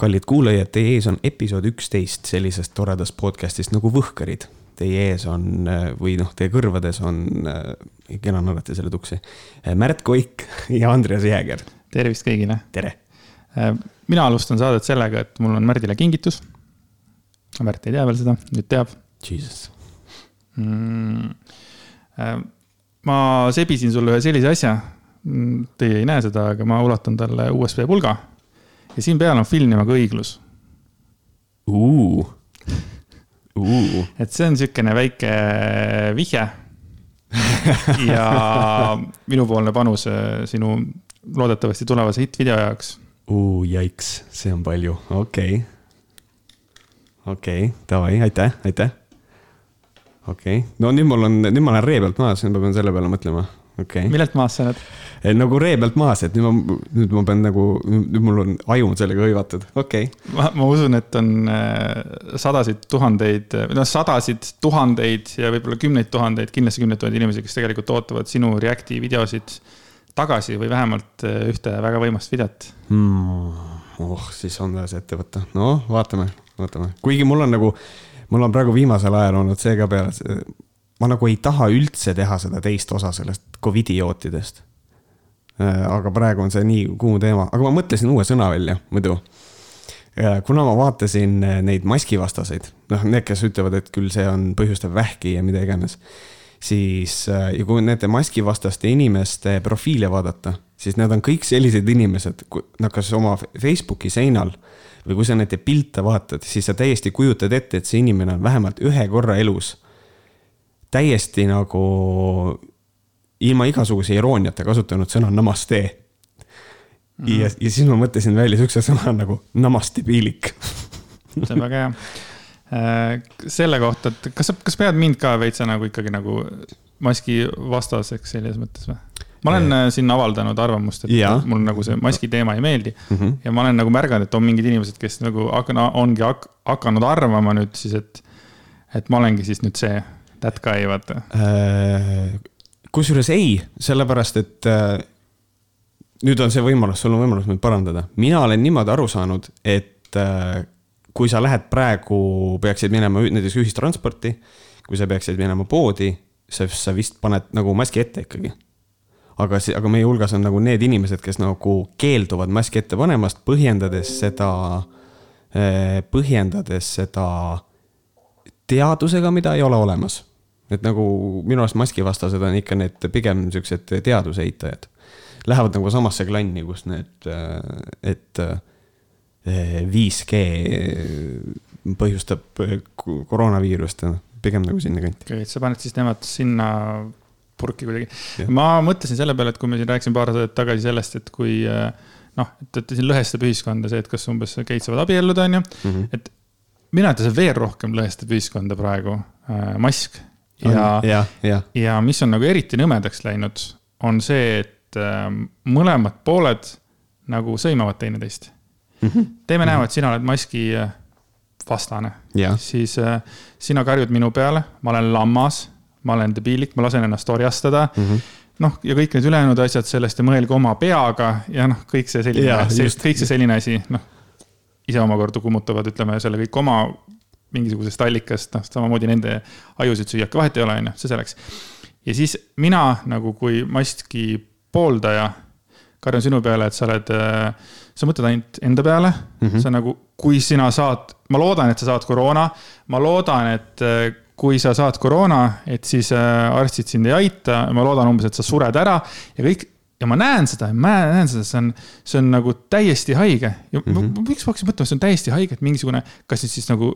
kallid kuulajad, teie ees on episood üksteist sellisest toredast podcast'ist nagu Võhkarid. Teie ees on või noh, teie kõrvades on, kena naerata selle tuksi, Märt Koik ja Andreas Jääger. tervist kõigile. tere. mina alustan saadet sellega, et mul on Märdile kingitus. Märt ei tea veel seda, nüüd teab. Jesus mm,. ma sebisin sulle ühe sellise asja. Teie ei näe seda, aga ma ulatan talle USB pulga ja siin peal on film nimega Õiglus. Uh.. Uh. et see on niisugune väike vihje. Ja minupoolne panus äh, sinu loodetavasti tulevase hitt-video jaoks. Uh,. Jaiks, see on palju, okei. Okay.. okei. Okay,, davai, aitäh, aitäh. okei. Okay., no nüüd mul on, nüüd ma olen ree pealt maas, nüüd ma pean selle peale mõtlema, okay.. millelt maas sa oled? nagu ree pealt maas, et nüüd ma, nüüd ma pean nagu, nüüd mul on aju sellega hõivatud, okei. Okay.. ma, ma usun, et on äh, sadasid tuhandeid, noh sadasid tuhandeid ja võib-olla kümneid tuhandeid, kindlasti kümneid tuhandeid inimesi, kes tegelikult ootavad sinu Reacti videosid tagasi või vähemalt äh, ühte väga võimast videot. Hmm.. oh, siis on see ette võtta, no vaatame, vaatame, kuigi mul on nagu, mul on praegu viimasel ajal olnud see ka peale, ma nagu ei taha üldse teha seda teist osa sellest Covidi jootidest Äh, aga praegu on see nii kuum teema, aga ma mõtlesin uue sõna välja muidu. kuna ma vaatasin äh, neid maskivastaseid, noh, need, kes ütlevad, et küll see on, põhjustab vähki ja mida iganes. siis äh, ja kui nende maskivastaste inimeste profiile vaadata, siis need on kõik sellised inimesed, nad kas oma Facebooki seinal või kui sa nende pilte vaatad, siis sa täiesti kujutad ette, et see inimene on vähemalt ühe korra elus täiesti nagu ilma igasuguse irooniata kasutanud sõna namaste mm. ja, ja siis ma mõtlesin välja sihukese sõna nagu namastipiilik see on väga hea. Äh, selle kohta, et kas sa, kas pead mind ka veitsa nagu ikkagi nagu maski vastaseks selles mõttes või? ma olen yeah. siin avaldanud arvamust, et ja. mul nagu see maski teema ei meeldi mm. -hmm. ja ma olen nagu märganud, et on mingid inimesed, kes nagu hakanud, ongi hakanud arvama nüüd siis, et, et ma olengi siis nüüd see that guy, vaata äh, kusjuures ei, sellepärast et äh, nüüd on see võimalus, sul on võimalus mind parandada. mina olen niimoodi aru saanud, et äh, kui sa lähed praegu, peaksid minema näiteks ühistransporti, kui sa peaksid minema poodi, sa, sa vist paned nagu maski ette ikkagi. aga see, aga meie hulgas on nagu need inimesed, kes nagu keelduvad maski ette panemast, põhjendades seda, põhjendades seda teadusega, mida ei ole olemas et nagu minu arust maskivastased on ikka need pigem siuksed teaduse eitajad. Lähevad nagu samasse klanni, kus need, et 5G põhjustab koroonaviirust noh, pigem nagu sinnakanti. okei okay,, et sa paned siis nemad sinna purki kuidagi. ma mõtlesin selle peale, et kui me siin rääkisime paar aastat tagasi sellest, et kui noh, et, et siin lõhestab ühiskonda see, et kas umbes geid saavad abielluda, on ju mm. -hmm. et mina ütlen, see veel rohkem lõhestab ühiskonda praegu äh,, mask ja, ja, ja. ja mis on nagu eriti nõmedaks läinud, on see, et äh, mõlemad pooled nagu sõimavad teineteist mm. -hmm. teeme näo, et sina oled maski äh, vastane, siis äh, sina karjud minu peale, ma olen lammas, ma olen debiilik, ma lasen ennast orjastada mm. -hmm noh, ja kõik need ülejäänud asjad sellest ja mõelge oma peaga ja noh, kõik see selline, kõik see selline asi, noh. ise omakorda kummutavad, ütleme selle kõik oma mingisugusest allikast, noh, samamoodi nende ajusid süüa, vahet ei ole, on ju, see selleks. ja siis mina nagu kui maski pooldaja karjun sinu peale, et sa oled, äh, sa mõtled ainult enda peale mm, -hmm. sa nagu, kui sina saad, ma loodan, et sa saad koroona, ma loodan, et äh, kui sa saad koroona, et siis äh, arstid sind ei aita, ma loodan umbes, et sa sured ära ja kõik ja ma näen seda, ma näen seda, see on, see on nagu täiesti haige ja mm -hmm. miks ma hakkasin mõtlema, see on täiesti haige, et mingisugune, kas siis nagu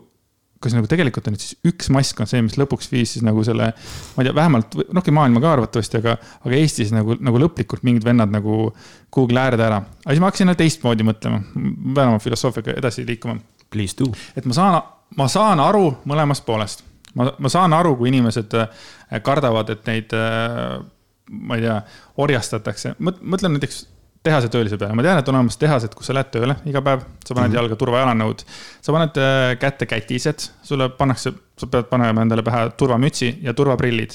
kas nagu tegelikult on nüüd siis üks mask on see, mis lõpuks viis siis nagu selle, ma ei tea, vähemalt, noh, maailma ka arvatavasti, aga, aga Eestis nagu, nagu lõplikult mingid vennad nagu Google'i äärde ära. aga siis ma hakkasin teistmoodi mõtlema, ma pean oma filosoofiaga edasi liikuma. Please do. et ma saan, ma saan aru mõlemast poolest. ma, ma saan aru, kui inimesed äh, kardavad, et neid, äh, ma ei tea, orjastatakse, mõtlen näiteks tehase töölise peale, ma tean, et on olemas tehased, kus sa lähed tööle iga päev, sa paned mm -hmm. jalga turvajalanõud. sa paned äh, kätte kätised, sulle pannakse, sa pead panema endale pähe turvamütsi ja turvaprillid.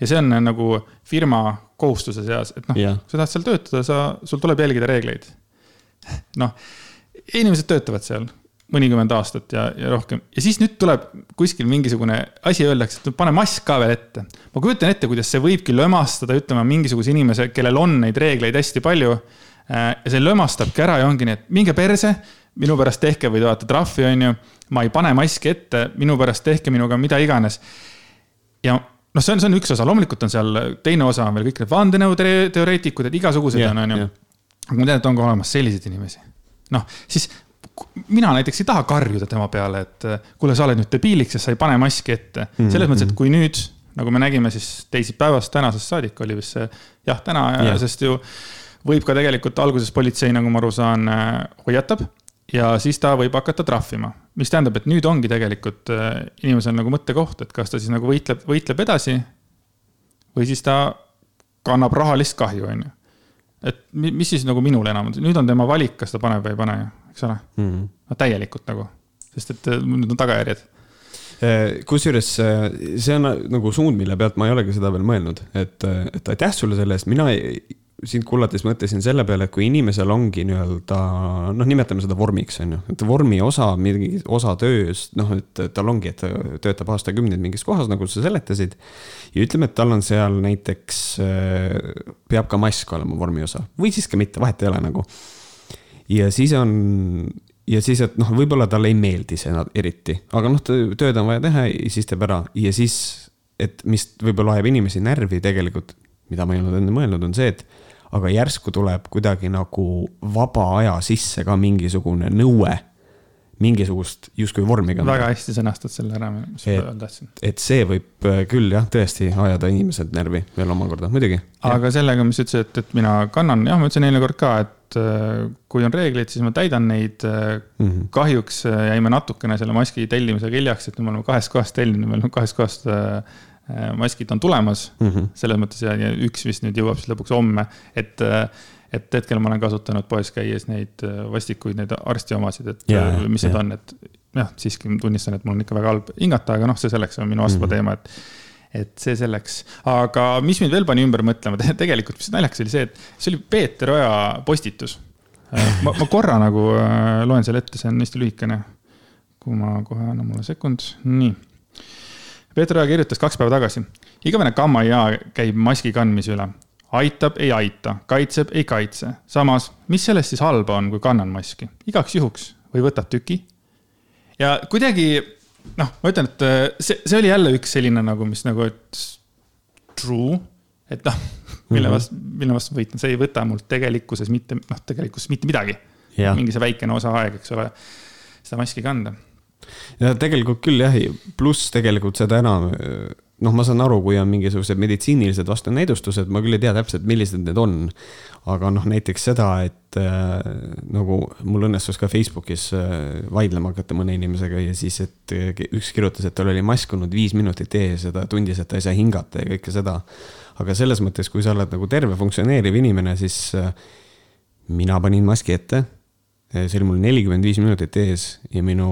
ja see on äh, nagu firma kohustuse seas, et noh yeah., sa tahad seal töötada, sa, sul tuleb jälgida reegleid. noh, inimesed töötavad seal mõnikümmend aastat ja, ja rohkem. ja siis nüüd tuleb kuskil mingisugune asi, öeldakse, et pane mask ka veel ette. ma kujutan ette, kuidas see võibki lömastada, ütleme, mingisuguse inimese, kellel on neid reegleid hästi palju. Äh, ja see lömastabki ära ja ongi nii, et minge perse, minu pärast tehke või te olete trahvi, on ju. ma ei pane maski ette, minu pärast tehke minuga mida iganes. ja noh, see on, see on üks osa, loomulikult on seal teine osa on veel kõik need vandenõuteoreetikud, et igasugused yeah, on, on ju. aga ma tean, et on ka olemas selliseid inimesi. noh, siis mina näiteks ei taha karjuda tema peale, et kuule, sa oled nüüd debiiliks, sest sa ei pane maski ette selles mõttes, et kui nüüd, nagu me nägime siis teisipäevast, tänasest saadik oli vist see, jah, täna yeah., sest ju võib ka tegelikult alguses politsei, nagu ma aru saan, hoiatab ja siis ta võib hakata trahvima. mis tähendab, et nüüd ongi tegelikult inimesel nagu mõttekoht, et kas ta siis nagu võitleb, võitleb edasi või siis ta kannab rahalist kahju, on ju. et mis siis nagu minul enam, nüüd on tema valik, kas ta paneb või ei pane ju eks ole mm. -hmm. no täielikult nagu, sest et äh, nüüd on tagajärjed äh, kusjuures äh, see on nagu suund, mille pealt ma ei olegi seda veel mõelnud, et, et aitäh sulle selle eest, mina sind kuulates mõtlesin selle peale, et kui inimesel ongi nii-öelda noh, nimetame seda vormiks, on ju, et vormi osa, mingi osa tööst, noh, et tal ongi, et ta töötab aastakümneid mingis kohas, nagu sa seletasid. ja ütleme, et tal on seal näiteks, peab ka mask olema vormi osa või siis ka mitte, vahet ei ole nagu ja siis on, ja siis, et noh, võib-olla talle ei meeldi see eriti, aga noh, tööd on vaja teha ja siis teeb ära ja siis, et mis võib-olla ajab inimesi närvi tegelikult, mida ma ei olnud enne mõelnud, on see, et aga järsku tuleb kuidagi nagu vaba aja sisse ka mingisugune nõue mingisugust justkui vormi kanda. väga hästi sõnastad selle ära, mis ma öelda tahtsin. et see võib äh, küll jah, tõesti ajada inimesed närvi veel omakorda, muidugi. aga sellega, mis sa ütlesid, et, et mina kannan, jah, ma ütlesin eelmine kord ka, et äh, kui on reeglid, siis ma täidan neid mm. -hmm. kahjuks jäime natukene selle maski tellimisega hiljaks, et me oleme kahest kohast tellinud, me oleme kahest kohast maskid on tulemas mm. -hmm. selles mõttes ja, üks vist nüüd jõuab siis lõpuks homme, et et hetkel ma olen kasutanud poes käies neid äh, vastikuid, neid arsti omasid, et yeah, äh, mis need yeah. on, et jah, siiski tunnistan, et mul on ikka väga halb hingata, aga noh, see selleks on minu astma mm -hmm. teema, et et see selleks, aga mis mind veel pani ümber mõtlema, tegelikult, mis naljakas oli see, et see oli Peeter Oja postitus. Äh, ma, ma korra nagu loen selle ette, see on hästi lühikene. kui ma kohe, anna mulle sekund, nii. Peeter Oja kirjutas kaks päeva tagasi. igavene kammaia käib maski kandmise üle aitab, ei aita, kaitseb, ei kaitse. samas, mis sellest siis halba on, kui kannan maski? igaks juhuks või võtad tüki. ja kuidagi noh, ma ütlen, et äh, see, see oli jälle üks selline nagu, mis nagu, et true, et noh, mille mhm. vastu, mille vastu võitlen, see ei võta mult tegelikkuses mitte, noh, tegelikkuses mitte midagi. mingi see väikene osa aega, eks ole, seda maski kanda. ja tegelikult küll jah, pluss tegelikult seda enam noh, ma saan aru, kui on mingisugused meditsiinilised vastunäidustused, ma küll ei tea täpselt, millised need on. aga noh, näiteks seda, et äh, nagu mul õnnestus ka Facebookis äh, vaidlema hakata mõne inimesega ja siis, et äh, üks kirjutas, et tal oli mask olnud viis minutit ees ja ta tundis, et ta ei saa hingata ja kõike seda. aga selles mõttes, kui sa oled nagu terve funktsioneeriv inimene, siis äh, mina panin maski ette see oli mul nelikümmend viis minutit ees ja minu,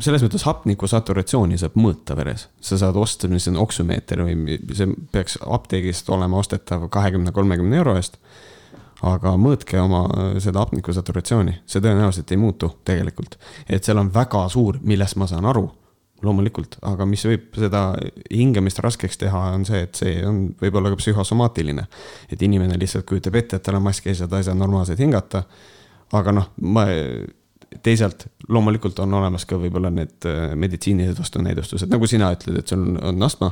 selles mõttes hapniku saturatsiooni saab mõõta veres. sa saad osta, mis on oksümeeter või see peaks apteegist olema ostetav kahekümne, kolmekümne euro eest. aga mõõtke oma seda hapniku saturatsiooni, see tõenäoliselt ei muutu tegelikult. et seal on väga suur, millest ma saan aru, loomulikult, aga mis võib seda hingamist raskeks teha, on see, et see on võib-olla ka psühhosomaatiline. et inimene lihtsalt kujutab ette, et tal on mask ees ja ta ei saa normaalselt hingata aga noh, ma teisalt loomulikult on olemas ka võib-olla need äh, meditsiinilised vastunäidustused, nagu sina ütled, et sul on, on astma.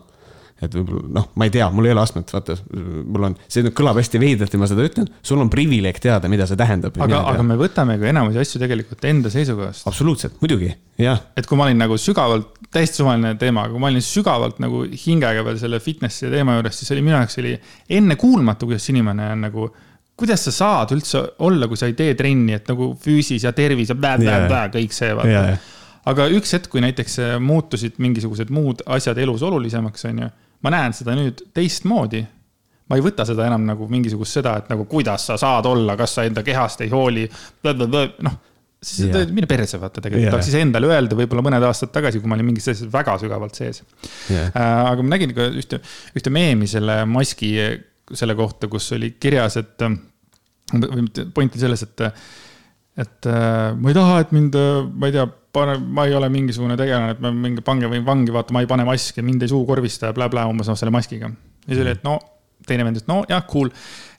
et võib-olla noh, ma ei tea, mul ei ole astmat, vaata, mul on, see nüüd kõlab hästi veidralt ja ma seda ütlen, sul on privileeg teada, mida see tähendab. aga, aga me võtame ka enamusi asju tegelikult enda seisukohast. absoluutselt, muidugi, jah. et kui ma olin nagu sügavalt, täiesti suvaline teema, aga kui ma olin sügavalt nagu hingega veel selle fitnessi teema juures, siis oli minu jaoks oli ennekuulmatu, kuidas inimene on nagu kuidas sa saad üldse olla, kui sa ei tee trenni, et nagu füüsis ja tervis ja blä, blä, blä, kõik see vaata yeah.. aga üks hetk, kui näiteks äh, muutusid mingisugused muud asjad elus olulisemaks, on ju. ma näen seda nüüd teistmoodi. ma ei võta seda enam nagu mingisugust seda, et nagu kuidas sa saad olla, kas sa enda kehast ei hooli, noh siis yeah. mine perse, vaata tegelikult yeah., tahaks ise endale öelda, võib-olla mõned aastad tagasi, kui ma olin mingis asjas väga sügavalt sees yeah.. Äh, aga ma nägin ka ühte, ühte meemi selle maski selle kohta, kus oli kirjas, et või point oli selles, et et äh, ma ei taha, et mind, ma ei tea, pane, ma ei ole mingisugune tegelane, et ma mingi pange või vangi vaata, ma ei pane maski, mind ei suukorvista ja blä-blä umbes noh, selle maskiga. ja siis oli, et no teine vend ütles, no jah, cool.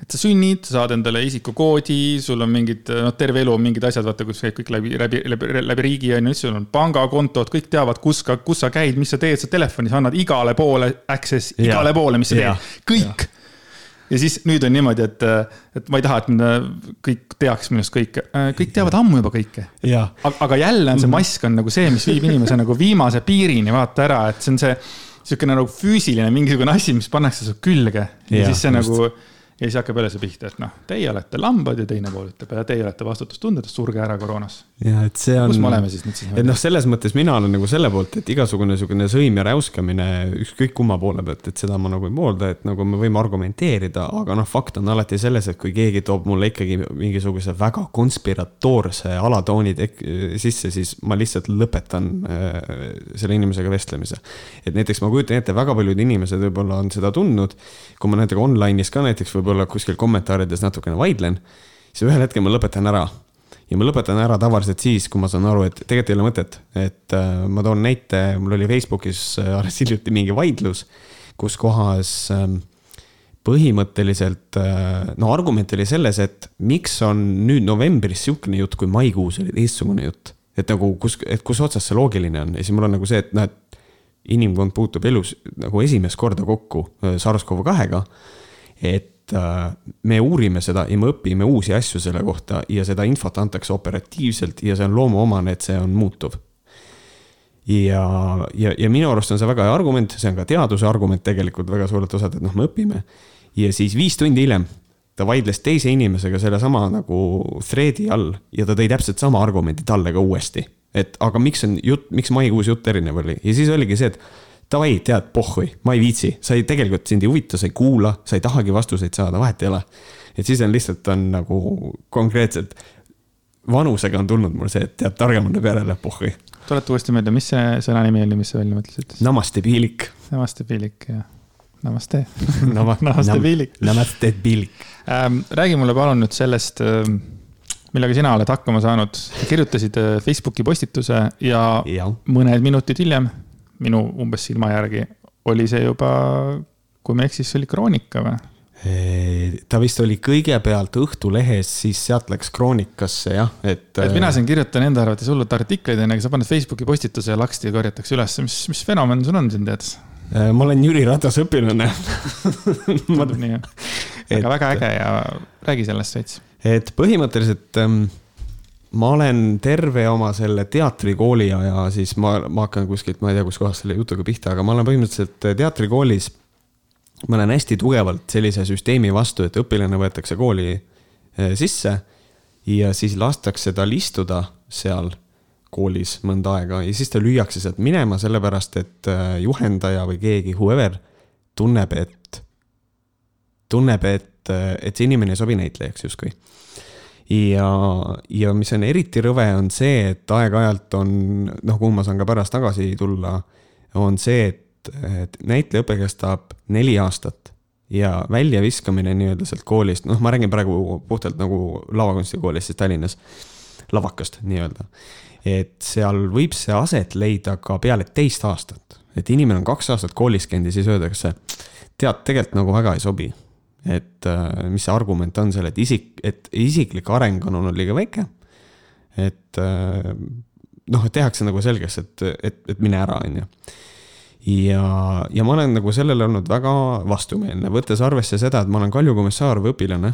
et sa sünnid, saad endale isikukoodi, sul on mingid, noh, terve elu on mingid asjad, vaata, kus käib kõik läbi, läbi, läbi, läbi riigi on ju, sul on pangakontod, kõik teavad, kus ka, kus sa käid, mis sa teed, sa telefonis annad igale poole access, igale ja. poole, mis sa teed, kõik. Ja siis nüüd on niimoodi, et, et ma ei taha, et mind kõik teaks minust kõike, kõik teavad ammu juba kõike. aga, aga jälle on see mhm. mask on nagu see, mis viib inimese nagu viimase piirini vaata ära, et see on see niisugune nagu füüsiline mingisugune asi, mis pannakse su külge ja, ja siis see just. nagu ja siis hakkab jälle see pihta, et noh, teie olete lambad ja teine pool ütleb teie olete vastutustundetud, surge ära koroonas. Ja et see on. kus me oleme siis nüüd siis? et noh, selles mõttes mina olen nagu selle poolt, et igasugune niisugune sõim ja räuskamine ükskõik kumma poole pealt, et seda ma nagu ei poolda, et nagu me võime argumenteerida, aga noh, fakt on alati selles, et kui keegi toob mulle ikkagi mingisuguse väga konspiratoorse alatooni sisse, siis ma lihtsalt lõpetan äh, selle inimesega vestlemise. et näiteks ma kujutan ette, väga paljud inimesed võib-olla on seda tundnud, kui ma näiteks online'is ka näiteks võib võib-olla kuskil kommentaarides natukene vaidlen, siis ühel hetkel ma lõpetan ära. Ja ma lõpetan ära tavaliselt siis, kui ma saan aru, et tegelikult ei ole mõtet, et äh, ma toon näite, mul oli Facebookis äh, alles hiljuti mingi vaidlus, kus kohas äh, põhimõtteliselt, äh, no argument oli selles, et miks on nüüd novembris sihukene jutt, kui maikuus oli teistsugune jutt. et nagu kus, et kus otsas see loogiline on ja siis mul on nagu see, et noh, et inimkond puutub elus nagu esimest korda kokku äh, SARS-CoV-kahega. et et äh, me uurime seda ja me õpime uusi asju selle kohta ja seda infot antakse operatiivselt ja see on loomuomane, et see on muutuv. ja, ja, ja minu arust on see väga hea argument, see on ka teaduse argument tegelikult väga suurelt osalt, et noh, me õpime. ja siis viis tundi hiljem ta vaidles teise inimesega sellesama nagu thread'i all ja ta tõi täpselt sama argumendi talle ka uuesti. et aga miks on jutt, miks maikuus jutt erinev oli ja siis oligi see, et davai, tead, pohhui, ma ei viitsi, sa ei, tegelikult sind ei huvita, sa ei kuula, sa ei tahagi vastuseid saada, vahet ei ole. et siis on lihtsalt on nagu konkreetselt, vanusega on tulnud mul see, et tead, targem on järele, pohhui. tuleta uuesti meelde, mis see sõna nimi oli, mis sa välja mõtlesid? Namaste piilik. Namaste piilik, jah. Namaste Nama, Namaste piilik. Namaste piilik ähm,. räägi mulle palun nüüd sellest ähm, millega sina oled hakkama saanud. kirjutasid äh, Facebooki postituse ja, ja mõned minutid hiljem minu umbes silma järgi oli see juba, kui ma ei eksi, siis oli Kroonika või? ta vist oli kõigepealt Õhtulehes, siis sealt läks Kroonikasse jah, et. et mina siin kirjutan enda arvates hullult artikleid, onju, aga sa paned Facebooki postituse ja laksti korjatakse üles, mis, mis fenomen sul on siin tead? ma olen Jüri Ratase õpilane tundub nii jah, aga väga äge ja räägi sellest veits. et põhimõtteliselt ähm, ma olen terve oma selle teatrikooli aja, siis ma, ma hakkan kuskilt, ma ei tea, kuskohast selle jutuga pihta, aga ma olen põhimõtteliselt teatrikoolis. ma olen hästi tugevalt sellise süsteemi vastu, et õpilane võetakse kooli eh, sisse ja siis lastakse tal istuda seal koolis mõnda aega ja siis ta lüüakse sealt minema, sellepärast et eh, juhendaja või keegi, whoever, tunneb, et, tunneb, et, et see inimene ei sobi näitlejaks justkui ja, ja mis on eriti rõve, on see, et aeg-ajalt on, noh, kuhu ma saan ka pärast tagasi tulla, on see, et, et näitlejaõpe kestab neli aastat ja väljaviskamine nii-öelda sealt koolist, noh, ma räägin praegu puhtalt nagu lavakunstikoolist siis Tallinnas, lavakast nii-öelda. et seal võib see aset leida ka peale teist aastat, et inimene on kaks aastat koolis käinud ja siis öeldakse, tead, tegelikult nagu väga ei sobi et äh, mis see argument on seal, et isik, et isiklik areng on olnud liiga väike. et äh, noh, et tehakse nagu selgeks, et, et, et mine ära, on ju. ja, ja ma olen nagu sellele olnud väga vastumeelne, võttes arvesse seda, et ma olen Kalju Komissarov õpilane,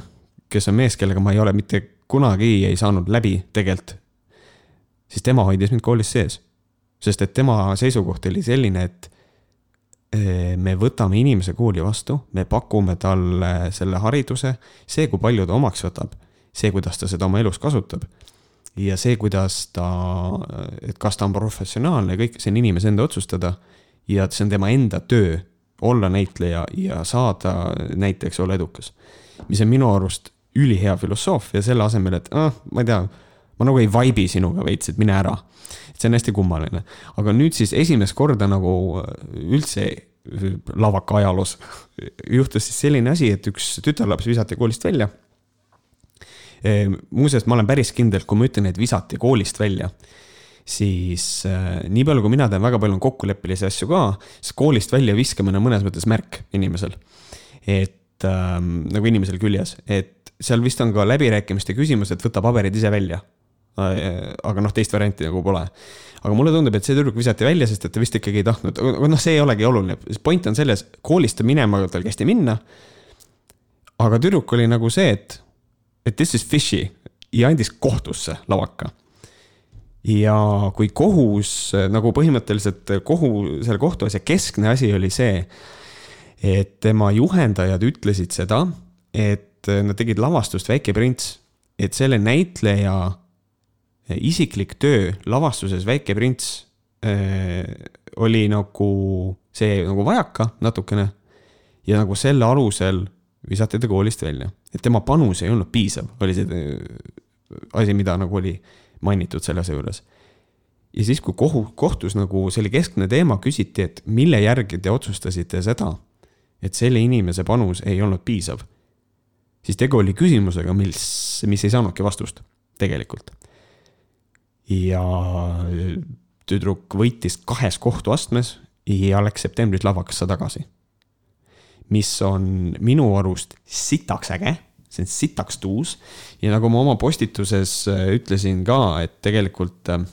kes on mees, kellega ma ei ole mitte kunagi ei saanud läbi tegelikult. siis tema hoidis mind koolis sees. sest et tema seisukoht oli selline, et me võtame inimese kooli vastu, me pakume talle selle hariduse, see, kui palju ta omaks võtab, see, kuidas ta seda oma elus kasutab. ja see, kuidas ta, et kas ta on professionaalne, kõik see on inimese enda otsustada. ja see on tema enda töö olla näitleja ja saada näiteks olla edukas. mis on minu arust ülihea filosoofia selle asemel, et ah, ma ei tea, ma nagu ei vibe'i sinuga veits, et mine ära see on hästi kummaline. aga nüüd siis esimest korda nagu äh, üldse äh, lavaka ajaloos juhtus siis selline asi, et üks tütarlaps visati koolist välja. muuseas, ma olen päris kindel, kui ma ütlen, et visati koolist välja, siis äh, nii palju, kui mina tean, väga palju on kokkuleppelisi asju ka, siis koolist välja viskamine on mõnes mõttes märk inimesel. et ähm, nagu inimesel küljes, et seal vist on ka läbirääkimiste küsimus, et võta paberid ise välja. Aga noh, teist varianti nagu pole aga mulle tundub, et see tüdruk visati välja, sest et ta vist ikkagi ei tahtnud, aga noh, see ei olegi oluline, point on selles, koolist minema tal kästi minna. aga tüdruk oli nagu see, et, et this is fishy ja andis kohtusse lavaka. ja kui kohus nagu põhimõtteliselt kohu, selle kohtuasja keskne asi oli see, et tema juhendajad ütlesid seda, et nad tegid lavastust Väike prints, et selle näitleja isiklik töö lavastuses Väike prints äh, oli nagu see nagu vajaka natukene. ja nagu selle alusel visati ta koolist välja, et tema panus ei olnud piisav, oli see äh, asi, mida nagu oli mainitud selle asja juures. ja siis, kui kohu, kohtus nagu see oli keskne teema, küsiti, et mille järgi te otsustasite seda, et selle inimese panus ei olnud piisav. siis tegu oli küsimusega, mis, mis ei saanudki vastust tegelikult ja tüdruk võitis kahes kohtuastmes ja läks septembris lavakasse tagasi. mis on minu arust sitaks äge, see on sitaks tuus ja nagu ma oma postituses äh, ütlesin ka, et tegelikult äh,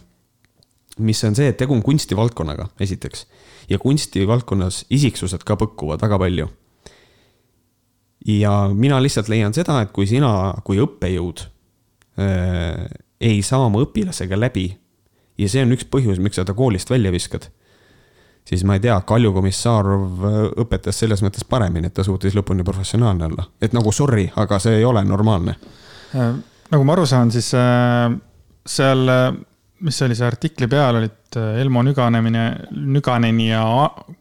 mis on see, et tegu on kunstivaldkonnaga, esiteks. ja kunstivaldkonnas isiksused ka põkkuvad väga palju. ja mina lihtsalt leian seda, et kui sina kui õppejõud äh, ei saa oma õpilasega läbi. ja see on üks põhjus, miks sa ta koolist välja viskad. siis ma ei tea, Kalju Komissarov äh, õpetas selles mõttes paremini, et ta suutis lõpuni professionaalne olla. et nagu sorry, aga see ei ole normaalne. Äh, nagu ma aru saan, siis äh, seal, mis see oli, see artikli peal olid Elmo Nüganemine, Nüganeni ja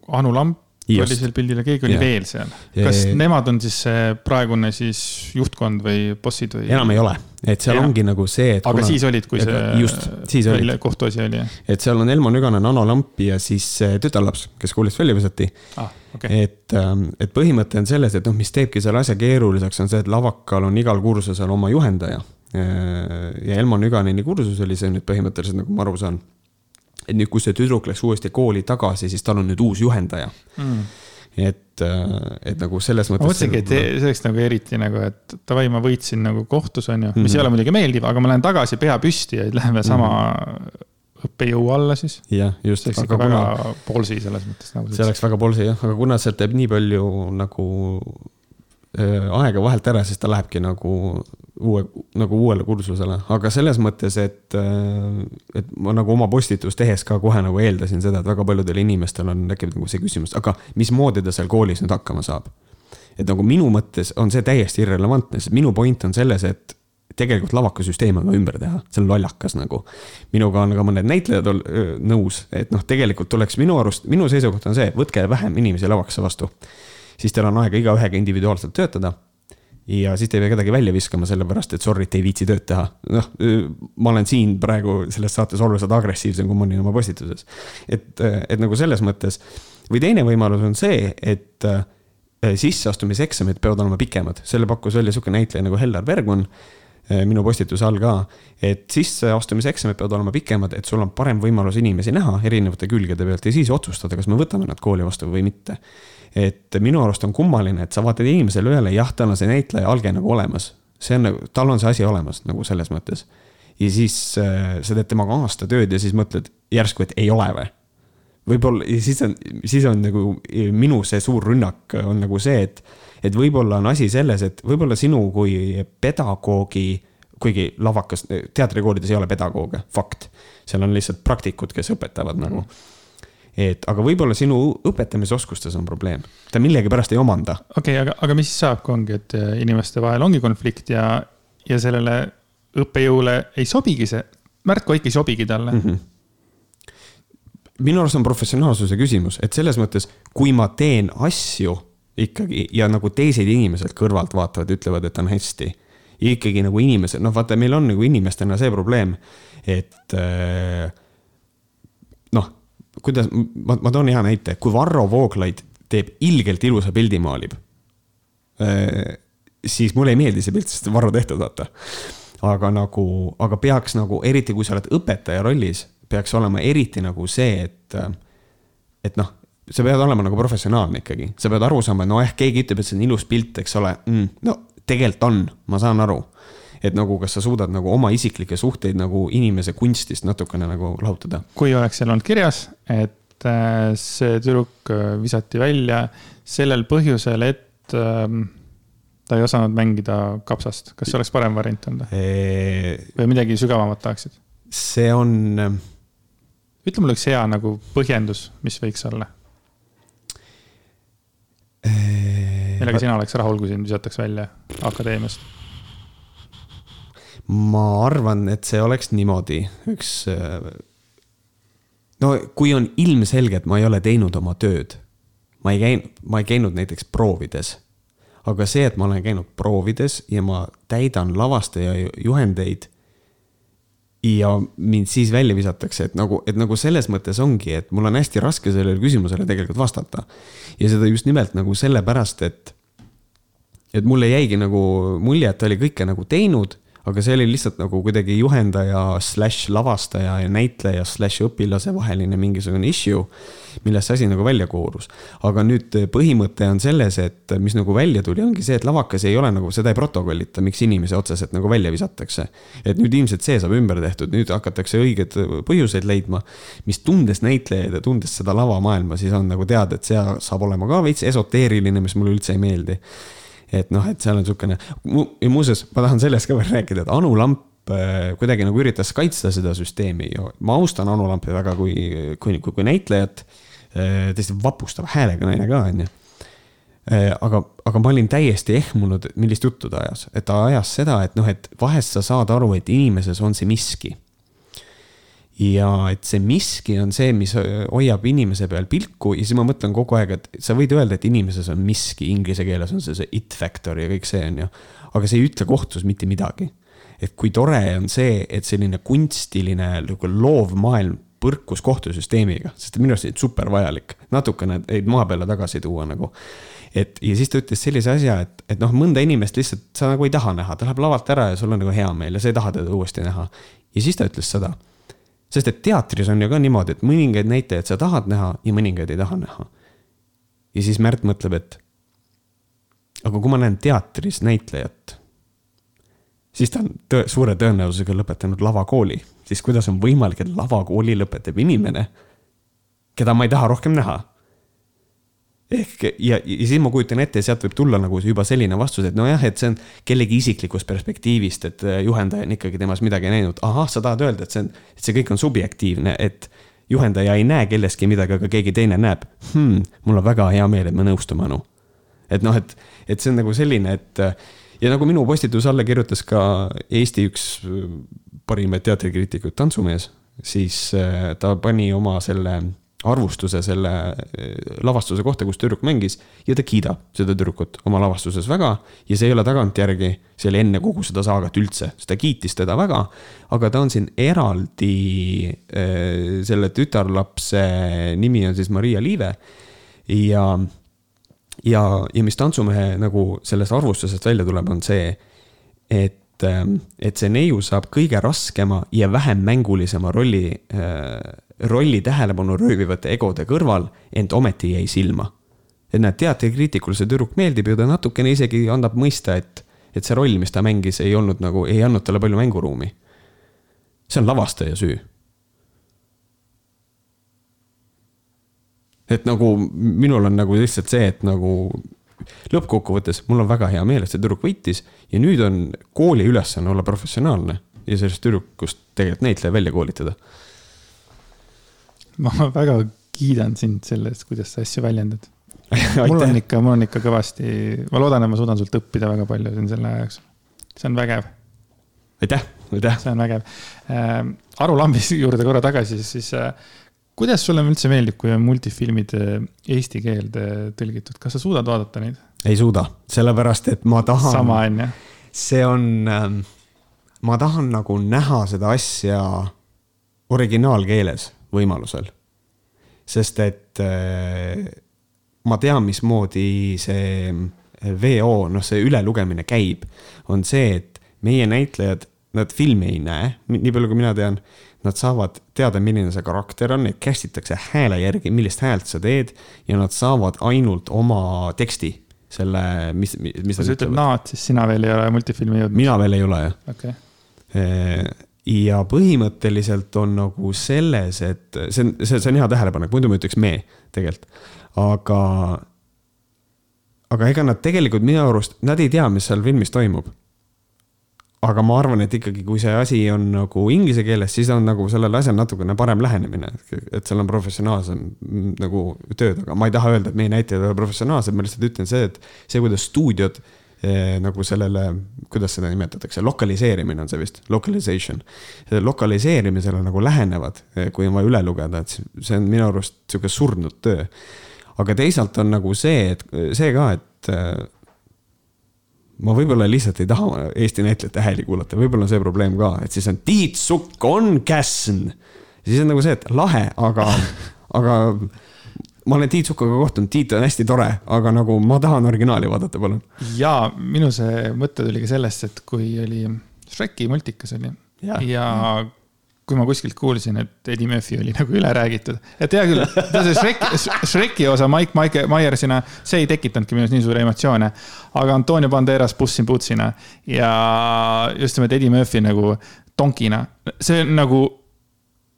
Anu Lamp. Oli seal pildil ja keegi oli ja. veel seal. kas ja, nemad on siis see praegune siis juhtkond või bossid või? enam ei ole, et seal ja. ongi nagu see, et. aga kuna... siis olid, kui see. just, siis olid. kohtuasi oli, jah. et seal on Elmo Nüganen, Ano Lamp ja siis tütarlaps, kes koolist välja visati ah,. Okay. et, ähm, et põhimõte on selles, et noh, mis teebki selle asja keeruliseks, on see, et lavakal on igal kursusel oma juhendaja. ja Elmo Nüganeni kursus oli see nüüd põhimõtteliselt, nagu ma aru saan et nüüd, kui see tüdruk läks uuesti kooli tagasi, siis tal on nüüd uus juhendaja mm et, et nagu selles mõttes. ma mõtlesingi, et see oleks nagu eriti nagu, et davai, ma võitsin nagu kohtus, on ju, mis mm -hmm. ei ole muidugi meeldiv, aga ma lähen tagasi pea püsti ja läheme sama mm -hmm. õppejõu alla siis. jah, just. see oleks ikka väga kuna... polsi selles mõttes nagu. see oleks väga polsi jah, aga kuna sealt jääb nii palju nagu äh, aega vahelt ära, siis ta lähebki nagu uue, nagu uuele kursusele, aga selles mõttes, et, äh, et ma nagu oma postitust tehes ka kohe nagu eeldasin seda, et väga paljudel inimestel on tekkinud nagu see küsimus, aga mismoodi ta seal koolis nüüd hakkama saab? et nagu minu mõttes on see täiesti irrelevantne, sest minu point on selles, et tegelikult lavakasüsteem on vaja ümber teha, see on lollakas nagu. minuga on ka mõned näitlejad nõus, et noh, tegelikult tuleks minu arust, minu seisukoht on see, võtke vähem inimesi lavakasse vastu. siis teil on aega igaühega individuaalselt töötada ja siis te ei pea kedagi välja viskama, sellepärast et sorry, et ei viitsi tööd teha. noh, ma olen siin praegu selles saates oluliselt agressiivsem, kui ma olin oma postituses. et, et nagu selles mõttes või teine võimalus on see, et äh, sisseastumiseksamid peavad olema pikemad, selle pakkus välja sihuke näitleja nagu Hellar Bergman äh, minu postituse all ka, et sisseastumiseksamid peavad olema pikemad, et sul on parem võimalus inimesi näha erinevate külgede pealt ja siis otsustada, kas me võtame nad kooli vastu või mitte et minu arust on kummaline, et sa vaatad inimesele ühele, jah, tal on see näitleja alge nagu olemas. see on nagu, tal on see asi olemas nagu selles mõttes. ja siis äh, sa teed temaga aasta tööd ja siis mõtled järsku, et ei ole või võib-olla, ja siis on, siis on nagu minu see suur rünnak on nagu see, et, et võib-olla on asi selles, et võib-olla sinu kui pedagoogi, kuigi lavakas, teatrikoolides ei ole pedagooge, fakt. seal on lihtsalt praktikud, kes õpetavad nagu mm et aga võib-olla sinu õpetamisoskustes on probleem, ta millegipärast ei omanda. okei okay,, aga, aga mis siis saab, kui ongi, et äh, inimeste vahel ongi konflikt ja, ja sellele õppejõule ei sobigi see, Märt Koik ei sobigi talle mm. -hmm minu arust on professionaalsuse küsimus, et selles mõttes, kui ma teen asju ikkagi ja nagu teised inimesed kõrvalt vaatavad, ütlevad, et on hästi. ja ikkagi nagu inimesed, noh, vaata, meil on nagu inimestena see probleem, et äh, kuidas, ma, ma toon hea näite, kui Varro Vooglaid teeb ilgelt ilusa pildi, maalib. Äh, siis mulle ei meeldi see pilt, sest Varro tehtud, vaata. aga nagu, aga peaks nagu, eriti kui sa oled õpetaja rollis, peaks olema eriti nagu see, et, et noh, sa pead olema nagu professionaalne ikkagi, sa pead aru saama, et noh, ehk keegi ütleb, et see on ilus pilt, eks ole mm,. no tegelikult on, ma saan aru. Et nagu, kas sa suudad nagu oma isiklikke suhteid nagu inimese kunstist natukene nagu lahutada. kui oleks seal olnud kirjas, et äh, see tüdruk äh, visati välja sellel põhjusel, et ähm, ta ei osanud mängida kapsast, kas see oleks parem variant olnud või midagi sügavamat tahaksid? see on. Ähm, ütle mulle üks hea nagu põhjendus, mis võiks olla millega sina oleks rahul, kui sind visatakse välja akadeemiast? Ma arvan, et see oleks niimoodi, üks. No kui on ilmselge, et ma ei ole teinud oma tööd, ma ei käinud, ma ei käinud näiteks proovides. aga see, et ma olen käinud proovides ja ma täidan lavastaja juhendeid ja mind siis välja visatakse, et nagu, et nagu selles mõttes ongi, et mul on hästi raske sellele küsimusele tegelikult vastata. ja seda just nimelt nagu sellepärast, et, et mulle jäigi nagu mulje, et ta oli kõike nagu teinud aga see oli lihtsalt nagu kuidagi juhendaja slaš lavastaja ja näitleja slaš õpilase vaheline mingisugune issue, millest see asi nagu välja koorus. aga nüüd põhimõte on selles, et mis nagu välja tuli, ongi see, et lavakas ei ole nagu, seda ei protokollita, miks inimesi otseselt nagu välja visatakse. et nüüd ilmselt see saab ümber tehtud, nüüd hakatakse õigeid põhjuseid leidma, mis tundes näitlejaid ja tundes seda lavamaailma, siis on nagu teada, et see saab olema ka veits esoteeriline, mis mulle üldse ei meeldi et noh, et seal on niisugune mu,, ja muuseas, ma tahan sellest ka veel rääkida, et Anu Lamp äh, kuidagi nagu üritas kaitsta seda süsteemi ju, ma austan Anu Lampi väga kui, kui, kui, kui näitlejat. Äh, tõesti vapustava häälega naine ka, on ju. Äh, aga, aga ma olin täiesti ehmunud, millist juttu ta ajas, et ta ajas seda, et noh, et vahest sa saad aru, et inimeses on see miski ja et see miski on see, mis hoiab inimese peal pilku ja siis ma mõtlen kogu aeg, et sa võid öelda, et inimeses on miski, inglise keeles on see see it factor ja kõik see on ju. aga see ei ütle kohtus mitte midagi. et kui tore on see, et selline kunstiline nagu loov maailm põrkus kohtusüsteemiga, sest minu arust on super vajalik, natukene neid maa peale tagasi tuua nagu. et ja siis ta ütles sellise asja, et, et noh, mõnda inimest lihtsalt sa nagu ei taha näha, ta läheb lavalt ära ja sul on nagu hea meel ja sa ei taha teda uuesti näha. ja siis ta ütles seda sest et teatris on ju ka niimoodi, et mõningaid näitajaid sa tahad näha ja mõningaid ei taha näha. ja siis Märt mõtleb, et aga kui ma näen teatris näitlejat, siis ta on tõe, suure tõenäosusega lõpetanud lavakooli, siis kuidas on võimalik, et lavakooli lõpetab inimene, keda ma ei taha rohkem näha ehk ja, ja siis ma kujutan ette, sealt võib tulla nagu juba selline vastus, et nojah, et see on kellegi isiklikust perspektiivist, et äh, juhendaja on ikkagi temas midagi näinud. ahah, sa tahad öelda, et see on, et see kõik on subjektiivne, et juhendaja ei näe kelleski midagi, aga keegi teine näeb hmm,. mul on väga hea meel, et me nõustume, Anu. et noh, et, et see on nagu selline, et ja nagu minu postituse alla kirjutas ka Eesti üks äh, parimaid teatrikriitikuid, tantsumees, siis äh, ta pani oma selle arvustuse selle eh, lavastuse kohta, kus tüdruk mängis ja ta kiidab seda tüdrukut oma lavastuses väga. ja see ei ole tagantjärgi, see oli enne kogu seda saagat üldse, sest ta kiitis teda väga. aga ta on siin eraldi, eh, selle tütarlapse nimi on siis Maria Liive. ja, ja, ja mis tantsumehe nagu sellest arvustusest välja tuleb, on see, et et see neiu saab kõige raskema ja vähem mängulisema rolli äh, rolli tähelepanu röövivate egode kõrval, ent ometi jäi silma. et näed, teatrikriitikule see tüdruk meeldib ja ta natukene isegi annab mõista, et, et see roll, mis ta mängis, ei olnud nagu, ei andnud talle palju mänguruumi. see on lavastaja süü. et nagu minul on nagu lihtsalt see, et nagu lõppkokkuvõttes mul on väga hea meel, et see tüdruk võitis ja nüüd on kooli ülesanne olla professionaalne ja sellest tüdrukust tegelikult näitleja välja koolitada ma väga kiidan sind selle eest, kuidas sa asju väljendad mul on ikka, mul on ikka kõvasti, ma loodan, et ma suudan sult õppida väga palju siin selle aja jooksul. see on vägev. aitäh, aitäh. see on vägev äh,. Aru Lambi juurde korra tagasi, siis äh, kuidas sulle üldse meeldib, kui on multifilmid äh, eesti keelde tõlgitud, kas sa suudad vaadata neid? ei suuda, sellepärast et ma tahan. sama on ju. see on äh,, ma tahan nagu näha seda asja originaalkeeles võimalusel. sest et äh, ma tean, mismoodi see VO, noh, see ülelugemine käib, on see, et meie näitlejad nad filmi ei näe, nii palju kui mina tean. Nad saavad teada, milline see karakter on, neid cast itakse hääle järgi, millist häält sa teed ja nad saavad ainult oma teksti selle, mis, mis. kui sa ütled naad, siis sina veel ei ole multifilmi jõudnud? mina veel ei ole jah okay ja põhimõtteliselt on nagu selles, et see on, see, see on hea tähelepanek, muidu ma ütleks me tegelikult, aga. aga ega nad tegelikult minu arust, nad ei tea, mis seal filmis toimub. aga ma arvan, et ikkagi, kui see asi on nagu inglise keeles, siis on nagu sellel asjal natukene parem lähenemine, et seal on professionaalsem nagu tööd, aga ma ei taha öelda, et meie näitlejad ei ole professionaalsed, ma lihtsalt ütlen see, et see, kuidas stuudiod nagu sellele, kuidas seda nimetatakse, lokaliseerimine on see vist, localization. lokaliseerimisele nagu lähenevad, eh, kui on vaja üle lugeda, et see on minu arust sihuke surnud töö. aga teisalt on nagu see, et see ka, et eh, ma võib-olla lihtsalt ei taha Eesti näitlejate hääli kuulata, võib-olla on see probleem ka, et siis on Tiit Sukk on Käsn. siis on nagu see, et lahe, aga, aga ma olen Tiit Sukaga kohtunud, Tiit on hästi tore, aga nagu ma tahan originaali vaadata, palun. ja minu see mõte tuli ka sellest, et kui oli Shreki multikas oli ja, ja kui ma kuskilt kuulsin, et Eddie Murphy oli nagu üle räägitud, et hea küll, see Shreki, Shreki osa Mike, Mike Myersina, see ei tekitanudki minus nii suuri emotsioone. aga Antonio Banderas Puss in Bootsina ja just nimelt Eddie Murphy nagu tonkina, see on nagu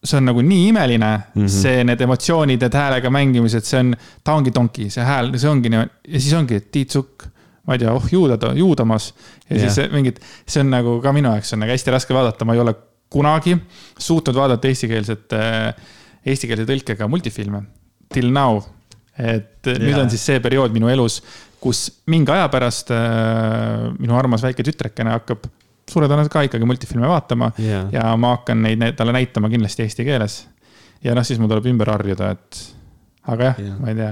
see on nagu nii imeline mm, -hmm. see, need emotsioonid, need häälega mängimised, see on, ta ongi donki, see hääl, see ongi nii, ja siis ongi Tiit Sukk, ma ei tea, oh juuda, juudamas. ja yeah. siis mingid, see on nagu ka minu jaoks on nagu hästi raske vaadata, ma ei ole kunagi suutnud vaadata eestikeelset, äh, eestikeelse tõlkega multifilme. Till now, et yeah. nüüd on siis see periood minu elus, kus mingi aja pärast äh, minu armas väike tütrekene hakkab suure tõenäosusega ka ikkagi multifilme vaatama yeah. ja ma hakkan neid talle näitama kindlasti eesti keeles. ja noh, siis mul tuleb ümber harjuda, et aga jah yeah., ma ei tea.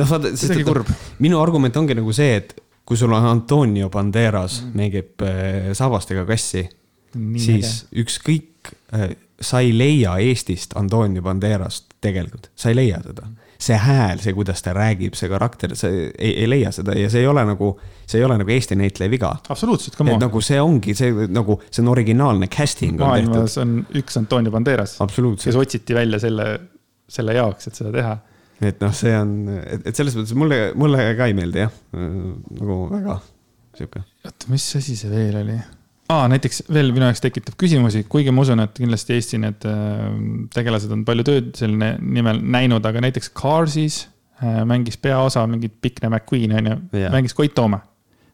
noh, vaata, sest minu argument ongi nagu see, et kui sul on Antonio Banderas mm. mängib äh, saabastega kassi, siis ükskõik äh,, sa ei leia Eestist Antonio Banderast tegelikult, sa ei leia teda mm see hääl, see, kuidas ta räägib, see karakter, sa ei, ei leia seda ja see ei ole nagu, see ei ole nagu Eesti näitleja viga. absoluutselt, come on. nagu see ongi see nagu, see on originaalne casting. maailmas on, on üks Antonio Banderas. kes otsiti välja selle, selle jaoks, et seda teha. et noh, see on, et, et selles mõttes mulle, mulle ka ei meeldi jah, nagu väga sihuke. oota, mis asi see veel oli? Aa, näiteks veel minu jaoks tekitab küsimusi, kuigi ma usun, et kindlasti Eesti need äh, tegelased on palju tööd selle nimel näinud, aga näiteks Carsis äh, mängis peaosa mingit Pikne McQueen on ju, mängis Koit Toome.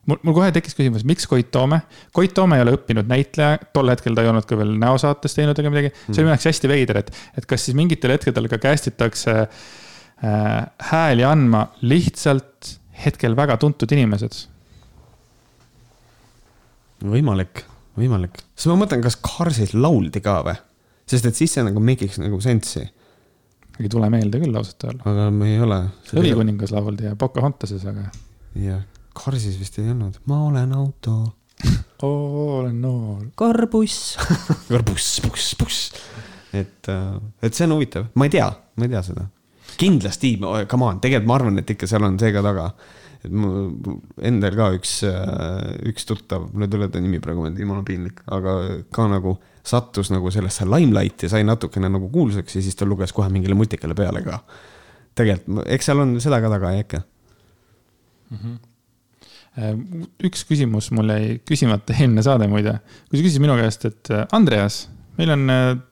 mul, mul kohe tekkis küsimus, miks Koit Toome? Koit Toome ei ole õppinud näitleja, tol hetkel ta ei olnud ka veel näosaates teinud ega midagi. see on minu jaoks hästi veider, et, et kas siis mingitel hetkedel ka cast itakse äh, hääli andma lihtsalt hetkel väga tuntud inimesed võimalik, võimalik. siis ma mõtlen, kas Karsis lauldi ka või? sest et siis see nagu make'iks nagu sense'i. ei tule meelde küll ausalt öelda. aga me ei ole. Õlikuningas lauldi ja Pocahontases, aga. jah, Karsis vist ei olnud. ma olen auto olen noor. karbuss karbuss, buss, buss. et, äh, et see on huvitav, ma ei tea, ma ei tea seda. kindlasti, come on, tegelikult ma arvan, et ikka seal on see ka taga et mul endal ka üks, äh, üks tuttav, mul ei tule ta nimi praegu meelde, jumala piinlik, aga ka nagu sattus nagu sellesse limelighti, sai natukene nagu kuulsaks ja siis ta luges kohe mingile mutikale peale ka. tegelikult, eks seal on seda ka taga ikka mm. -hmm üks küsimus mul jäi küsimata eelmine saade muide, kui sa küsisid minu käest, et äh, Andreas, meil on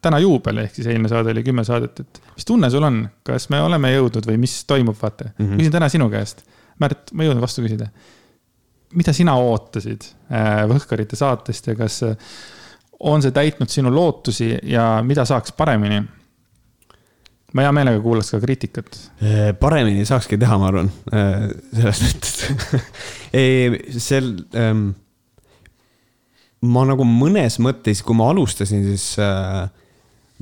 täna juubel, ehk siis eelmine saade oli kümme saadet, et mis tunne sul on, kas me oleme jõudnud või mis toimub, vaata mm. -hmm. küsin täna sinu käest Märt, ma jõuan vastu küsida. mida sina ootasid äh, Võhkarite saatest ja kas äh, on see täitnud sinu lootusi ja mida saaks paremini? ma hea meelega kuulaks ka kriitikat. Äh, paremini saakski teha, ma arvan, selles mõttes ei, sel ähm,, ma nagu mõnes mõttes, kui ma alustasin, siis äh,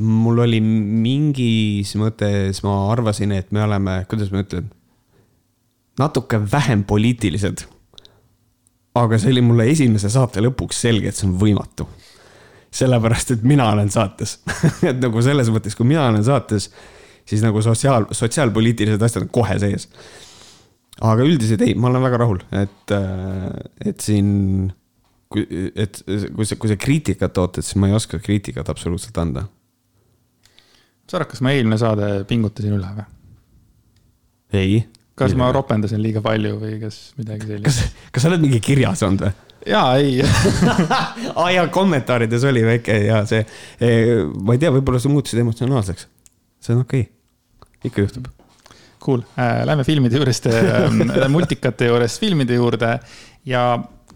mul oli mingis mõttes, ma arvasin, et me oleme, kuidas ma ütlen natuke vähem poliitilised. aga see oli mulle esimese saate lõpuks selge, et see on võimatu. sellepärast, et mina olen saates et nagu selles mõttes, kui mina olen saates, siis nagu sotsiaal, sotsiaalpoliitilised asjad on kohe sees. aga üldiselt ei, ma olen väga rahul, et, äh, et siin kui, et kui sa, kui sa kriitikat ootad, siis ma ei oska kriitikat absoluutselt anda. sa arvad, kas ma eelmine saade pingutasin üle või? ei. Kas ma ropendasin liiga palju või kas midagi sellist? kas, kas sa oled mingi kirja saanud või? jaa, ei aa jaa, kommentaarides oli väike ja see, ma ei tea, võib-olla sa muutusid emotsionaalseks. see on okei okay., ikka juhtub Cool äh,, lähme filmide juurest äh,, multikate juurest filmide juurde ja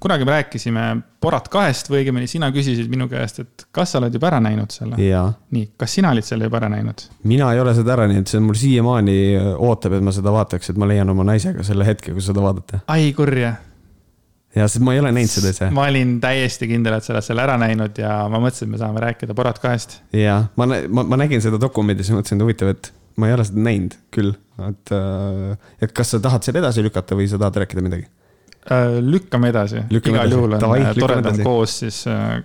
kunagi me rääkisime Borat kahest või õigemini sina küsisid minu käest, et kas sa oled juba ära näinud selle. nii, kas sina olid selle juba ära näinud? mina ei ole seda ära näinud, see on mul siiamaani äh, ootab, et ma seda vaataks, et ma leian oma naisega selle hetke, kus seda vaadata. ai kurja. ja, sest ma ei ole näinud seda ise. ma olin täiesti kindel, et sa oled selle ära näinud ja ma mõtlesin, et me saame rääkida Borat kahest. ja ma, ma, ma nägin seda dokumendis ja mõtlesin, et huvitav, et ma ei ole seda näinud küll, et, äh, et kas sa tahad selle edasi lükata või sa tahad rääkida midagi lükkame edasi, igal juhul on äh, toredam koos siis äh,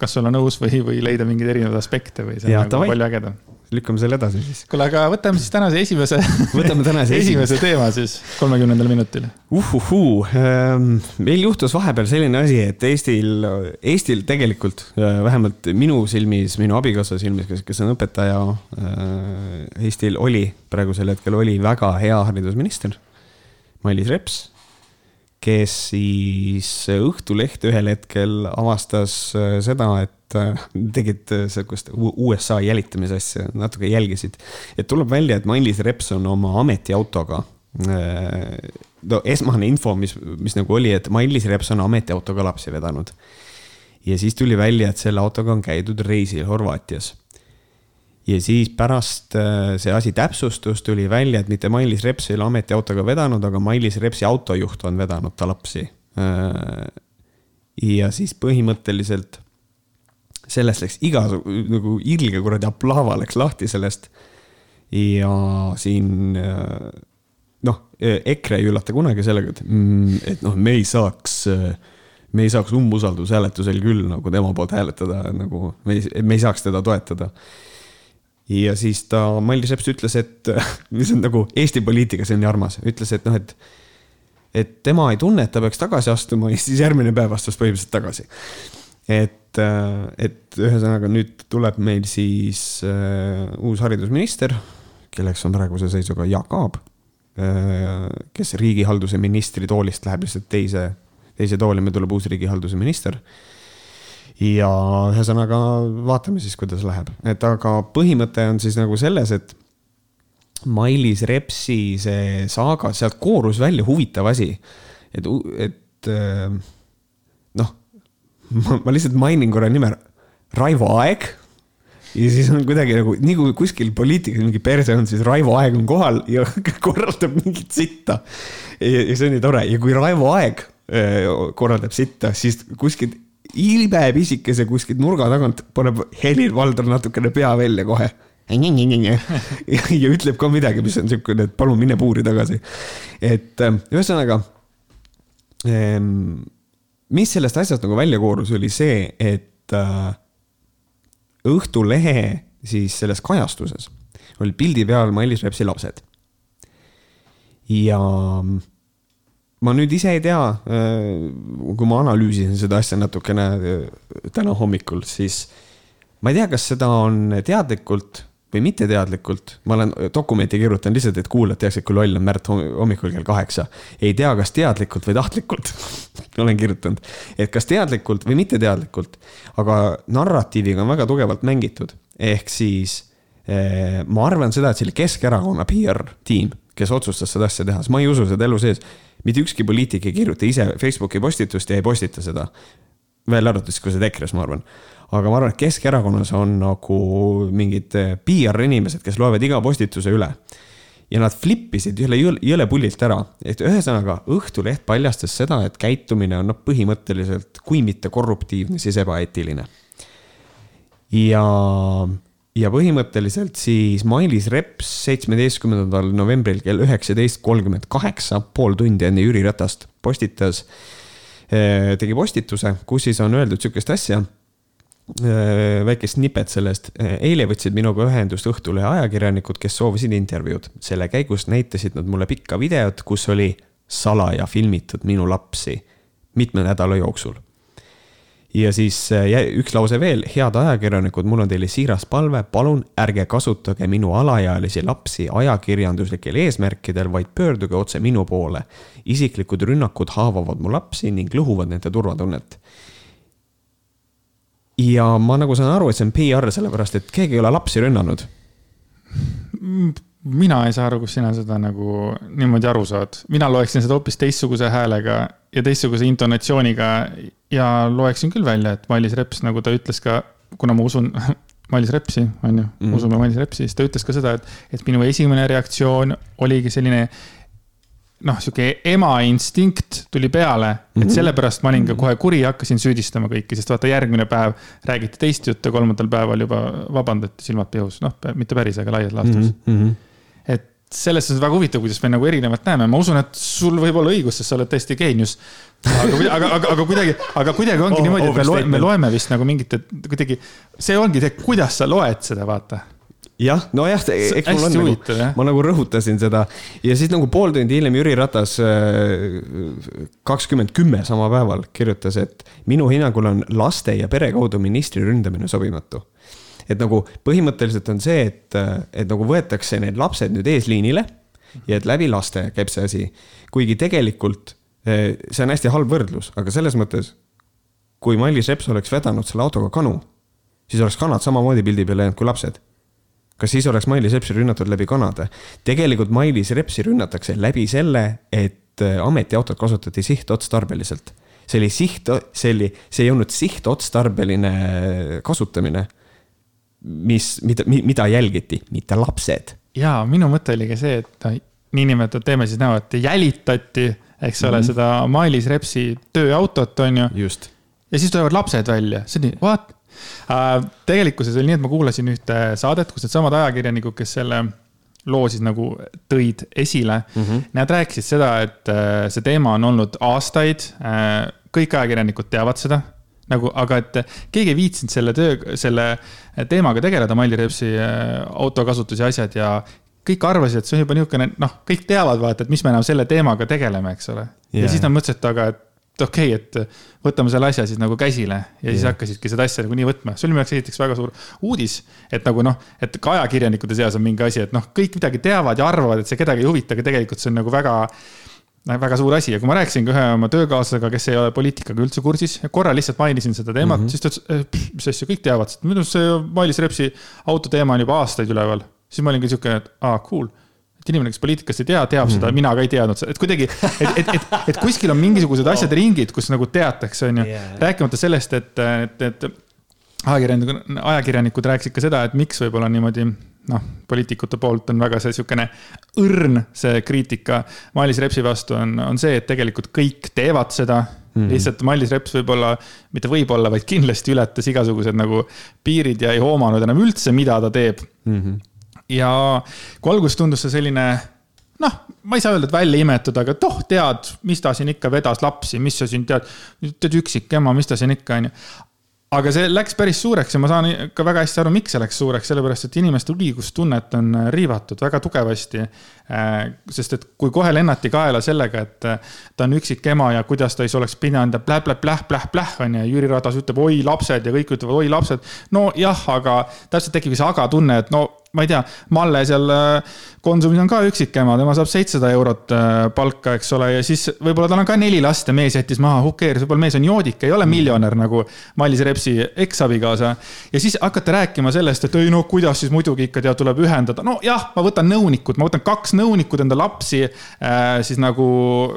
kas olla nõus või, või leida mingeid erinevaid aspekte või see on ja, nagu tavai. palju ägedam. lükkame selle edasi siis. kuule, aga võtame siis tänase esimese võtame tänase esimese teema siis kolmekümnendal minutil. uhuhuu, ähm, meil juhtus vahepeal selline asi, et Eestil, Eestil tegelikult vähemalt minu silmis, minu abikaasa silmis, kes, kes on õpetaja. Eestil oli praegusel hetkel oli väga hea haridusminister, Mailis Reps kes siis Õhtuleht ühel hetkel avastas äh, seda, et äh, tegid äh, sihukest USA jälitamise asja, natuke jälgisid. et tuleb välja, et Mailis Reps on oma ametiautoga no esmane info, mis, mis nagu oli, et Mailis Reps on ametiautoga lapsi vedanud. ja siis tuli välja, et selle autoga on käidud reisil Horvaatias ja siis pärast äh, see asi täpsustus, tuli välja, et mitte Mailis Reps ei ole ametiautoga vedanud, aga Mailis Repsi autojuht on vedanud ta lapsi. Äh, ja siis põhimõtteliselt sellest läks igasugu nagu ilge kuradi aplaava läks lahti sellest. ja siin äh, noh, EKRE ei üllata kunagi sellega, et, mm, et noh, me ei saaks me ei saaks umbusaldushääletusel küll nagu tema poolt hääletada, nagu me ei, me ei saaks teda toetada ja siis ta, Mailis Reps ütles, et, mis on nagu Eesti poliitikas on nii armas, ütles, et noh, et. et tema ei tunne, et ta peaks tagasi astuma ja siis järgmine päev astus põhimõtteliselt tagasi. et, et ühesõnaga nüüd tuleb meil siis uh, uus haridusminister, kelleks on praeguse seisuga Jaak Aab uh,. kes riigihalduse ministri toolist läheb lihtsalt teise, teise tooli, meil tuleb uus riigihalduse minister uh, ja ühesõnaga vaatame siis, kuidas läheb, et aga põhimõte on siis nagu selles, et Mailis Repsi see saaga, sealt koorus välja huvitav asi. et, et äh, noh, ma lihtsalt mainin korra nime, Raivo Aeg. ja siis on kuidagi nagu, nii kui kuskil poliitikas mingi perse on, siis Raivo Aeg on kohal ja korraldab mingit sitta. ja see on nii tore ja kui Raivo Aeg äh, korraldab sitta, siis kuskilt imepisikese kuskilt nurga tagant paneb Helir-Valdor natukene pea välja kohe. ja ütleb ka midagi, mis on siukene, et palun mine puuri tagasi. et ähm, ühesõnaga. Ähm, mis sellest asjast nagu välja koorus, oli see, et äh, Õhtulehe siis selles kajastuses olid pildi peal Mailis Repsi lapsed. ja ma nüüd ise ei tea, äh, kui ma analüüsisin seda asja natukene äh, täna hommikul, siis ma ei tea, kas seda on teadlikult või mitteteadlikult, ma olen dokumenti kirjutanud lihtsalt, et kuulajad teaksid, kui loll on Märt hommikul kell kaheksa. ei tea, kas teadlikult või tahtlikult olen kirjutanud, et kas teadlikult või mitteteadlikult, aga narratiiviga on väga tugevalt mängitud, ehk siis ma arvan seda, et see oli Keskerakonna PR tiim, kes otsustas seda asja teha, sest ma ei usu seda elu sees mitte ükski poliitik ei kirjuta ise Facebooki postitust ja ei postita seda. välja arvatud siis, kui sa oled EKRE-s, ma arvan. aga ma arvan, et Keskerakonnas on nagu mingid eh, PR inimesed, kes loevad iga postituse üle. ja nad flippisid jõle, jõle pullilt ära, et ühesõnaga Õhtuleht paljastas seda, et käitumine on noh, põhimõtteliselt kui mitte korruptiivne, siis ebaeetiline. ja ja põhimõtteliselt siis Mailis Reps seitsmeteistkümnendal novembril kell üheksateist kolmkümmend kaheksa, pool tundi enne Jüri Ratast postitas, eh, tegi postituse, kus siis on öeldud sihukest asja eh, väike snippet sellest. Eh, eile võtsid minuga ühendust Õhtulehe ajakirjanikud, kes soovisid intervjuud. selle käigus näitasid nad mulle pikka videot, kus oli salaja filmitud minu lapsi mitme nädala jooksul. Ja siis äh, üks lause veel, head ajakirjanikud, mul on teile siiras palve, palun ärge kasutage minu alaealisi lapsi ajakirjanduslikel eesmärkidel, vaid pöörduge otse minu poole. isiklikud rünnakud haavavad mu lapsi ning lõhuvad nende turvatunnet. ja ma nagu saan aru, et see on PR, sellepärast et keegi ei ole lapsi rünnanud mina ei saa aru, kus sina seda nagu niimoodi aru saad. mina loeksin seda hoopis teistsuguse häälega ja teistsuguse intonatsiooniga ja loeksin küll välja, et Mailis Reps, nagu ta ütles ka, kuna ma usun Mailis Repsi, on ju mm., usume Mailis Repsi, siis ta ütles ka seda, et, et minu esimene reaktsioon oligi selline noh, sihuke ema instinkt tuli peale, et mhm. sellepärast ma olin ka kohe kuri ja hakkasin süüdistama kõiki, sest vaata, järgmine päev räägiti teist juttu, kolmandal päeval juba vabandati silmad pihus, noh, mitte päris, aga laias laastus mm. -hmm selles suhtes väga huvitav, kuidas me nagu erinevalt näeme, ma usun, et sul võib olla õigus, sest sa oled tõesti geenius. aga, aga, aga, aga kuidagi, aga kuidagi ongi oh, niimoodi, et me loeme, me loeme vist nagu mingit, et kuidagi, see ongi see, kuidas sa loed seda, vaata. Jah, nojah, eks mul on nagu, ma nagu rõhutasin seda. Ja siis nagu pool tundi hiljem Jüri Ratas äh, kakskümmend kümme sama päeval kirjutas, et minu hinnangul on laste ja pere kaudu ministri ründamine sobimatu et nagu põhimõtteliselt on see, et, et nagu võetakse need lapsed nüüd eesliinile ja et läbi laste käib see asi. kuigi tegelikult eh, see on hästi halb võrdlus, aga selles mõttes, kui Mailis Reps oleks vedanud selle autoga kanu, siis oleks kanad samamoodi pildi peal jäänud kui lapsed. kas siis oleks Mailis Repsi rünnatud läbi kanade? tegelikult Mailis Repsi rünnatakse läbi selle, et eh, ametiautot kasutati sihtotstarbeliselt see oli siht, see oli, see ei olnud sihtotstarbeline kasutamine mis, mida, mida jälgiti, mitte lapsed. ja minu mõte oli ka see, et noh, niinimetatud teeme siis näo, et jälitati, eks ole mm, -hmm. seda Mailis Repsi tööautot, on ju. just. ja siis tulevad lapsed välja, see on nii, what uh,? tegelikkuses oli nii, et ma kuulasin ühte saadet, kus needsamad ajakirjanikud, kes selle loo siis nagu tõid esile mm. -hmm. Nad rääkisid seda, et uh, see teema on olnud aastaid uh,. kõik ajakirjanikud teavad seda nagu, aga et keegi ei viitsinud selle töö, selle teemaga tegeleda, Maili Repsi äh, autokasutus ja asjad ja kõik arvasid, et see on juba niisugune, noh, kõik teavad, vaata, et mis me enam selle teemaga tegeleme, eks ole yeah.. ja siis nad mõtlesid, et aga, et okei okay,, et võtame selle asja siis nagu käsile ja yeah. siis hakkasidki seda asja nagu nii võtma. see oli minu jaoks esiteks väga suur uudis, et nagu noh, et ka ajakirjanikute seas on mingi asi, et noh, kõik midagi teavad ja arvavad, et see kedagi ei huvita, aga tegelikult see on nagu väga väga suur asi. Ja kui ma rääkisin ka ühe oma töökaaslasega, kes ei ole poliitikaga üldse kursis, korra lihtsalt mainisin seda teemat mm, -hmm. siis ta ütles, eh, mis asja, kõik teavad, minu arust see Mailis Repsi auto teema on juba aastaid üleval. siis ma olin ka sihuke, et aa, cool. Et inimene, kes poliitikast ei tea, teab mm seda, mina ka ei teadnud, et kuidagi, et, et, et, et kuskil on mingisugused asjad ringid, kus nagu teatakse, on ju yeah.. rääkimata sellest, et, et, et ajakirjanikud, ajakirjanikud rääkisid ka seda, et miks võib-olla niimoodi noh, poliitikute poolt on väga see sihukene õrn, see kriitika Mailis Repsi vastu on, on see, et tegelikult kõik teevad seda mm. -hmm. lihtsalt Mailis Reps võib-olla, mitte võib-olla, vaid kindlasti ületas igasugused nagu piirid ja ei hoomanud enam üldse, mida ta teeb mm. -hmm. ja kui alguses tundus see selline noh, ma ei saa öelda, et välja imetud, aga et oh, tead, mis ta siin ikka vedas lapsi, mis sa siin tead, tead üksik ema, mis ta siin ikka on ju aga see läks päris suureks ja ma saan ka väga hästi aru, miks see läks suureks, sellepärast et inimeste õigustunnet on äh, riivatud väga tugevasti. Äh, sest et kui kohe lennati kaela sellega, et äh, ta on üksik ema ja kuidas ta siis oleks pidanud ja pläh-pläh-pläh-pläh-pläh on ju, Jüri Ratas ütleb oi lapsed ja kõik ütlevad oi lapsed. nojah, aga täpselt tekib see aga tunne, et no ma ei tea, Malle seal Konsumis on ka üksikema, tema saab seitsesada eurot palka, eks ole, ja siis võib-olla tal on ka neli last ja mees jättis maha, who cares, võib-olla mees on joodik, ei ole miljonär nagu Mailis Reps Repsi eksabikaasa. ja siis hakata rääkima sellest, et ei no kuidas siis muidugi ikka tead, tuleb ühendada. nojah, ma võtan nõunikud, ma võtan kaks nõunikut enda lapsi äh, siis nagu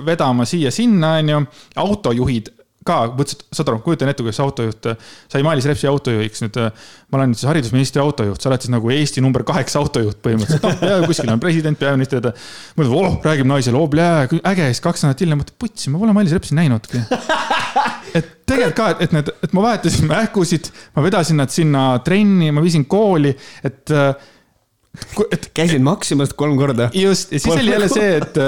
vedama siia-sinna, onju. autojuhid ka, mõtlesin, et saad aru, kujutan ette, kuidas autojuht sai Mailis Repsi autojuhiks nüüd. ma olen nüüd siis haridusministri autojuht, sa oled siis nagu Eesti number kaheksa autojuht põhimõtteliselt, noh, kuskil on president, peaminister. mõtled, oh, räägib naisele, oh, äge, siis kaks nädalat hiljem mõtled, putsi, ma pole Mailis Repsi näinudki. et tegelikult ka, et need, et ma vahetasin mähkusid, ma vedasin nad sinna trenni, ma viisin kooli, et et käisid Maximas kolm korda. just, ja siis oli jälle see, et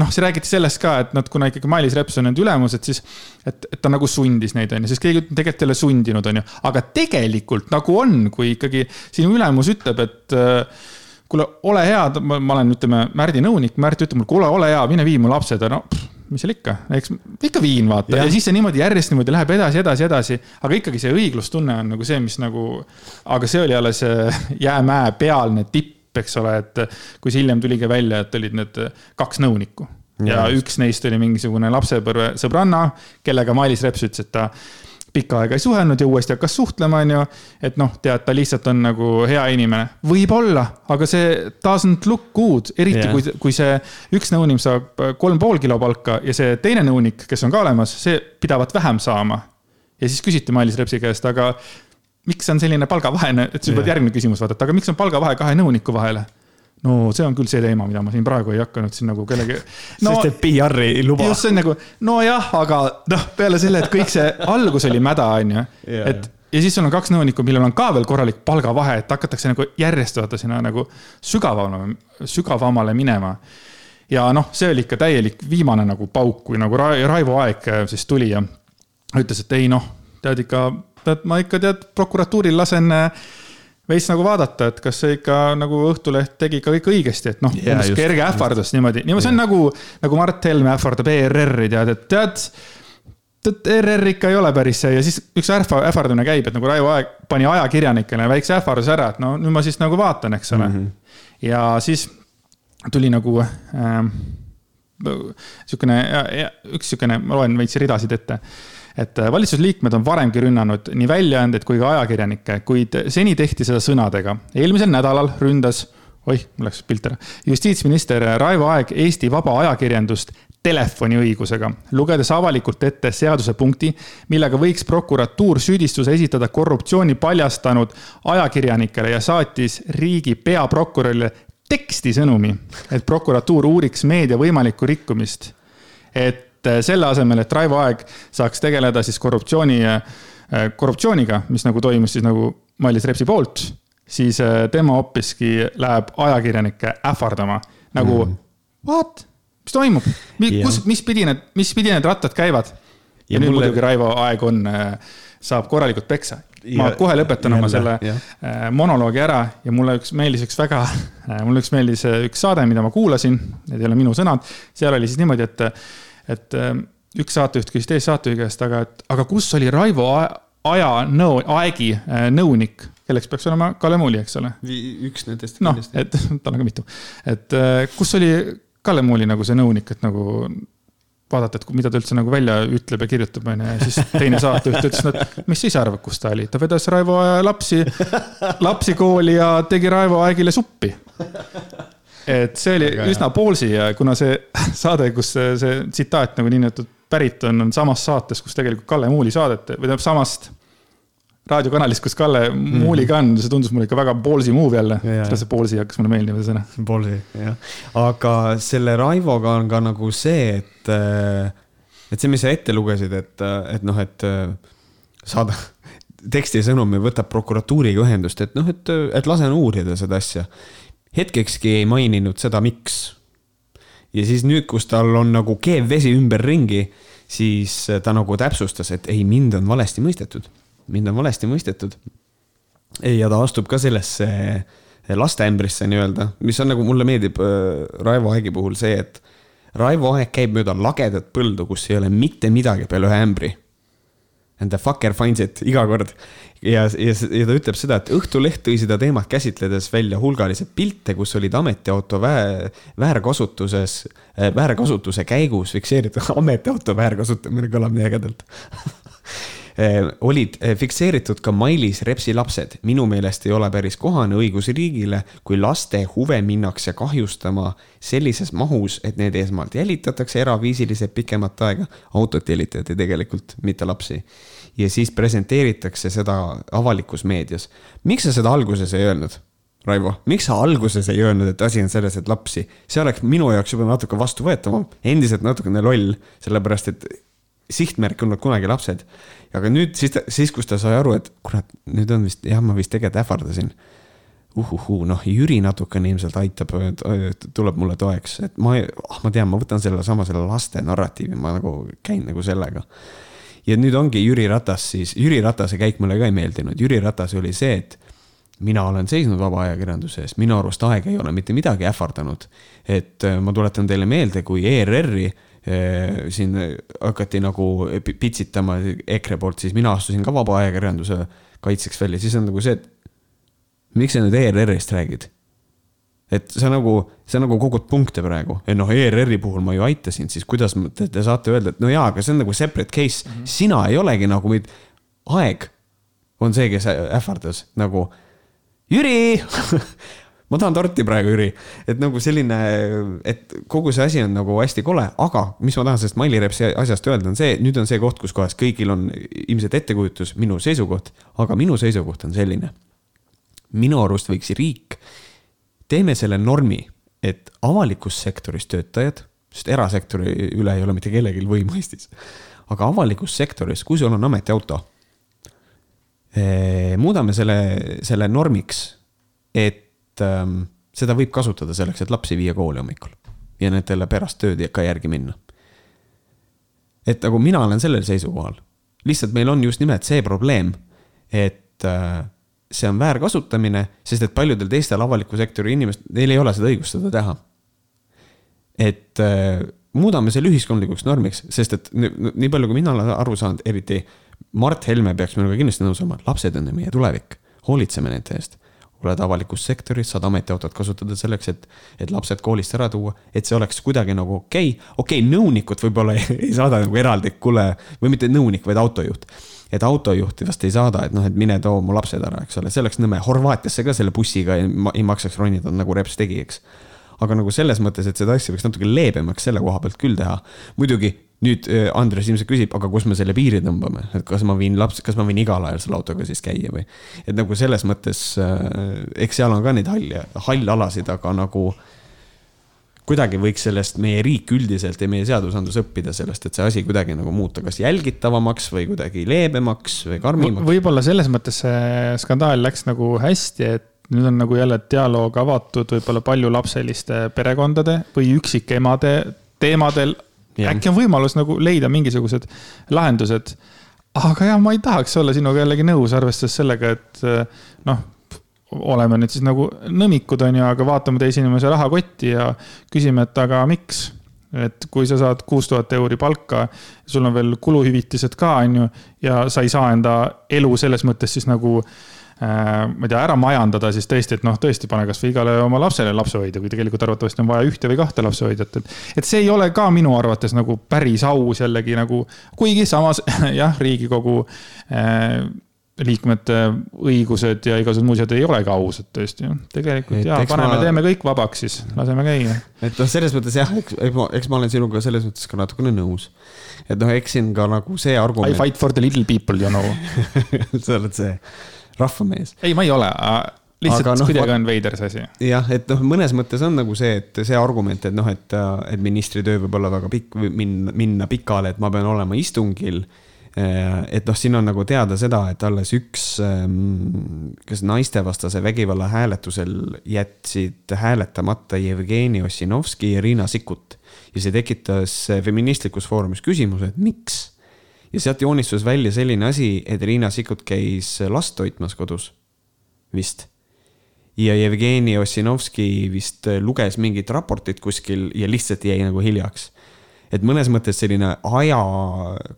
noh, see räägiti sellest ka, et nad, kuna ikkagi Mailis Reps on nende ülemus, et siis, et, et ta nagu sundis neid, on ju, sest keegi tegelikult ei ole sundinud, on ju. aga tegelikult nagu on, kui ikkagi sinu ülemus ütleb, et äh, kuule, ole hea, ma olen, ütleme, Märdi nõunik, Märt ütleb mulle, kuule, ole hea, mine vii mu lapsed, no mis seal ikka, eks ikka viin vaata ja. ja siis see niimoodi järjest niimoodi läheb edasi, edasi, edasi. aga ikkagi see õiglustunne on nagu see, mis nagu, aga see oli alles jäämäe pealne tipp, eks ole, et kui see hiljem tuligi välja, et olid need kaks nõunikku ja, ja üks neist oli mingisugune lapsepõlve sõbranna, kellega Mailis Reps ütles, et ta pikka aega ei suhelnud ja uuesti hakkas suhtlema, on ju. et noh, tead, ta lihtsalt on nagu hea inimene. võib-olla, aga see doesn't look good, eriti yeah. kui, kui see üks nõunik saab kolm pool kilo palka ja see teine nõunik, kes on ka olemas, see pidavat vähem saama. ja siis küsiti Mailis Repsi käest, aga miks on selline palgavahe, et on yeah. järgmine küsimus vaata, et aga miks on palgavahe kahe nõuniku vahele no see on küll see teema, mida ma siin praegu ei hakanud siin nagu kellegi no,. sest et PR-i ei luba. just, see on nagu, nojah, aga noh, peale selle, et kõik see algus oli mäda, on ju, et ja siis sul on kaks nõunikku, millel on ka veel korralik palgavahe, et hakatakse nagu järjest vaata sinna nagu sügavamale, sügavamale minema. ja noh, see oli ikka täielik viimane nagu pauk, kui nagu Raivo Aeg siis tuli ja ütles, et ei noh, tead ikka, tead ma ikka tead prokuratuuril lasen äh, veits nagu vaadata, et kas see ikka nagu Õhtuleht tegi ikka kõik õigesti, et noh yeah,, umbes kerge ähvardus niimoodi, niimoodi, see on nagu, nagu Mart Helme ähvardab ERR-i tead, et tead. tead, ERR ikka ei ole päris see ja siis üks ähvardamine käib, et nagu Raivo Aeg pani ajakirjanikele väikse ähvarduse ära, et no nüüd ma siis nagu vaatan, eks ole mm. -hmm. ja siis tuli nagu äh, sihukene, üks sihukene, ma loen veits ridasid ette et äh, valitsusliikmed on varemgi rünnanud nii väljaandeid kui ka ajakirjanikke, kuid seni tehti seda sõnadega. eelmisel nädalal ründas, oih, mul läks pilt ära, justiitsminister Raivo Aeg Eesti vaba ajakirjandust telefoniõigusega, lugedes avalikult ette seadusepunkti, millega võiks prokuratuur süüdistuse esitada korruptsiooni paljastanud ajakirjanikele ja saatis riigi peaprokurörile teksti sõnumi, et prokuratuur uuriks meedia võimalikku rikkumist. et et äh, selle asemel, et Raivo Aeg saaks tegeleda siis korruptsiooni, äh, korruptsiooniga, mis nagu toimus siis nagu Mailis Repsi poolt, siis tema hoopiski läheb ajakirjanikke ähvardama nagu mm. what, mis toimub, kus, mis pidi need, mis pidi need rattad käivad? ja, ja nüüd mulle... muidugi Raivo Aeg on, saab korralikult peksa. ma ja, kohe lõpetan jälle, oma selle ja. monoloogi ära ja mulle üks meeldis üks väga, mulle üks meeldis üks saade, mida ma kuulasin, need ei ole minu sõnad, seal oli siis niimoodi, et et ähm, üks saatejuht küsis teise saatejuhi käest, aga, et aga kus oli Raivo Aja nõu, Aegi äh, nõunik, kelleks peaks olema Kalle Muuli, eks ole. üks nendest. noh, et tal on ka mitu, et äh, kus oli Kalle Muuli nagu see nõunik, et nagu vaadata, et mida ta üldse nagu välja ütleb ja kirjutab, onju, ja siis teine saatejuht ütles, no et mis sa ise arvad, kus ta oli, ta vedas Raivo lapsi, lapsi kooli ja tegi Raivo Aegile suppi et see oli Aga üsna poolsi ja kuna see saade, kus see, see tsitaat nagu niinimetatud pärit on, on samast saates, kus tegelikult Kalle Muuli saadet või tähendab samast raadiokanalist, kus Kalle mm. Muuli ka on, see tundus mulle ikka väga ballsy move jälle. see ballsy hakkas mulle meeldima, see sõna. Ballsy, jah. aga selle Raivoga on ka nagu see, et, et see, mis sa ette lugesid, et, et noh, et saada teksti sõnumi võtab prokuratuuriga ühendust, et noh, et, et lasen uurida seda asja hetkekski ei maininud seda, miks. ja siis nüüd, kus tal on nagu keev vesi ümberringi, siis ta nagu täpsustas, et ei, mind on valesti mõistetud. mind on valesti mõistetud. ja ta astub ka sellesse lasteämbrisse nii-öelda, mis on nagu mulle meeldib äh, Raivo Aegi puhul see, et Raivo Aeg käib mööda lagedat põldu, kus ei ole mitte midagi peale ühe ämbri. And the fucker finds it iga kord ja, ja, ja ta ütleb seda, et Õhtuleht tõi seda teemat käsitledes välja hulgaliselt pilte, kus olid ametiauto väär, väärkasutuses, äh, väärkasutuse käigus fikseeritud, ametiauto väärkasutamine kõlab nii ägedalt äh, olid äh, fikseeritud ka Mailis Repsi lapsed. minu meelest ei ole päris kohane õigusriigile, kui laste huve minnakse kahjustama sellises mahus, et need esmalt jälitatakse eraviisiliselt pikemat aega. autot jälitati tegelikult, mitte lapsi ja siis presenteeritakse seda avalikus meedias. miks sa seda alguses ei öelnud? Raivo, miks sa alguses ei öelnud, et asi on selles, et lapsi, see oleks minu jaoks juba natuke vastuvõetavam, endiselt natukene loll, sellepärast et sihtmärk olnud kunagi lapsed. aga nüüd siis, siis kus ta sai aru, et kurat, nüüd on vist, jah, ma vist tegelikult ähvardasin. uhuhuu, noh, Jüri natukene ilmselt aitab, tuleb mulle toeks, et ma, ah, ma tean, ma võtan selle sama, selle laste narratiivi, ma nagu käin nagu sellega ja nüüd ongi Jüri Ratas siis, Jüri Ratase käik mulle ka ei meeldinud, Jüri Ratas oli see, et mina olen seisnud vaba ajakirjanduse eest, minu arust aeg ei ole mitte midagi ähvardanud. et äh, ma tuletan teile meelde, kui ERR-i eh, siin hakati nagu pitsitama EKRE poolt, siis mina astusin ka vaba ajakirjanduse kaitseks välja, siis on nagu see, et miks sa nüüd ERR-ist räägid? Et sa nagu, sa nagu kogud punkte praegu, et noh, ERR-i puhul ma ju aitasin, siis kuidas te, te saate öelda, et no jaa, aga see on nagu separate case mm, -hmm. sina ei olegi nagu meid, aeg on see, kes ähvardas nagu. Jüri ma tahan torti praegu, Jüri. et nagu selline, et kogu see asi on nagu hästi kole, aga mis ma tahan sellest Maili Repsi asjast öelda, on see, nüüd on see koht, kus kohas kõigil on ilmselt ettekujutus, minu seisukoht, aga minu seisukoht on selline. minu arust võiks riik, teeme selle normi, et avalikus sektoris töötajad, sest erasektori üle ei ole mitte kellelgi võimu Eestis, aga avalikus sektoris, kui sul on ametiauto Eh, muudame selle, selle normiks, et ähm, seda võib kasutada selleks, et lapsi viia kooli hommikul ja nendele pärast tööd ka järgi minna. et nagu mina olen sellel seisukohal, lihtsalt meil on just nimelt see probleem, et äh, see on väärkasutamine, sest et paljudel teistel avaliku sektori inimestel, neil ei ole seda õigust seda teha. et äh, muudame selle ühiskondlikuks normiks, sest et nii, palju, kui mina olen aru saanud, eriti Mart Helme peaks minuga kindlasti nõus olema, lapsed on meie tulevik, hoolitseme nende eest. Oled avalikus sektoris, saad ametiautot kasutada selleks, et, et lapsed koolist ära tuua, et see oleks kuidagi nagu okei okay., okei okay,, nõunikut võib-olla ei, ei saada nagu eraldi, kuule, või mitte nõunik, vaid autojuht. et autojuhti vast ei saada, et noh, et mine too mu lapsed ära, eks ole, see oleks nõme, Horvaatiasse ka selle bussiga ei, ei maksaks ronida, nagu Reps tegi, eks aga nagu selles mõttes, et seda asja võiks natuke leebemaks selle koha pealt küll teha. muidugi nüüd äh, Andres ilmselt küsib, aga kus me selle piiri tõmbame, et kas ma viin laps, kas ma võin igal ajal selle autoga siis käia või. et nagu selles mõttes, äh, eks seal on ka neid halli, hallalasid, aga nagu kuidagi võiks sellest meie riik üldiselt ja meie seadusandlus õppida sellest, et see asi kuidagi nagu muuta, kas jälgitavamaks või kuidagi leebemaks või karmimaks. võib-olla selles mõttes see skandaal läks nagu hästi, et nüüd on nagu jälle dialoog avatud võib-olla paljulapseliste perekondade või üksikemade teemadel äkki on võimalus nagu leida mingisugused lahendused. aga jah, ma ei tahaks olla sinuga jällegi nõus, arvestades sellega, et eh, noh, oleme nüüd siis nagu nõmikud, on ju, aga vaatame teise inimese rahakotti ja küsime, et aga miks et kui sa saad kuus tuhat euri palka, sul on veel kuluhüvitised ka, on ju, ja sa ei saa enda elu selles mõttes siis nagu Äh, ma ei tea, ära majandada, siis tõesti, et noh, tõesti pane kasvõi igale oma lapsele lapsehoidja, kui tegelikult arvatavasti on vaja ühte või kahte lapsehoidjat, et. et see ei ole ka minu arvates nagu päris aus jällegi nagu, kuigi samas jah, riigikogu äh, liikmete õigused ja igasugused muud asjad ei olegi ausad tõesti ju. tegelikult ja paneme ma..., teeme kõik vabaks siis, laseme käia. et noh, selles mõttes jah, eks, eks ma olen sinuga selles mõttes ka natukene nõus. et noh, eks siin ka nagu see argument. I fight for the little people, you know sa oled see rahvamees. ei, ma ei ole, lihtsalt no, kuidagi on veider see asi. jah, et noh, mõnes mõttes on nagu see, et see argument, et noh, et, et ministri töö võib olla väga pikk minna, minna pikale, et ma pean olema istungil et noh, siin on nagu teada seda, et alles üks, ehm, kas naistevastase vägivalla hääletusel jätsid hääletamata Jevgeni Ossinovski ja Riina Sikkut. ja see tekitas feministlikus foorumis küsimuse, et miks ja sealt joonistus välja selline asi, et Riina Sikkut käis last toitmas kodus, vist. ja Jevgeni Ossinovski vist luges mingit raportit kuskil ja lihtsalt jäi nagu hiljaks et mõnes mõttes selline aja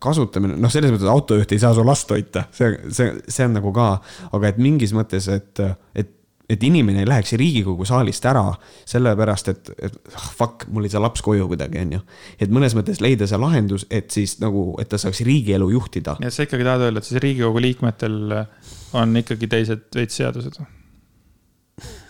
kasutamine, noh, selles mõttes autojuht ei saa su last toita, see, see, see on nagu ka, aga et mingis mõttes, et, et et inimene ei läheks Riigikogu saalist ära sellepärast, et, et ah, fuck, mul ei saa laps koju kuidagi, on ju. et mõnes mõttes leida see lahendus, et siis nagu, et ta saaks riigielu juhtida. ja sa ikkagi tahad öelda, et siis Riigikogu liikmetel on ikkagi teised veits seadused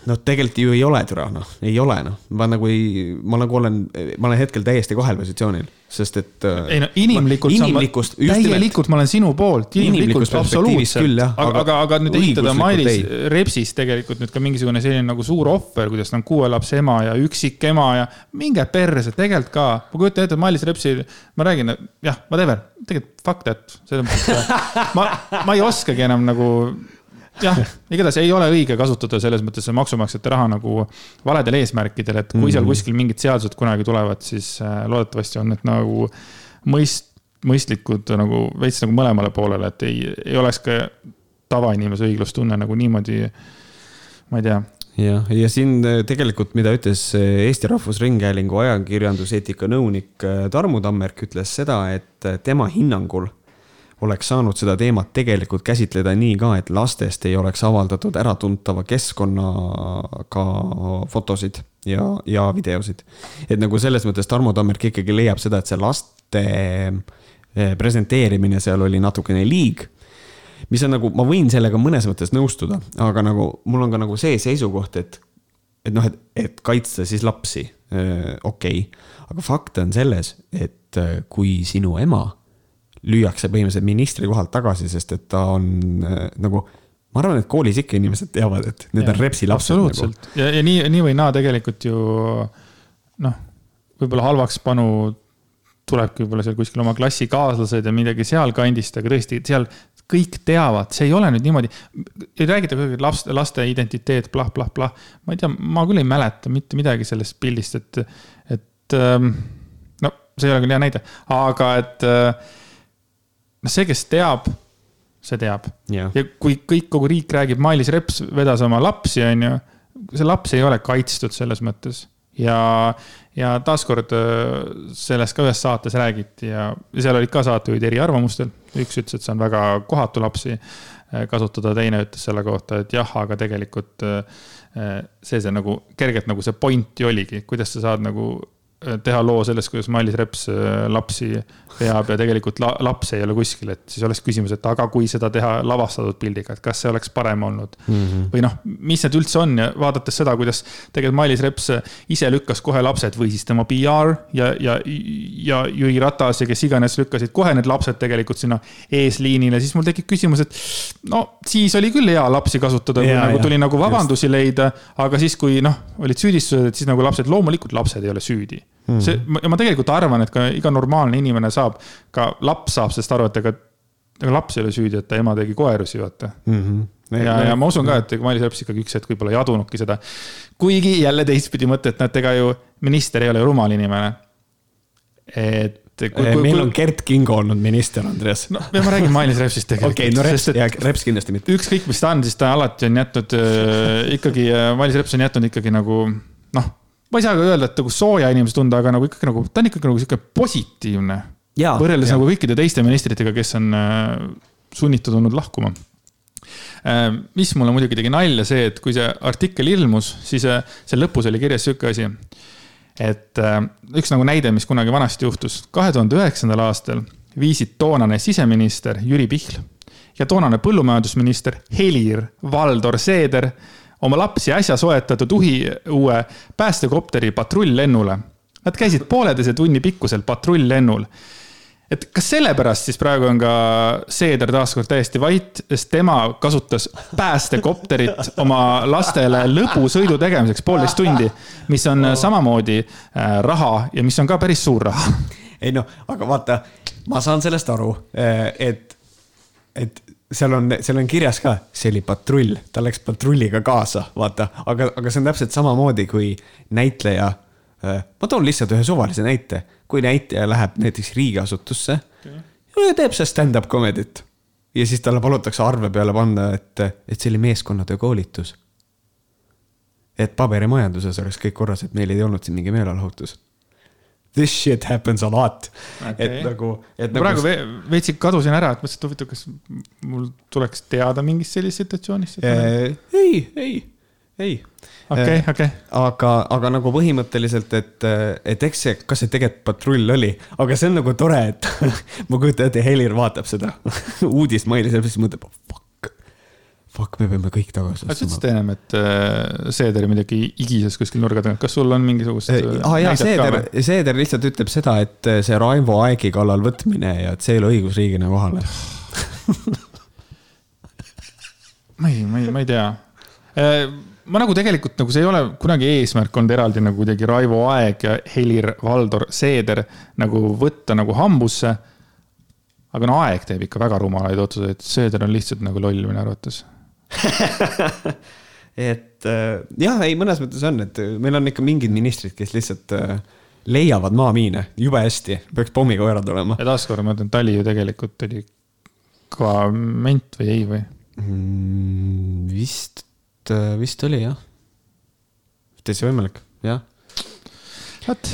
noh, tegelikult ju ei ole türa, noh, ei ole, noh, ma nagu ei, ma nagu olen, ma olen hetkel täiesti kahel positsioonil, sest et. Äh, ei no inimlikult. inimlikust, täielikult ma olen sinu poolt, inimlikult absoluutselt. aga, aga, aga nüüd ehitada Mailis Repsis tegelikult nüüd ka mingisugune selline nagu suur ohver, kuidas ta on kuue lapse ema ja üksikema ja minge perse, tegelikult ka. ma kujutan ette, et Mailis Repsi, ma räägin, jah, whatever, tegelikult fuck that, selles mõttes, ma, ma ei oskagi enam nagu jah, igatahes ei ole õige kasutada selles mõttes maksumaksjate raha nagu valedel eesmärkidel, et kui mm -hmm. seal mhm. kuskil mingid seadused kunagi tulevad, siis äh, loodetavasti on need nagu mõist-, mõistlikud nagu veits nagu mõlemale poolele, et ei, ei oleks ka tavainimese õiglustunne nagu niimoodi, ma ei tea jah, ja siin äh, tegelikult, mida ütles äh, Eesti Rahvusringhäälingu ajakirjanduseetika nõunik Tarmu Tammerk, ütles seda, et tema hinnangul oleks saanud seda teemat tegelikult käsitleda nii ka, et lastest ei oleks avaldatud äratuntava keskkonnaga fotosid ja, ja videosid. et nagu selles mõttes Tarmo Tammerk ikkagi leiab seda, et see laste presenteerimine seal oli natukene liig mis on nagu, ma võin sellega mõnes mõttes nõustuda, aga nagu mul on ka nagu see seisukoht, et, et noh, et, et kaitsta siis lapsi, okei okay.. aga fakt on selles, et kui sinu ema lüüakse põhimõtteliselt ministri kohalt tagasi, sest et ta on nagu ma arvan, et koolis ikka inimesed teavad, et need ja, on repsi lapsed. absoluutselt nagu. ja, ja nii, nii või naa tegelikult ju noh, võib-olla halvaks panu tulebki võib-olla seal kuskil oma klassikaaslased ja midagi sealkandist, aga tõesti seal kõik teavad, see ei ole nüüd niimoodi. ei räägita kuidagi laste, laste identiteet blah,, blah-blah-blah. ma ei tea, ma küll ei mäleta mitte midagi sellest pildist, et, et ähm, no see ei ole küll hea näide, aga et noh, see, kes teab, see teab. Yeah.. ja kui kõik, kogu riik räägib, Mailis Reps vedas oma lapsi, on ju, see laps ei ole kaitstud selles mõttes. Ja, ja taaskord sellest ka ühes saates räägiti ja seal olid ka saatejuhid eriarvamustel. Üks ütles, et see on väga kohatu lapsi äh, kasutada, teine ütles selle kohta, et jah, aga tegelikult äh, see, see nagu kergelt nagu see point ju oligi, kuidas sa saad nagu äh, teha loo sellest, kuidas Mailis Reps lapsi veab ja tegelikult la, laps ei ole kuskil, et siis oleks küsimus, et aga kui seda teha lavastatud pildiga, et kas see oleks parem olnud mm. -hmm. või noh, mis need üldse on ja vaadates seda, kuidas tegelikult Mailis Reps ise lükkas kohe lapsed või siis tema PR ja, ja, ja Jüri Ratas ja kes iganes lükkasid kohe need lapsed tegelikult sinna eesliinile, siis mul tekib küsimus, et no siis oli küll hea lapsi kasutada, kui ja, nagu tuli nagu vabandusi just. leida, aga siis, kui noh, olid süüdistused, et siis nagu lapsed, loomulikult lapsed ei ole süüdi mm. see, ja ma tegelikult arvan, et ka iga normaalne inimene saab ka laps saab sellest aru, et ega, ega laps ei ole süüdi, et ta ema tegi koerusi, vaata mm. -hmm. ja, ja ma usun ka, et Mailis Reps ikkagi üks hetk võib-olla ei adunudki seda. kuigi jälle teistpidi mõte, et et ega ju minister ei ole ju rumal inimene. et kui, kui, meil on Gert Kingo olnud minister, Andreas. no ma räägin Mailis Repsist tegelikult. okei okay,, no Reps, jaa, Reps kindlasti mitte. ükskõik, mis ta on, siis ta alati on jätnud äh, ikkagi äh,, Mailis Reps on jätnud ikkagi nagu noh, ma ei saa ka öelda, et nagu sooja inimese tunde, aga nagu ikkagi nagu, ta on ikkagi nagu sihuke positiivne võrreldes ja. nagu kõikide teiste ministritega, kes on äh, sunnitud olnud lahkuma äh, mis mulle muidugi tegi nalja, see, et kui see artikkel ilmus, siis äh, seal lõpus oli kirjas sihuke asi. et üks nagu näide, mis kunagi vanasti juhtus, kahe tuhande üheksandal aastal viisid toonane siseminister Jüri Pihl ja toonane põllumajandusminister Helir-Valdor Seeder oma lapsi äsja soetatud uhi uue päästekopteri patrulllennule. Nad käisid pooleteise tunni pikkusel patrulllennul et kas sellepärast siis praegu on ka Seeder taaskord täiesti vait, sest tema kasutas päästekopterit oma lastele lõbusõidu tegemiseks poolteist tundi, mis on samamoodi äh, raha ja mis on ka päris suur raha. ei noh, aga vaata, ma saan sellest aru, äh, et, et seal on, seal on kirjas ka, see oli patrull, ta läks patrulliga kaasa, vaata, aga, aga see on täpselt samamoodi kui näitleja. Äh, ma toon lihtsalt ühe suvalise näite kui näitleja läheb näiteks riigiasutusse ja teeb seal stand-up comedy't. ja siis talle palutakse arve peale panna, et, et see oli meeskonnatöö koolitus. et paberimajanduses oleks kõik korras, et meil ei olnud siin mingi meelelahutus. This shit happens a lot okay.. et nagu, et nagu. praegu veits kadusin ära, et mõtlesin, et huvitav, kas mul tuleks teada mingist sellisest situatsioonist? ei, ei, ei okei, äh, okei. aga, aga nagu põhimõtteliselt, et, et eks see, kas see tegelikult patrull oli, aga see on nagu tore, et ma kujutan ette, Helir vaatab seda uudist Mailis ja siis mõtleb, fuck, fuck, me peame kõik tagasi ostma. sa ütlesid ennem, et äh, Seeder midagi igises kuskil nurga taga, kas sul on mingisugust äh,? ah jaa, Seeder, Seeder lihtsalt ütleb seda, et see Raivo Aegi kallal võtmine ja et see ei ole õigusriigina kohane ma ei, ma ei, ma ei tea ma nagu tegelikult nagu see ei ole kunagi eesmärk olnud eraldi nagu kuidagi Raivo Aeg ja Helir-Valdor Seeder nagu võtta nagu hambusse. aga no Aeg teeb ikka väga rumalaid otsuseid, Seeder on lihtsalt nagu loll minu arvates et äh, jah, ei mõnes mõttes on, et meil on ikka mingid ministrid, kes lihtsalt äh, leiavad maamiine jube hästi, peaks pommikoerad olema. ja taaskord ma ütlen, Tali ju tegelikult oli kõva ment või ei või mm,? vist vist, äh, vist oli jah. täitsa võimalik, jah. vot,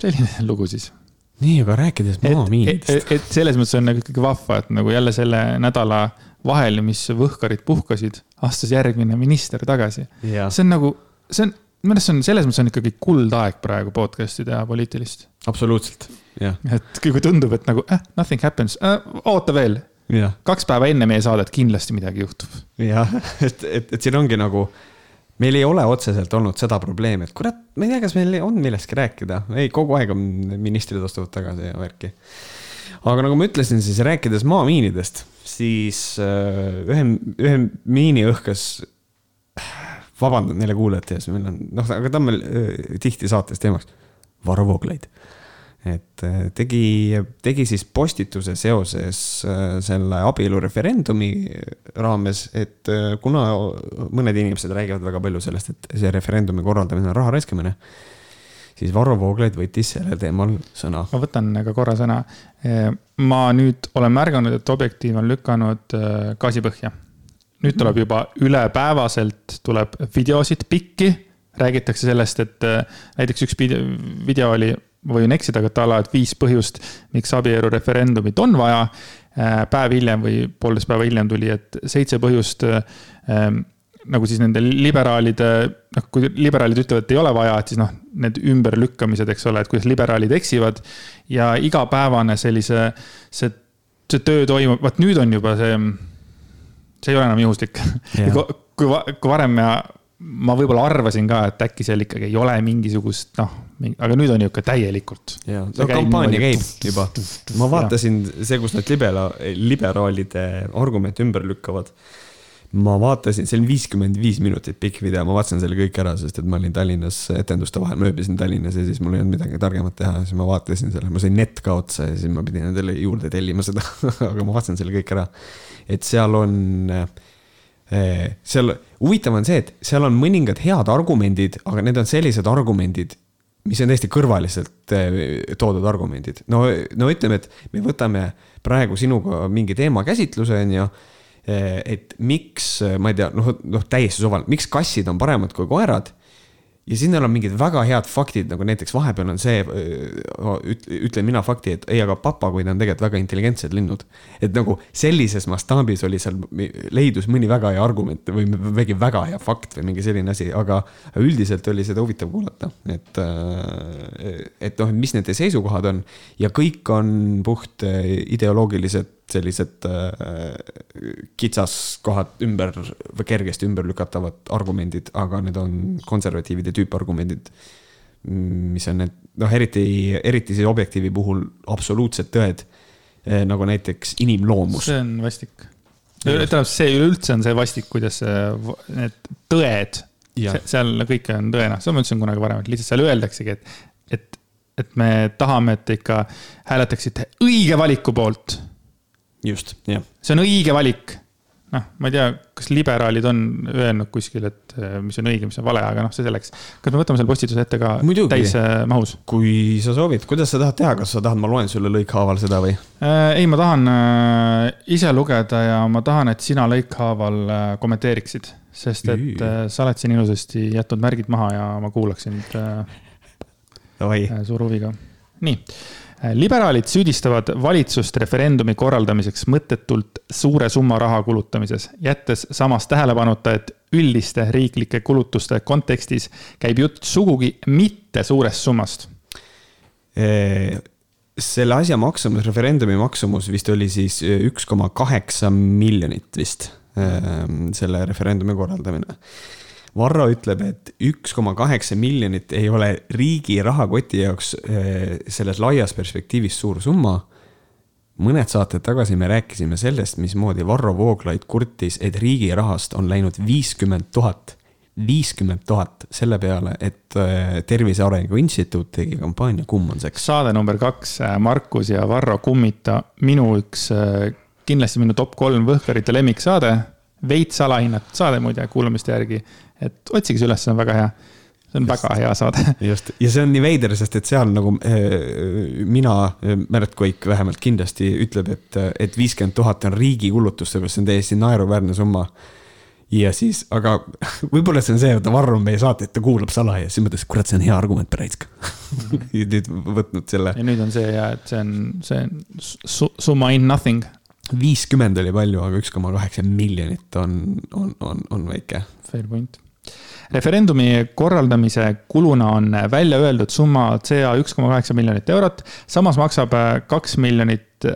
selline lugu siis. nii, aga rääkides maamiinidest. et selles mõttes on nagu ikkagi vahva, et nagu jälle selle nädala vahel, mis võhkarid puhkasid, astus järgmine minister tagasi. see on nagu, see on, minu arust see on, selles mõttes on ikkagi kuldaeg praegu podcast'i teha poliitilist. absoluutselt, jah. et kui tundub, et nagu eh, nothing happens äh,, oota veel. kaks päeva enne meie saadet kindlasti midagi juhtub. jah, et, et, et siin ongi nagu meil ei ole otseselt olnud seda probleemi, et kurat, ma ei tea, kas meil on millestki rääkida, ei, kogu aeg on ministrid astuvad tagasi ja värki. Aga nagu ma ütlesin, siis rääkides maamiinidest, siis äh, ühe, ühe miini õhkas, vabandan neile kuulajate ees, meil on, noh, aga ta on meil äh, tihti saates teemaks, Varro Vooglaid. Et äh, tegi, tegi siis postituse seoses selle abielureferendumi raames, et kuna mõned inimesed räägivad väga palju sellest, et see referendumi korraldamine on raha raiskamine, siis Varro Vooglaid võttis sellel teemal sõna. ma võtan ka korra sõna. ma nüüd olen märganud, et Objektiiv on lükanud gaasi põhja. nüüd tuleb juba ülepäevaselt tuleb videosid pikki, räägitakse sellest, et näiteks üks video oli ma võin eksida, aga et a la, et viis põhjust, miks abielureferendumit on vaja. Äh, päev hiljem või poolteist päeva hiljem tuli, et seitse põhjust nagu siis nende liberaalide, noh, kui liberaalid ütlevad, et ei ole vaja, et siis noh, need ümberlükkamised, eks ole, et kuidas liberaalid eksivad. ja igapäevane sellise, see, see töö toimub, vaat nüüd on juba see, see ei ole enam juhuslik kui, kui, kui varem me ma võib-olla arvasin ka, et äkki seal ikkagi ei ole mingisugust noh, aga nüüd on ikka täielikult. ja, no kampaania käib juba. ma vaatasin see, kus need libera-, liberaalide argumente ümber lükkavad. Ma vaatasin, see on viiskümmend viis minutit pikk video, ma vaatasin selle kõik ära, sest et ma olin Tallinnas etenduste vahel, ma ööbisin Tallinnas ja siis mul ei olnud midagi targemat teha, siis ma vaatasin selle, ma sain net ka otsa ja siis ma pidin endale juurde tellima seda aga ma vaatasin selle kõik ära. et seal on Eh, seal, huvitav on see, et seal on mõningad head argumendid, aga need on sellised argumendid, mis on täiesti kõrvaliselt eh, toodud argumendid. no, no ütleme, et me võtame praegu sinuga mingi teema käsitluse, on ju. Eh, et miks, ma ei tea, noh, noh täiesti suvaline, miks kassid on paremad kui koerad ja siis neil on mingid väga head faktid, nagu näiteks vahepeal on see, ütlen mina fakti, et ei, aga papagoid on tegelikult väga intelligentsed linnud. et nagu sellises mastaabis oli seal, leidus mõni väga hea argument või mingi väga hea fakt või mingi selline asi, aga üldiselt oli seda huvitav kuulata, et, et noh, mis nende seisukohad on ja kõik on puht ideoloogilised sellised äh, kitsaskohad ümber kergesti ümberlükatavad argumendid, aga need on konservatiivide tüüpargumendid. mis on need, noh, eriti, eriti siis objektiivi puhul absoluutsed tõed äh, nagu näiteks inimloomus. see on vastik. tähendab, see üleüldse on see vastik, kuidas need tõed, seal kõik on tõena, seda ma ütlesin kunagi varem, et lihtsalt seal öeldaksegi, et, et, et me tahame, et ikka hääletaksite õige valiku poolt just, jah. see on õige valik. noh, ma ei tea, kas liberaalid on öelnud kuskil, et eh, mis on õige, mis on vale, aga noh, see selleks. kas me võtame selle postituse ette ka täismahus? kui sa soovid, kuidas sa tahad teha, kas sa tahad, ma loen sulle lõikhaaval seda või? Eh, ei, ma tahan ise lugeda ja ma tahan, et sina lõikhaaval kommenteeriksid, sest et äh, sa oled siin ilusasti jätnud märgid maha ja ma kuulaks sind suure huviga. nii liberaalid süüdistavad valitsust referendumi korraldamiseks mõttetult suure summa raha kulutamises, jättes samas tähelepanuta, et üldiste riiklike kulutuste kontekstis käib jutt sugugi mitte suurest summast. selle asja maksumus, referendumi maksumus vist oli siis üks koma kaheksa miljonit vist, selle referendumi korraldamine Varro ütleb, et üks koma kaheksa miljonit ei ole riigi rahakoti jaoks eh, selles laias perspektiivis suur summa. mõned saated tagasi me rääkisime sellest, mismoodi Varro Vooglaid kurtis, et riigi rahast on läinud viiskümmend tuhat, viiskümmend tuhat selle peale, et eh, Tervise Arengu Instituut tegi kampaania Kumm on seks. saade number kaks, eh, Markus ja Varro Kummita, minu üks, kindlasti minu top kolm Võhkarite lemmiksaade veits alahinnatud saade muide kuulamiste järgi et otsige see üles, see on väga hea see on just, väga hea saade. just, ja see on nii veider, sest et seal nagu äh, mina, Märt Koik vähemalt kindlasti ütleb, et, et viiskümmend tuhat on riigi kulutus, seepärast see on täiesti naeruväärne summa. ja siis, aga võib-olla see on see, et Varro on meie saateid, ta kuulab salaja, siis mõtles, kurat, see on hea argument, Raisk ja nüüd võtnud selle. ja nüüd on see ja, et see on, see on su summa in nothing. Viiskümmend oli palju, aga üks koma kaheksa miljonit on, on, on, on väike. Fair point. Referendumi korraldamise kuluna on välja öeldud summa CA üks koma kaheksa miljonit eurot, samas maksab kaks miljonit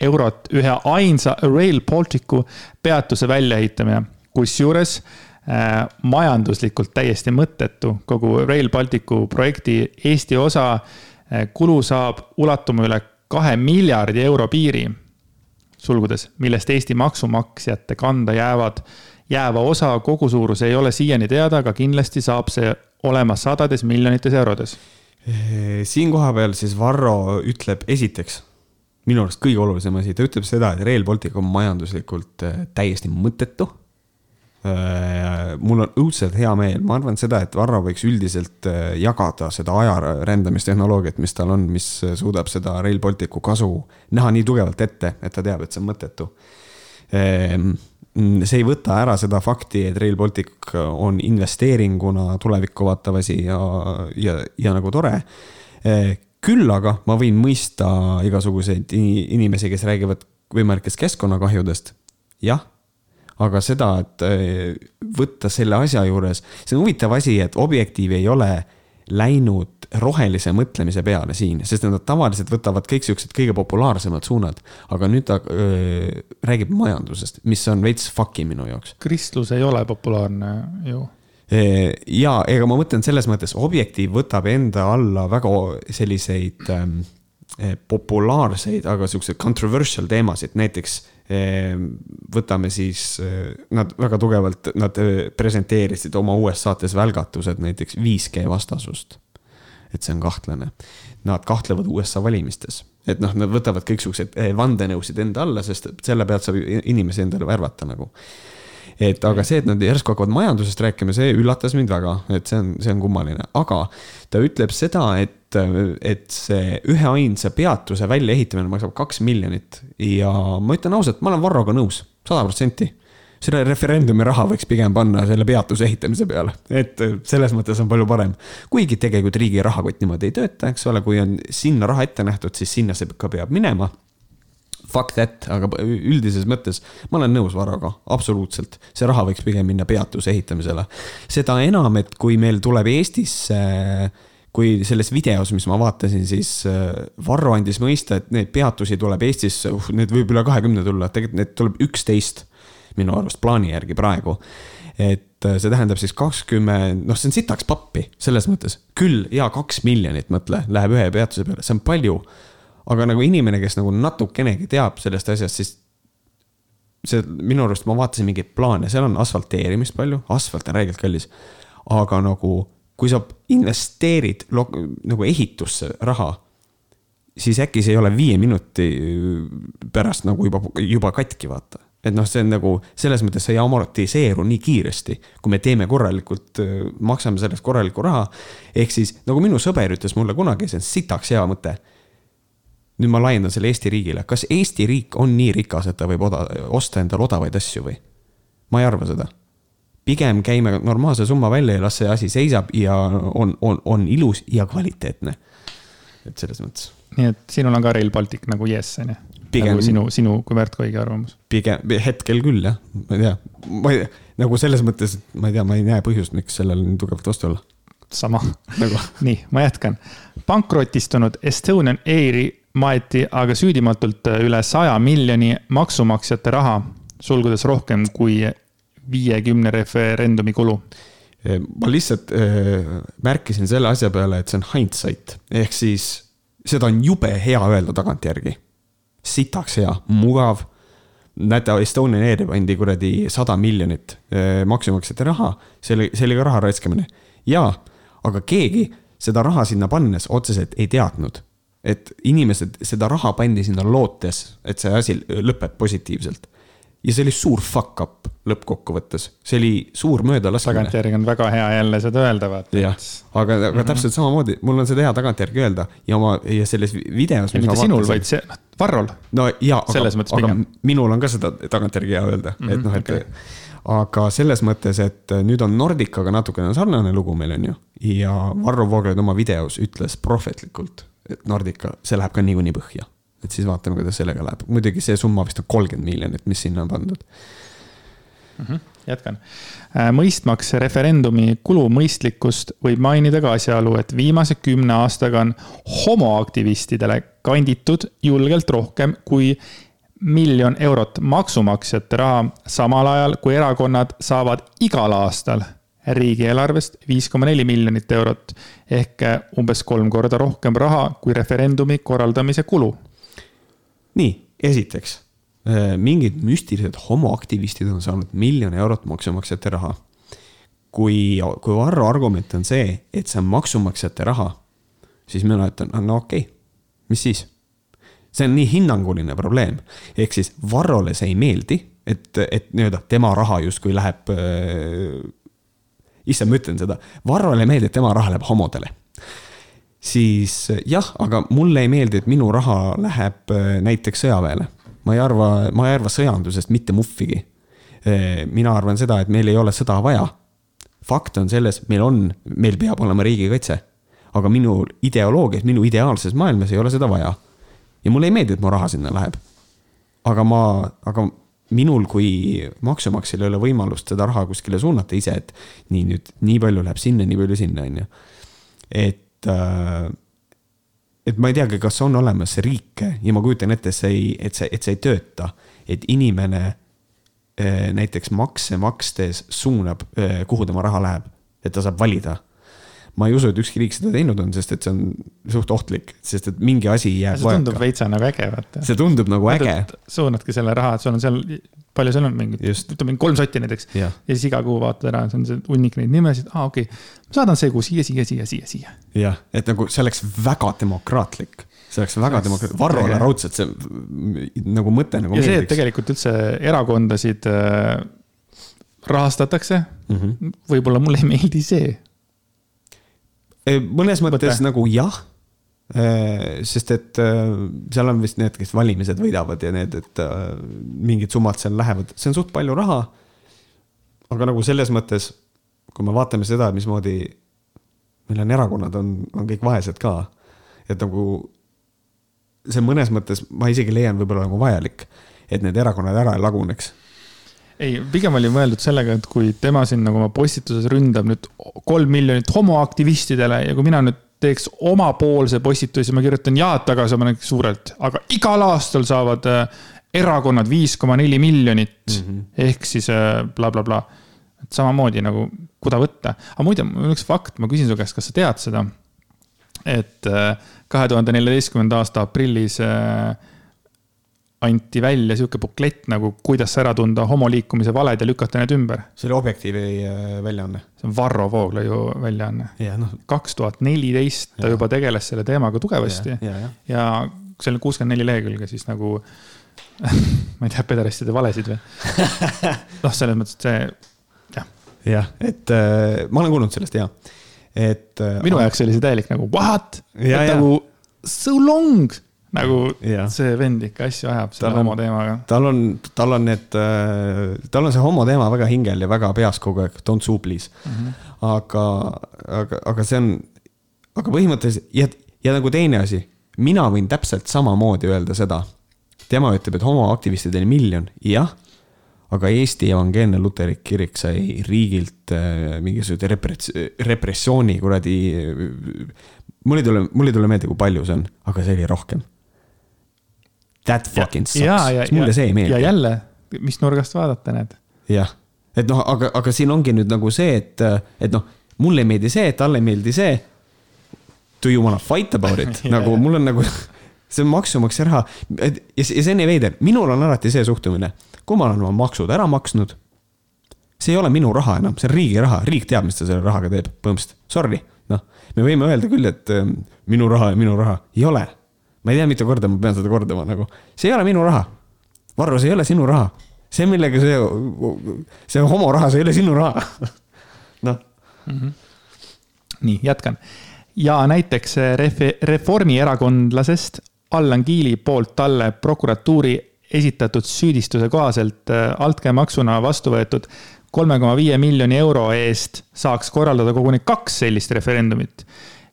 eurot ühe ainsa Rail Balticu peatuse väljaehitamine. Kusjuures äh, majanduslikult täiesti mõttetu, kogu Rail Balticu projekti Eesti osa äh, kulu saab ulatuma üle kahe miljardi euro piiri, sulgudes, millest Eesti maksumaksjate kanda jäävad, jääva osa kogusuurus ei ole siiani teada, aga kindlasti saab see olema sadades miljonites eurodes. siin kohapeal siis Varro ütleb esiteks minu arust kõige olulisem asi, ta ütleb seda, et Rail Baltic on majanduslikult täiesti mõttetu mul on õudselt hea meel, ma arvan seda, et Varro võiks üldiselt äh, jagada seda ajarändamistehnoloogiat, mis tal on, mis suudab seda Rail Balticu kasu näha nii tugevalt ette, et ta teab, et see on mõttetu. Ähm, see ei võta ära seda fakti, et Rail Baltic on investeeringuna tulevikku vaatav asi ja, ja, ja nagu tore. Äh, küll aga ma võin mõista igasuguseid inimesi, kes räägivad võimalikest keskkonnakahjudest. jah aga seda, et äh, võtta selle asja juures, see on huvitav asi, et Objektiiv ei ole läinud rohelise mõtlemise peale siin, sest nad tavaliselt võtavad kõik siuksed kõige populaarsemad suunad. aga nüüd ta öö, räägib majandusest, mis on veits fuck'i minu jaoks. kristlus ei ole populaarne ju ja ega ma mõtlen selles mõttes, Objektiiv võtab enda alla väga selliseid ähm, populaarseid, aga siukseid controversial teemasid, näiteks võtame siis, eh, nad väga tugevalt, nad eh, presenteerisid oma uues saates välgatused näiteks 5G vastasust. et see on kahtlane. Nad kahtlevad USA valimistes, et noh, nad võtavad kõiksugused eh, vandenõusid enda alla, sest selle pealt saab inimesi endale värvata nagu et aga see, et nad järsku hakkavad majandusest rääkima, see üllatas mind väga, et see on, see on kummaline, aga ta ütleb seda, et, et see üheainsa peatuse väljaehitamine maksab kaks miljonit. Ja ma ütlen ausalt, ma olen Varroga nõus, sada protsenti. Selle referendumi raha võiks pigem panna selle peatuse ehitamise peale, et selles mõttes on palju parem. kuigi tegelikult riigi rahakott niimoodi ei tööta, eks ole, kui on sinna raha ette nähtud, siis sinna see ka peab minema fuck that, aga üldises mõttes ma olen nõus Varroga, absoluutselt. see raha võiks pigem minna peatuse ehitamisele. seda enam, et kui meil tuleb Eestisse, kui selles videos, mis ma vaatasin, siis äh, Varro andis mõista, et neid peatusi tuleb Eestisse uh,, neid võib üle kahekümne tulla, tegelikult neid tuleb üksteist minu arust plaani järgi praegu et äh, see tähendab siis kakskümmend, noh, see on sitaks pappi selles mõttes, küll ja kaks miljonit, mõtle, läheb ühe peatuse peale, see on palju aga nagu inimene, kes nagu natukenegi teab sellest asjast, siis see minu arust ma vaatasin mingeid plaane, seal on asfalteerimist palju, asfalt on räigelt kallis. aga nagu, kui sa investeerid nagu ehitusse raha, siis äkki see ei ole viie minuti pärast nagu juba, juba katki, vaata et noh, see on nagu selles mõttes sa ei amortiseeru nii kiiresti, kui me teeme korralikult, maksame sellest korralikku raha. ehk siis nagu minu sõber ütles mulle kunagi, see on sitaks hea mõte nüüd ma laiendan selle Eesti riigile, kas Eesti riik on nii rikas, et ta võib oda, osta endale odavaid asju või? ma ei arva seda. pigem käime normaalse summa välja ja las see asi seisab ja on, on, on ilus ja kvaliteetne. et selles mõttes. nii et sinul on ka Rail Baltic nagu jess, on ju? Pigem, nagu sinu, sinu kui Märt Koigi arvamus? pigem, hetkel küll jah, ma ei tea, ma ei, nagu selles mõttes, et ma ei tea, ma ei näe põhjust, miks sellel nii tugevalt vastu olla. sama nagu. nii, ma jätkan. pankrotistunud Estonian Airi maeti aga süüdimatult äh, üle saja miljoni maksumaksjate raha, sulgudes rohkem kui viiekümne referendumi kulu. ma lihtsalt äh, märkisin selle asja peale, et see on hindsight, ehk siis seda on jube hea öelda tagantjärgi. sitaks hea, mugav. näete, Estonian Airi pandi kuradi sada miljonit äh, maksumaksjate raha, oli ka raha raiskamine. jaa, aga keegi seda raha sinna pannes otseselt ei teadnud et inimesed, seda raha pandi sinna lootes, et see asi lõpeb positiivselt. ja see oli suur fuck up lõppkokkuvõttes, see oli suur möödalaskmine. tagantjärgi on väga hea jälle seda öelda, vaata. jah, aga, aga mm -hmm. täpselt samamoodi, mul on seda hea tagantjärgi öelda ja oma, ja selles videos. mitte sinul, vaid see, Varrol. no jaa, aga, aga minul on ka seda tagantjärgi hea öelda mm, -hmm, et noh, et okay aga selles mõttes, et nüüd on Nordicaga natukene sarnane lugu meil on ju. ja Varro Vooglaid oma videos ütles prohvetlikult, et Nordica, see läheb ka niikuinii põhja. et siis vaatame, kuidas sellega läheb, muidugi see summa vist on kolmkümmend miljonit, mis sinna on pandud mm. -hmm jätkan. Äh, mõistmaks referendumi kulu mõistlikkust, võib mainida ka asjaolu, et viimase kümne aastaga on homoaktivistidele kanditud julgelt rohkem kui miljon eurot maksumaksjate raha, samal ajal kui erakonnad saavad igal aastal riigieelarvest viis koma neli miljonit eurot ehk umbes kolm korda rohkem raha kui referendumi korraldamise kulu. nii, esiteks äh, mingid müstilised homoaktivistid on saanud miljon eurot maksumaksjate raha. kui, kui Varro argument on see, et see on maksumaksjate raha, siis mina ütlen, no okei okay., mis siis see on nii hinnanguline probleem. ehk siis Varrole see ei meeldi, et, et nii-öelda tema raha justkui läheb äh,. Issand, ma ütlen seda, Varrole ei meeldi, et tema raha läheb homodele. siis jah, aga mulle ei meeldi, et minu raha läheb äh, näiteks sõjaväele. ma ei arva, ma ei arva sõjandusest mitte muhvigi äh,. mina arvan seda, et meil ei ole sõda vaja. fakt on selles, meil on, meil peab olema riigikaitse aga minu ideoloogias, minu ideaalses maailmas ei ole seda vaja ja mulle ei meeldi, et mu raha sinna läheb. aga ma, aga minul kui maksumaksjal ei ole võimalust seda raha kuskile suunata ise, et nii nüüd, nii palju läheb sinna, nii palju sinna, on ju. et äh,, et ma ei teagi, kas on olemas riike ja ma kujutan ette, see ei, et see, et see ei tööta, et inimene äh, näiteks makse makstes suunab, äh, kuhu tema raha läheb, et ta saab valida ma ei usu, et ükski riik seda teinud on, sest et see on suht ohtlik, sest et mingi asi jääb see tundub veitsa nagu äge, vaata. see tundub nagu äge. suunadki selle raha, et sul on seal, palju seal on mingit, ütleme kolm sotti näiteks. ja siis iga kuu vaatad ära, see on see hunnik neid nimesid, aa ah, okei okay., ma saadan see kuu siia, siia, siia, siia, siia. jah, et nagu see oleks väga demokraatlik see oleks väga demokraatlik, Varrole raudselt see nagu mõte nagu. ja meeldiks. see, et tegelikult üldse erakondasid äh, rahastatakse mm -hmm., võib-olla mulle ei meeldi see mõnes mõttes Võte. nagu jah. sest et seal on vist need, kes valimised võidavad ja need, et mingid summad seal lähevad, see on suht palju raha. aga nagu selles mõttes, kui me vaatame seda, mismoodi meil on erakonnad, on, on kõik vaesed ka. et nagu see mõnes mõttes, ma isegi leian võib-olla nagu vajalik, et need erakonnad ära ei laguneks ei, pigem oli mõeldud sellega, et kui tema siin nagu oma postituses ründab nüüd kolm miljonit homoaktivistidele ja kui mina nüüd teeks omapoolse postituse, ma kirjutan jaad tagasi oma näiteks suurelt, aga igal aastal saavad äh, erakonnad viis koma neli miljonit mm -hmm. ehk siis blablabla äh, bla, bla. et samamoodi nagu, kuda võtta. aga muide, mul on üks fakt, ma küsin su käest, kas sa tead seda? et äh, kahe tuhande neljateistkümnenda aasta aprillis äh, anti välja sihuke buklett nagu Kuidas ära tunda homoliikumise valed ja lükata need ümber. see oli Objektiivi äh, väljaanne. see on Varro Vooglaiu väljaanne. kaks tuhat neliteist ta juba tegeles selle teemaga tugevasti ja, ja, ja. ja see oli kuuskümmend neli lehekülge siis nagu ma ei tea, pedaristide valesid või? noh, selles mõttes, et see, jah. jah, et äh, ma olen kuulnud sellest ja, et äh,. minu jaoks oli see täielik nagu what? nagu so long nagu ja. see vend ikka asju ajab selle homo teemaga. tal on, tal on need, äh, tal on see homo teema väga hingel ja väga peas kogu aeg, don't sue please mm. -hmm. aga, aga, aga see on, aga põhimõtteliselt ja, ja nagu teine asi, mina võin täpselt samamoodi öelda seda. tema ütleb, et homoaktivistidel miljon, jah aga Eesti Evangeelne Luterlik Kirik sai riigilt äh, mingisuguse repress-, repressiooni kuradi. mul ei tule, mul ei tule meelde, kui palju see on, aga see oli rohkem that fucking sucks, mulle see ei meeldi. ja jälle, mis nurgast vaadata, näed. jah, et noh, aga, aga siin ongi nüüd nagu see, et, et noh, mulle ei meeldi see, talle ei meeldi see. Do you wanna fight about it nagu mul on nagu, see on maksumaksja raha. ja, ja see on nii veider, minul on alati see suhtumine, kui ma olen oma maksud ära maksnud. see ei ole minu raha enam, see on riigi raha, riik teab, mis ta selle rahaga teeb, põhimõtteliselt, sorry, noh. me võime öelda küll, et ähm, minu raha ja minu raha, ei ole ma ei tea, mitu korda ma pean seda kordama nagu, see ei ole minu raha. Varro, see ei ole sinu raha. see, millega see, see homoraha, see ei ole sinu raha. noh mm -hmm.. nii, jätkan. ja näiteks refi-, reformierakondlasest Allan Kiili poolt talle prokuratuuri esitatud süüdistuse kohaselt äh, altkäemaksuna vastu võetud kolme koma viie miljoni euro eest saaks korraldada koguni kaks sellist referendumit.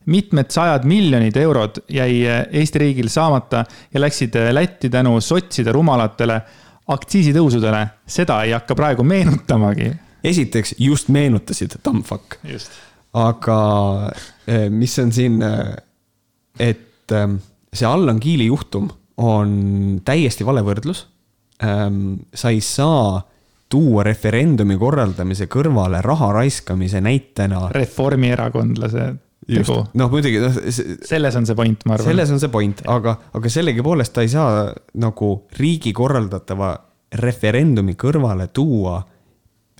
Mitmed sajad miljonid eurod jäi äh, Eesti riigil saamata ja läksid äh, Lätti tänu sotside rumalatele aktsiisitõusudele. seda ei hakka praegu meenutamagi. esiteks just meenutasid, tammfuck. aga mis on siin, et see Allan Kiili juhtum on täiesti vale võrdlus. Ähm, sa ei saa tuua referendumi korraldamise kõrvale raha raiskamise näitena. reformierakondlase tegu. noh, muidugi noh. selles on see point, ma arvan. selles on see point, aga, aga sellegipoolest ta ei saa nagu riigi korraldatava referendumi kõrvale tuua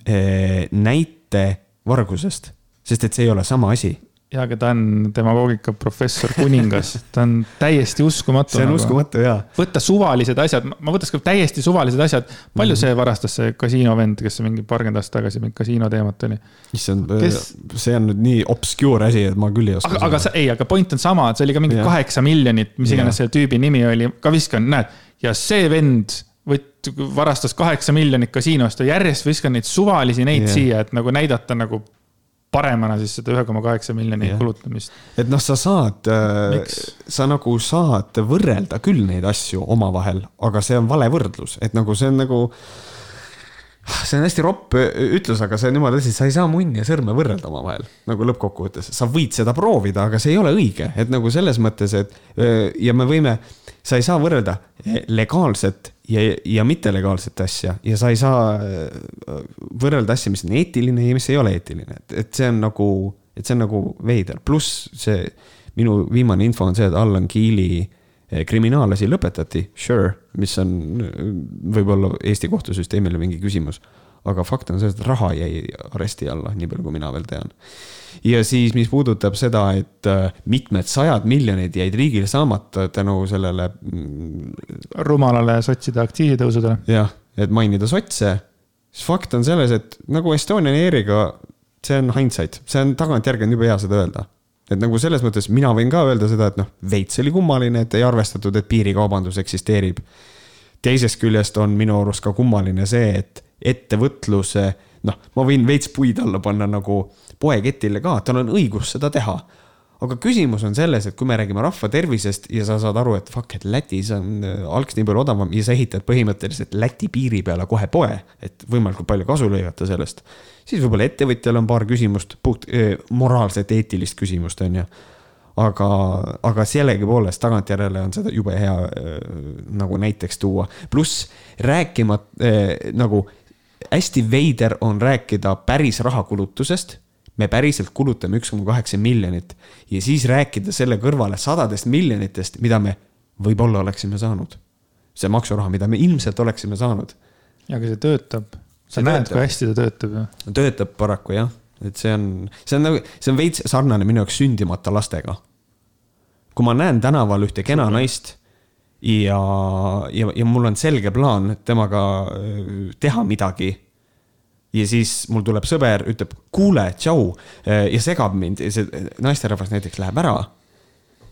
eh, näite vargusest, sest et see ei ole sama asi jaa, aga ta on demagoogika professor kuningas, ta on täiesti uskumatu. see on nagu. uskumatu jaa. võtta suvalised asjad, ma võtaks ka täiesti suvalised asjad. palju mm. see varastas, see kasiino vend, kes mingi paarkümmend aastat tagasi mingi kasiino teemat oli? issand kes..., see on nüüd nii obscure asi, et ma küll ei oska. aga, aga sa, ei, aga point on sama, et see oli ka mingi kaheksa miljonit, mis iganes selle tüübi nimi oli, ka viskan, näed. ja see vend võt-, varastas kaheksa miljonit kasiinost ja järjest viskan neid suvalisi neid yeah. siia, et nagu näidata nagu paremana siis seda ühe koma kaheksa miljoni yeah. kulutamist. et noh, sa saad, äh, sa nagu saad võrrelda küll neid asju omavahel, aga see on vale võrdlus, et nagu see on nagu see on hästi ropp ütlus, aga see on jumala tõsi, sa ei saa munni ja sõrme võrrelda omavahel nagu lõppkokkuvõttes. sa võid seda proovida, aga see ei ole õige, et nagu selles mõttes, et ja me võime, sa ei saa võrrelda legaalset ja, ja mittelegaalset asja ja sa ei saa võrrelda asja, mis on eetiline ja mis ei ole eetiline, et, et see on nagu, et see on nagu veider, pluss see minu viimane info on see, et Allan Kiili Eh, kriminaalasi lõpetati, sure, mis on võib-olla Eesti kohtusüsteemile mingi küsimus. Aga fakt on see, et raha jäi aresti alla, nii palju kui mina veel tean. ja siis, mis puudutab seda, et äh, mitmed sajad miljonid jäid riigil saamata tänu sellele. Mm, rumalale sotside aktsiisitõusudele. jah, et mainida sotse, siis fakt on selles, et nagu Estonian Airiga, see on hindsight, see on tagantjärgi on jube hea seda öelda et nagu selles mõttes mina võin ka öelda seda, et noh, veits oli kummaline, et ei arvestatud, et piirikaubandus eksisteerib. teisest küljest on minu arust ka kummaline see, et ettevõtluse, noh, ma võin veits puid alla panna nagu poeketile ka, tal on õigus seda teha aga küsimus on selles, et kui me räägime rahva tervisest ja sa saad aru, et fuck, et Lätis on äh, algs nii palju odavam ja sa ehitad põhimõtteliselt Läti piiri peale kohe poe, et võimalikult palju kasu lõigata sellest. siis võib-olla ettevõtjal on paar küsimust, puht eh, moraalset, eetilist küsimust, on ju. aga, aga sellegipoolest tagantjärele on seda jube hea eh, nagu näiteks tuua, pluss rääkima eh, nagu hästi veider on rääkida päris rahakulutusest me päriselt kulutame üks koma kaheksa miljonit ja siis rääkida selle kõrvale sadadest miljonitest, mida me võib-olla oleksime saanud. see maksuraha, mida me ilmselt oleksime saanud. ja aga see töötab. sa see näed, kui hästi ta töötab ju. töötab paraku jah, et see on, see on nagu, see on veits sarnane minu jaoks sündimata lastega. kui ma näen tänaval ühte kena naist ja, ja, ja mul on selge plaan temaga äh, teha midagi ja siis mul tuleb sõber, ütleb, kuule, tšau ja segab mind ja see naisterahvas näiteks läheb ära.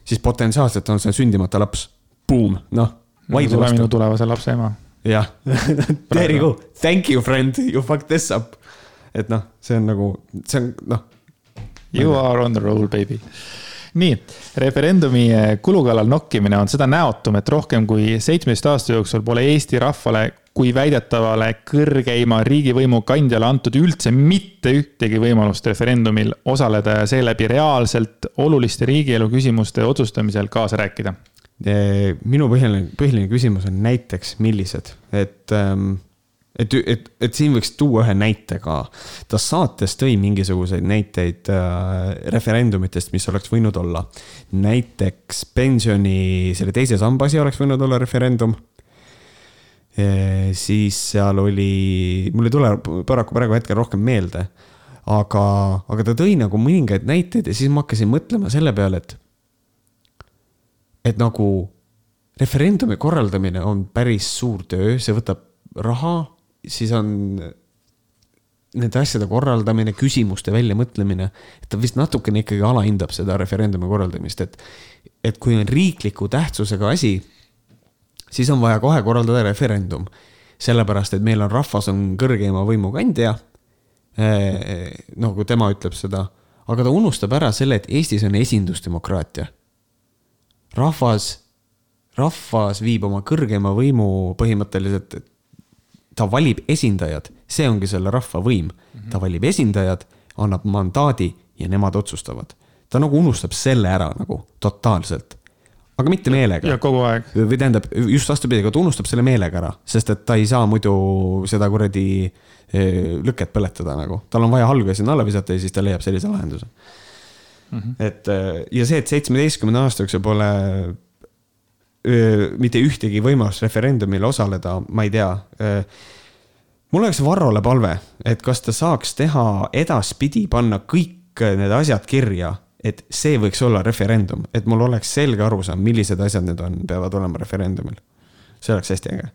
siis potentsiaalselt on see sündimata laps, boom, noh. tule minu tulevase lapse ema. jah there you go, thank you friend, you fucked this up. et noh, see on nagu, see on noh. You are on the roll, baby nii, referendumi kulu kallal nokkimine on seda näotum, et rohkem kui seitsmeteist aasta jooksul pole Eesti rahvale kui väidetavale kõrgeima riigivõimu kandjale antud üldse mitte ühtegi võimalust referendumil osaleda ja seeläbi reaalselt oluliste riigielu küsimuste otsustamisel kaasa rääkida? minu põhiline, põhiline küsimus on näiteks, millised, et ähm, et, et, et siin võiks tuua ühe näite ka. ta saates tõi mingisuguseid näiteid äh, referendumitest, mis oleks võinud olla. näiteks pensioni, selle teise samba asi oleks võinud olla referendum siis seal oli, mul ei tule paraku praegu hetkel rohkem meelde. aga, aga ta tõi nagu mõningaid näiteid ja siis ma hakkasin mõtlema selle peale, et, et nagu referendumi korraldamine on päris suur töö, see võtab raha, siis on nende asjade korraldamine, küsimuste väljamõtlemine, et ta vist natukene ikkagi alahindab seda referendumi korraldamist, et, et kui on riikliku tähtsusega asi siis on vaja kohe korraldada referendum. sellepärast, et meil on rahvas on kõrgeima võimu kandja. nagu tema ütleb seda, aga ta unustab ära selle, et Eestis on esindusdemokraatia. rahvas, rahvas viib oma kõrgeima võimu põhimõtteliselt, ta valib esindajad, see ongi selle rahva võim. ta valib esindajad, annab mandaadi ja nemad otsustavad. ta nagu unustab selle ära nagu totaalselt aga mitte meelega. ja kogu aeg. või tähendab, just vastupidi, aga ta unustab selle meelega ära, sest et ta ei saa muidu seda kuradi eh, lüket põletada nagu. tal on vaja halgu sinna alla visata ja siis ta leiab sellise lahenduse mm. -hmm. et eh, ja see, et seitsmeteistkümne aasta jooksul pole mitte ühtegi võimalust referendumil osaleda, ma ei tea. mul oleks Varrole palve, et kas ta saaks teha edaspidi, panna kõik need asjad kirja et see võiks olla referendum, et mul oleks selge arusaam, millised asjad need on, peavad olema referendumil. see oleks hästi äge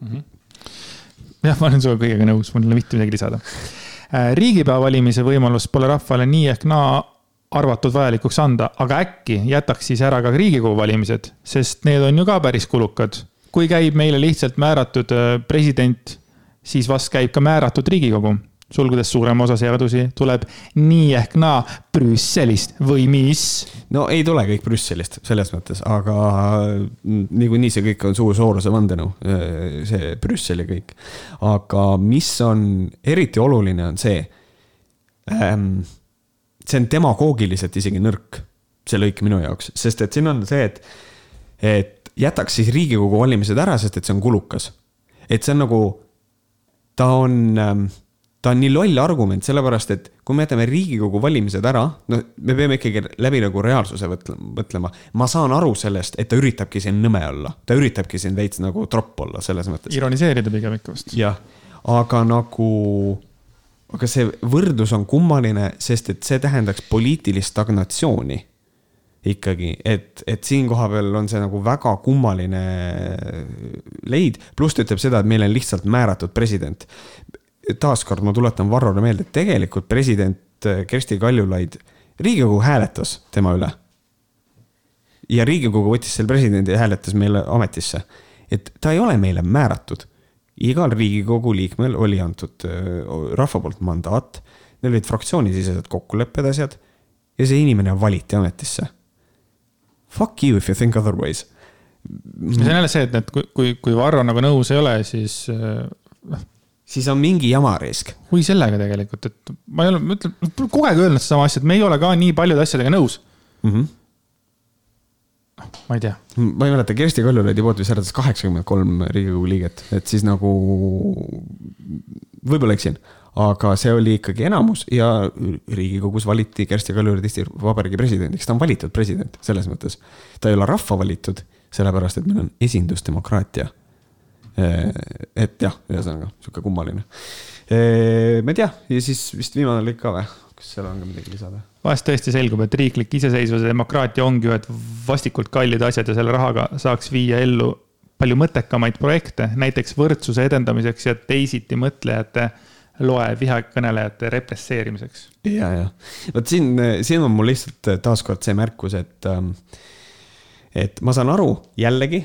mm. -hmm. jah, ma olen sinuga kõigega nõus, mul ei ole mitte midagi lisada. Äh, riigipea valimise võimalust pole rahvale nii ehk naa arvatud vajalikuks anda, aga äkki jätaks siis ära ka riigikogu valimised, sest need on ju ka päris kulukad. kui käib meile lihtsalt määratud äh, president, siis vast käib ka määratud riigikogu sulgudes suurem osa seadusi tuleb nii ehk naa Brüsselist või mis? no ei tule kõik Brüsselist selles mõttes, aga niikuinii see kõik on suur Soorose vandenõu, see Brüssel ja kõik. aga mis on eriti oluline, on see ähm,, see on demagoogiliselt isegi nõrk, see lõik minu jaoks, sest et siin on see, et, et jätaks siis riigikogu valimised ära, sest et see on kulukas. et see on nagu, ta on ähm, ta on nii loll argument, sellepärast et kui me jätame Riigikogu valimised ära, no me peame ikkagi läbi nagu reaalsuse mõtlema. ma saan aru sellest, et ta üritabki siin nõme olla, ta üritabki siin veits nagu tropp olla selles mõttes. ironiseerida pigem ikka vist. jah, aga nagu, aga see võrdlus on kummaline, sest et see tähendaks poliitilist stagnatsiooni ikkagi, et, et siin kohapeal on see nagu väga kummaline leid, pluss ta ütleb seda, et meil on lihtsalt määratud president taaskord ma tuletan Varrole meelde, et tegelikult president Kersti Kaljulaid, riigikogu hääletas tema üle. ja riigikogu võttis selle presidendi ja hääletas meile ametisse. et ta ei ole meile määratud. Igal riigikogu liikmel oli antud rahva poolt mandaat, neil olid fraktsioonisisesed kokkulepped, asjad. ja see inimene valiti ametisse. Fuck you if you think otherwise. see on jälle see, et, et kui, kui, kui Varro nagu nõus ei ole, siis noh siis on mingi jama risk. või sellega tegelikult, et ma ei ole, ma ütlen, kogu aeg öelnud sedasama asja, et me ei ole ka nii paljude asjadega nõus mm. -hmm. Ma ei tea. ma ei mäleta, Kersti Kaljulaidi poolt vist hääletas kaheksakümmend kolm riigikogu liiget, et siis nagu võib-olla eksin, aga see oli ikkagi enamus ja riigikogus valiti Kersti Kaljulaid Eesti Vabariigi presidendiks, ta on valitud president selles mõttes. ta ei ole rahva valitud, sellepärast et meil on esindusdemokraatia Äh, et jah, ühesõnaga sihuke kummaline. Äh, ma ei tea, ja siis vist viimane lõik ka või? Kas seal on ka midagi lisada? vahest tõesti selgub, et riiklik iseseisvus ja demokraatia ongi ühed vastikult kallid asjad ja selle rahaga saaks viia ellu palju mõttekamaid projekte, näiteks võrdsuse edendamiseks ja teisiti mõtlejate loe vihakõnelejate represseerimiseks. ja, ja vot siin, siin on mul lihtsalt taaskord see märkus, et, ähm, et ma saan aru jällegi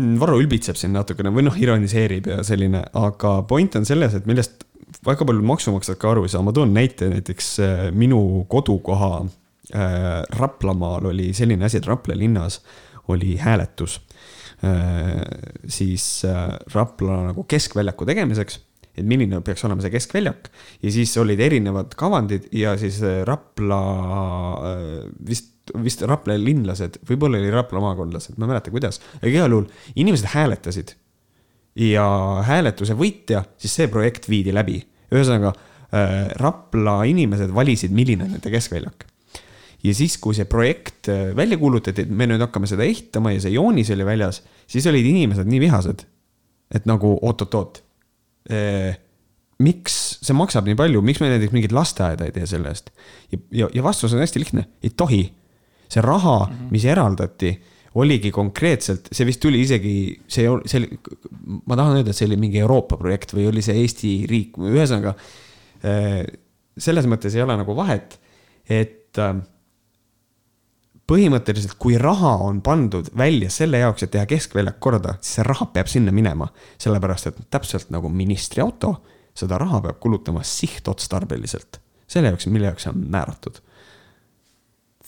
Mm, Varro ülbitseb siin natukene või noh, ironiseerib ja selline, aga point on selles, et millest väga paljud maksumaksjad ka aru ei saa, ma toon näite näiteks äh, minu kodukoha äh, Raplamaal oli selline asi, et Rapla linnas oli hääletus. Äh, siis äh, Rapla nagu keskväljaku tegemiseks et milline peaks olema see keskväljak. Ja siis olid erinevad kavandid ja siis äh, Rapla äh, vist vist Rapla linlased, võib-olla oli Rapla maakondlased, ma ei mäleta, kuidas, aga igal juhul inimesed hääletasid. Ja hääletuse võitja, siis see projekt viidi läbi. ühesõnaga äh, Rapla inimesed valisid, milline on nende keskväljak. ja siis, kui see projekt äh, välja kuulutati, et me nüüd hakkame seda ehitama ja see joonis oli väljas, siis olid inimesed nii vihased, et nagu oot-oot-oot äh, miks see maksab nii palju, miks me näiteks mingit lasteaeda ei tee selle eest? ja, ja, ja vastus on hästi lihtne, ei tohi see raha mm, -hmm. mis eraldati, oligi konkreetselt, see vist tuli isegi, see, see ma tahan öelda, et see oli mingi Euroopa projekt või oli see Eesti riik, ühesõnaga. Äh, selles mõttes ei ole nagu vahet, et äh, põhimõtteliselt, kui raha on pandud välja selle jaoks, et teha keskväljak korda, siis see raha peab sinna minema. sellepärast, et täpselt nagu ministri auto, seda raha peab kulutama sihtotstarbeliselt. selle jaoks, mille jaoks see on määratud.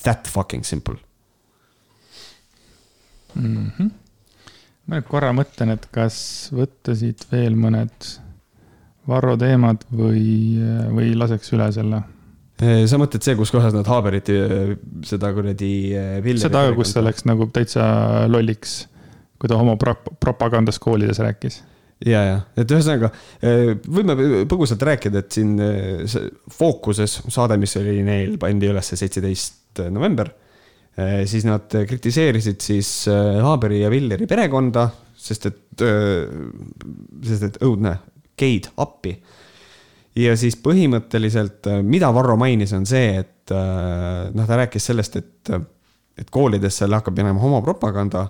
That fucking simple mm. -hmm. ma nüüd korra mõtlen, et kas võtta siit veel mõned Varro teemad või, või laseks üle selle sa mõtled see, kus kohas nad Haaberiti äh, seda kuradi seda, kus ta läks nagu täitsa lolliks, kui ta homopropagandas koolides rääkis. ja, ja, et ühesõnaga võime põgusalt rääkida, et siin fookuses saade, mis oli neil, pandi ülesse seitseteist november. Siis nad kritiseerisid siis Haaberi ja Villeri perekonda, sest et, sest et õudne, geid appi ja siis põhimõtteliselt, äh, mida Varro mainis, on see, et äh, noh, ta rääkis sellest, et, et koolidesse hakkab minema homopropaganda.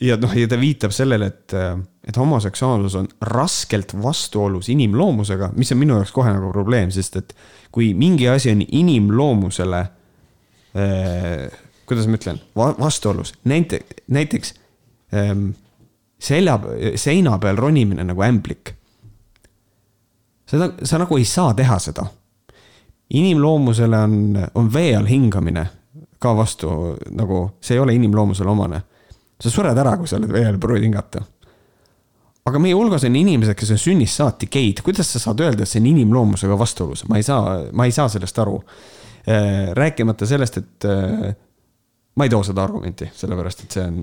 ja noh, ja ta viitab sellele, et, et homoseksuaalsus on raskelt vastuolus inimloomusega, mis on minu jaoks kohe nagu probleem, sest et kui mingi asi on inimloomusele kuidas ma ütlen, vastuolus, näite, näiteks eh, selja, seina peal ronimine nagu ämblik seda, sa nagu ei saa teha seda. inimloomusele on, on vee all hingamine ka vastu nagu, see ei ole inimloomusele omane. sa sured ära, kui sa oled vee all, proovid hingata. aga meie hulgas on inimesed, kes on sünnist saati geid, kuidas sa saad öelda, et see on inimloomusega vastuolus, ma ei saa, ma ei saa sellest aru. Äh, rääkimata sellest, et äh, ma ei too seda argumenti, sellepärast et see on,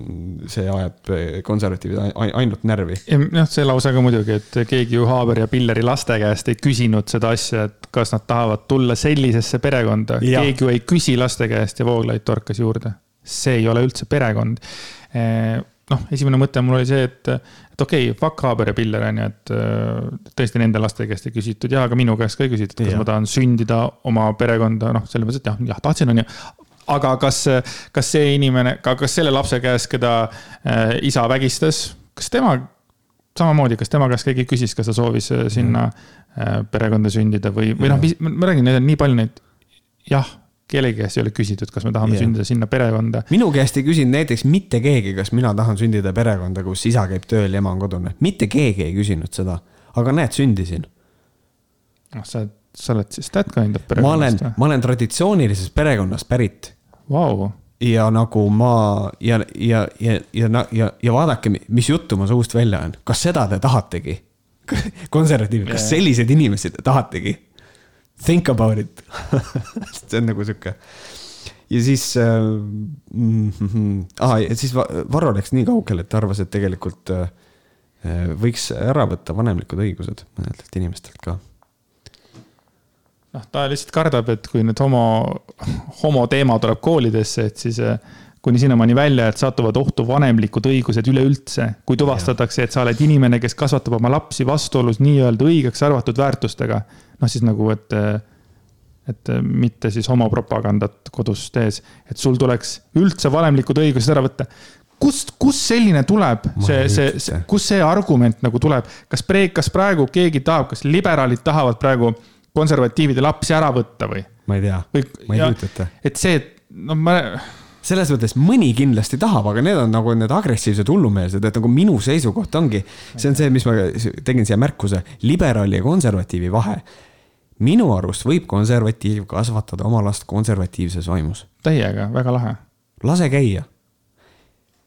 see ajab konservatiivid ainult närvi. noh, see lause ka muidugi, et keegi ju Haaber ja Pilleri laste käest ei küsinud seda asja, et kas nad tahavad tulla sellisesse perekonda. keegi ju ei küsi laste käest ja Vooglaid torkas juurde. see ei ole üldse perekond. Eh, noh, esimene mõte mul oli see, et, et okei okay,, fuck Haaber ja Piller on ju, et tõesti nende laste käest ei küsitud ja, aga minu käest ka ei küsitud, kas ja. ma tahan sündida oma perekonda, noh, selles mõttes, et jah, jah, tahtsin, on ju aga kas, kas see inimene, ka kas selle lapse käest, keda äh, isa vägistas, kas tema samamoodi, kas tema käest keegi küsis, kas ta soovis äh, sinna äh, perekonda sündida või, või noh, ma räägin, neid on nii palju neid. jah, kellegi käest ei ole küsitud, kas me tahame yeah. sündida sinna perekonda. minu käest ei küsinud näiteks mitte keegi, kas mina tahan sündida perekonda, kus isa käib tööl ja ema on kodune, mitte keegi ei küsinud seda, aga näed, sündisin. noh, sa sa oled siis that kind of perekonnast? ma olen, ma olen traditsioonilisest perekonnast pärit wow.. ja nagu ma ja, ja, ja, ja, ja, ja vaadake, mis juttu ma suust välja ajan, kas seda te tahategi? konservatiivid, kas sellised inimesed te tahategi? Think about it see on nagu sihuke. ja siis äh,, mm, ah, ja siis Varro läks nii kaugele, et ta arvas, et tegelikult äh, võiks ära võtta vanemlikud õigused mõnedelt inimestelt ka noh, ta lihtsalt kardab, et kui nüüd homo, homo teema tuleb koolidesse, et siis eh, kuni sinnamaani välja, et satuvad ohtu vanemlikud õigused üleüldse. kui tuvastatakse, et sa oled inimene, kes kasvatab oma lapsi vastuolus nii-öelda õigeks arvatud väärtustega. Noh, siis nagu, et, et mitte siis homopropagandat kodus tees, et sul tuleks üldse vanemlikud õigused ära võtta kust, kust selline tuleb, see, see, see, kust see argument nagu tuleb, kas pre-, kas praegu keegi tahab, kas liberaalid tahavad praegu konservatiivide lapsi ära võtta või? ma ei tea, ma ei kujuta ette. et see, no ma. selles mõttes mõni kindlasti tahab, aga need on nagu need agressiivsed hullumeelsed, et nagu minu seisukoht ongi, see on see, mis ma tegin siia märkuse, liberaali ja konservatiivi vahe. Minu arust võib konservatiiv kasvatada oma last konservatiivses vaimus. täiega, väga lahe. lase käia.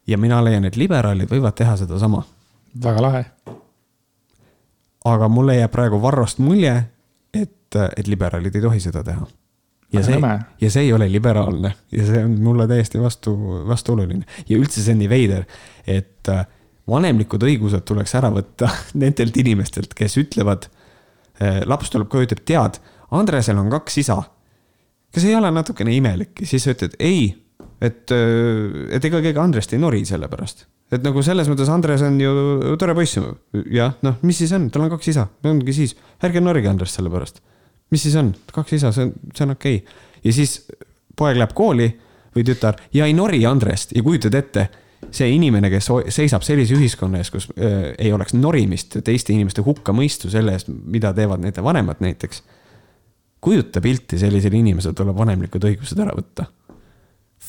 ja mina leian, et liberaalid võivad teha sedasama. väga lahe. aga mulle jääb praegu Varrost mulje, et, et liberaalid ei tohi seda teha. ja see, ja see ei ole liberaalne ja see on mulle täiesti vastu, vastuoluline ja üldse see on nii veider, et äh, vanemlikud õigused tuleks ära võtta nendelt inimestelt, kes ütlevad. Äh, laps tuleb koju, ütleb, tead, Andresel on kaks isa. kas ei ole natukene imelik? Siis sa ütled ei, et, äh, et ega keegi Andrest ei nori selle pärast. Et nagu selles mõttes Andres on ju tore poiss. jah, noh, mis siis on, tal on kaks isa, ongi siis, ärge norige Andrest selle pärast. mis siis on, kaks isa, see on, see on okei. Okay.. ja siis poeg läheb kooli või tütar ja ei nori Andrest. Ja kujutad ette, see inimene, kes seisab sellise ühiskonna ees, kus äh, ei oleks norimist, teiste inimeste hukkamõistu selle eest, mida teevad nende vanemad näiteks. kujuta pilti, sellisel inimesel tuleb vanemlikud õigused ära võtta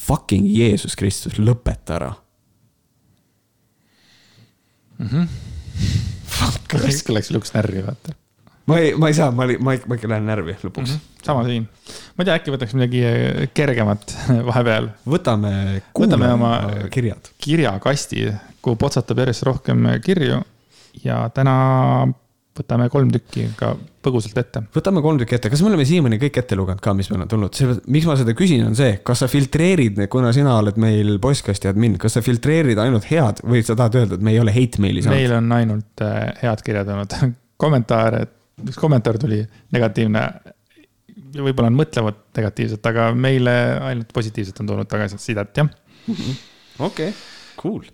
Fucking Jeesus Kristus, lõpeta ära mm. -hmm. raske oleks lõpuks närvi vaata. Ma ei, ma ei saa, ma, ma, ma ikka lähen närvi lõpuks mm. -hmm. sama siin. ma ei tea, äkki võtaks midagi äh, kergemat vahepeal. võtame, võtame oma kirjad. kirjakasti, kuhu potsatab järjest rohkem kirju ja täna võtame kolm tükki ka põgusalt ette. võtame kolm tükki ette, kas me oleme siiamaani kõik ette lugenud ka, mis meil on tulnud, miks ma seda küsin, on see, kas sa filtreerid, kuna sina oled meil postkasti admin, kas sa filtreerid ainult head või sa tahad öelda, et me ei ole hate mail'i saanud? meil on ainult äh, head kirjad olnud kommentaare, üks kommentaar tuli negatiivne. võib-olla nad mõtlevad negatiivset, aga meile ainult positiivset on tulnud tagasisidet, jah. okei, cool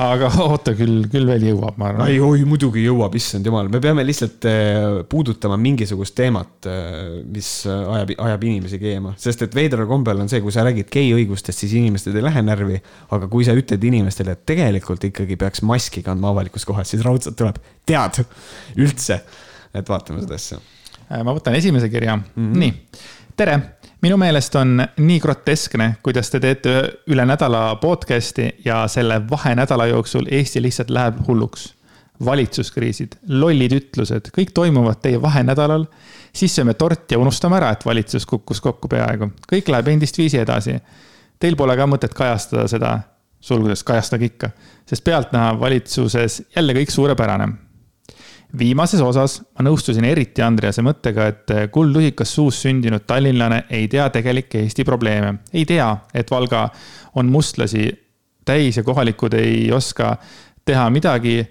aga oota, küll, küll veel jõuab, ma arvan. ei, oi muidugi jõuab, issand jumal, me peame lihtsalt eh, puudutama mingisugust teemat, eh, mis ajab, ajab inimesi keema, sest et veidral kombel on see, kui sa räägid gei õigustest, siis inimestel ei lähe närvi. aga kui sa ütled inimestele, et tegelikult ikkagi peaks maski kandma avalikus kohas, siis raudselt tuleb, tead, üldse, et vaatame seda asja. ma võtan esimese kirja mm, -hmm. nii, tere minu meelest on nii groteskne, kuidas te teete üle nädala podcast'i ja selle vahenädala jooksul Eesti lihtsalt läheb hulluks. valitsuskriisid, lollid ütlused, kõik toimuvad teie vahenädalal. siis sööme torti ja unustame ära, et valitsus kukkus kokku peaaegu, kõik läheb endist viisi edasi. Teil pole ka mõtet kajastada seda, sulgudes kajastage ikka, sest pealtnäha valitsuses jälle kõik suurepärane viimases osas ma nõustusin eriti Andrease mõttega, et kuldlusikas suus sündinud tallinlane ei tea tegelikke Eesti probleeme. ei tea, et Valga on mustlasi täis ja kohalikud ei oska teha midagi,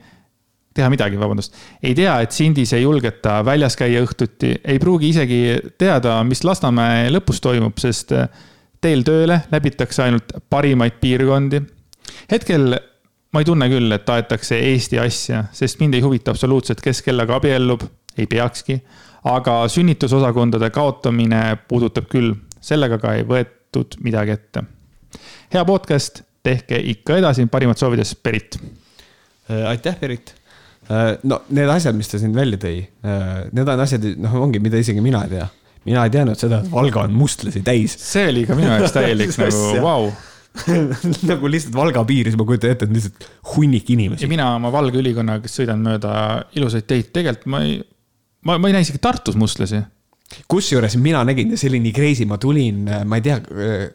teha midagi, vabandust. ei tea, et Sindis ei julgeta väljas käia õhtuti, ei pruugi isegi teada, mis Lasnamäe lõpus toimub, sest teel tööle läbitakse ainult parimaid piirkondi. hetkel ma ei tunne küll, et aetakse Eesti asja, sest mind ei huvita absoluutselt, kes kellega abiellub, ei peakski. aga sünnitusosakondade kaotamine puudutab küll, sellega ka ei võetud midagi ette. hea podcast, tehke ikka edasi, parimad soovides, Berit. Äh, aitäh, Berit. Äh, no need asjad, mis ta siin välja tõi, äh, need on asjad, noh, ongi, mida isegi mina ei tea mina ei teadnud seda, et Valga on mustlasi täis. see oli ka minu jaoks täielik nagu vau wow nagu lihtsalt Valga piiris, ma kujutan ette, et lihtsalt hunnik inimesi. ja mina oma valge ülikonnaga, sõidan mööda ilusaid teid, tegelikult ma ei, ma, ma ei näe isegi Tartus mustlasi kusjuures mina nägin see oli nii crazy, ma tulin, ma ei tea,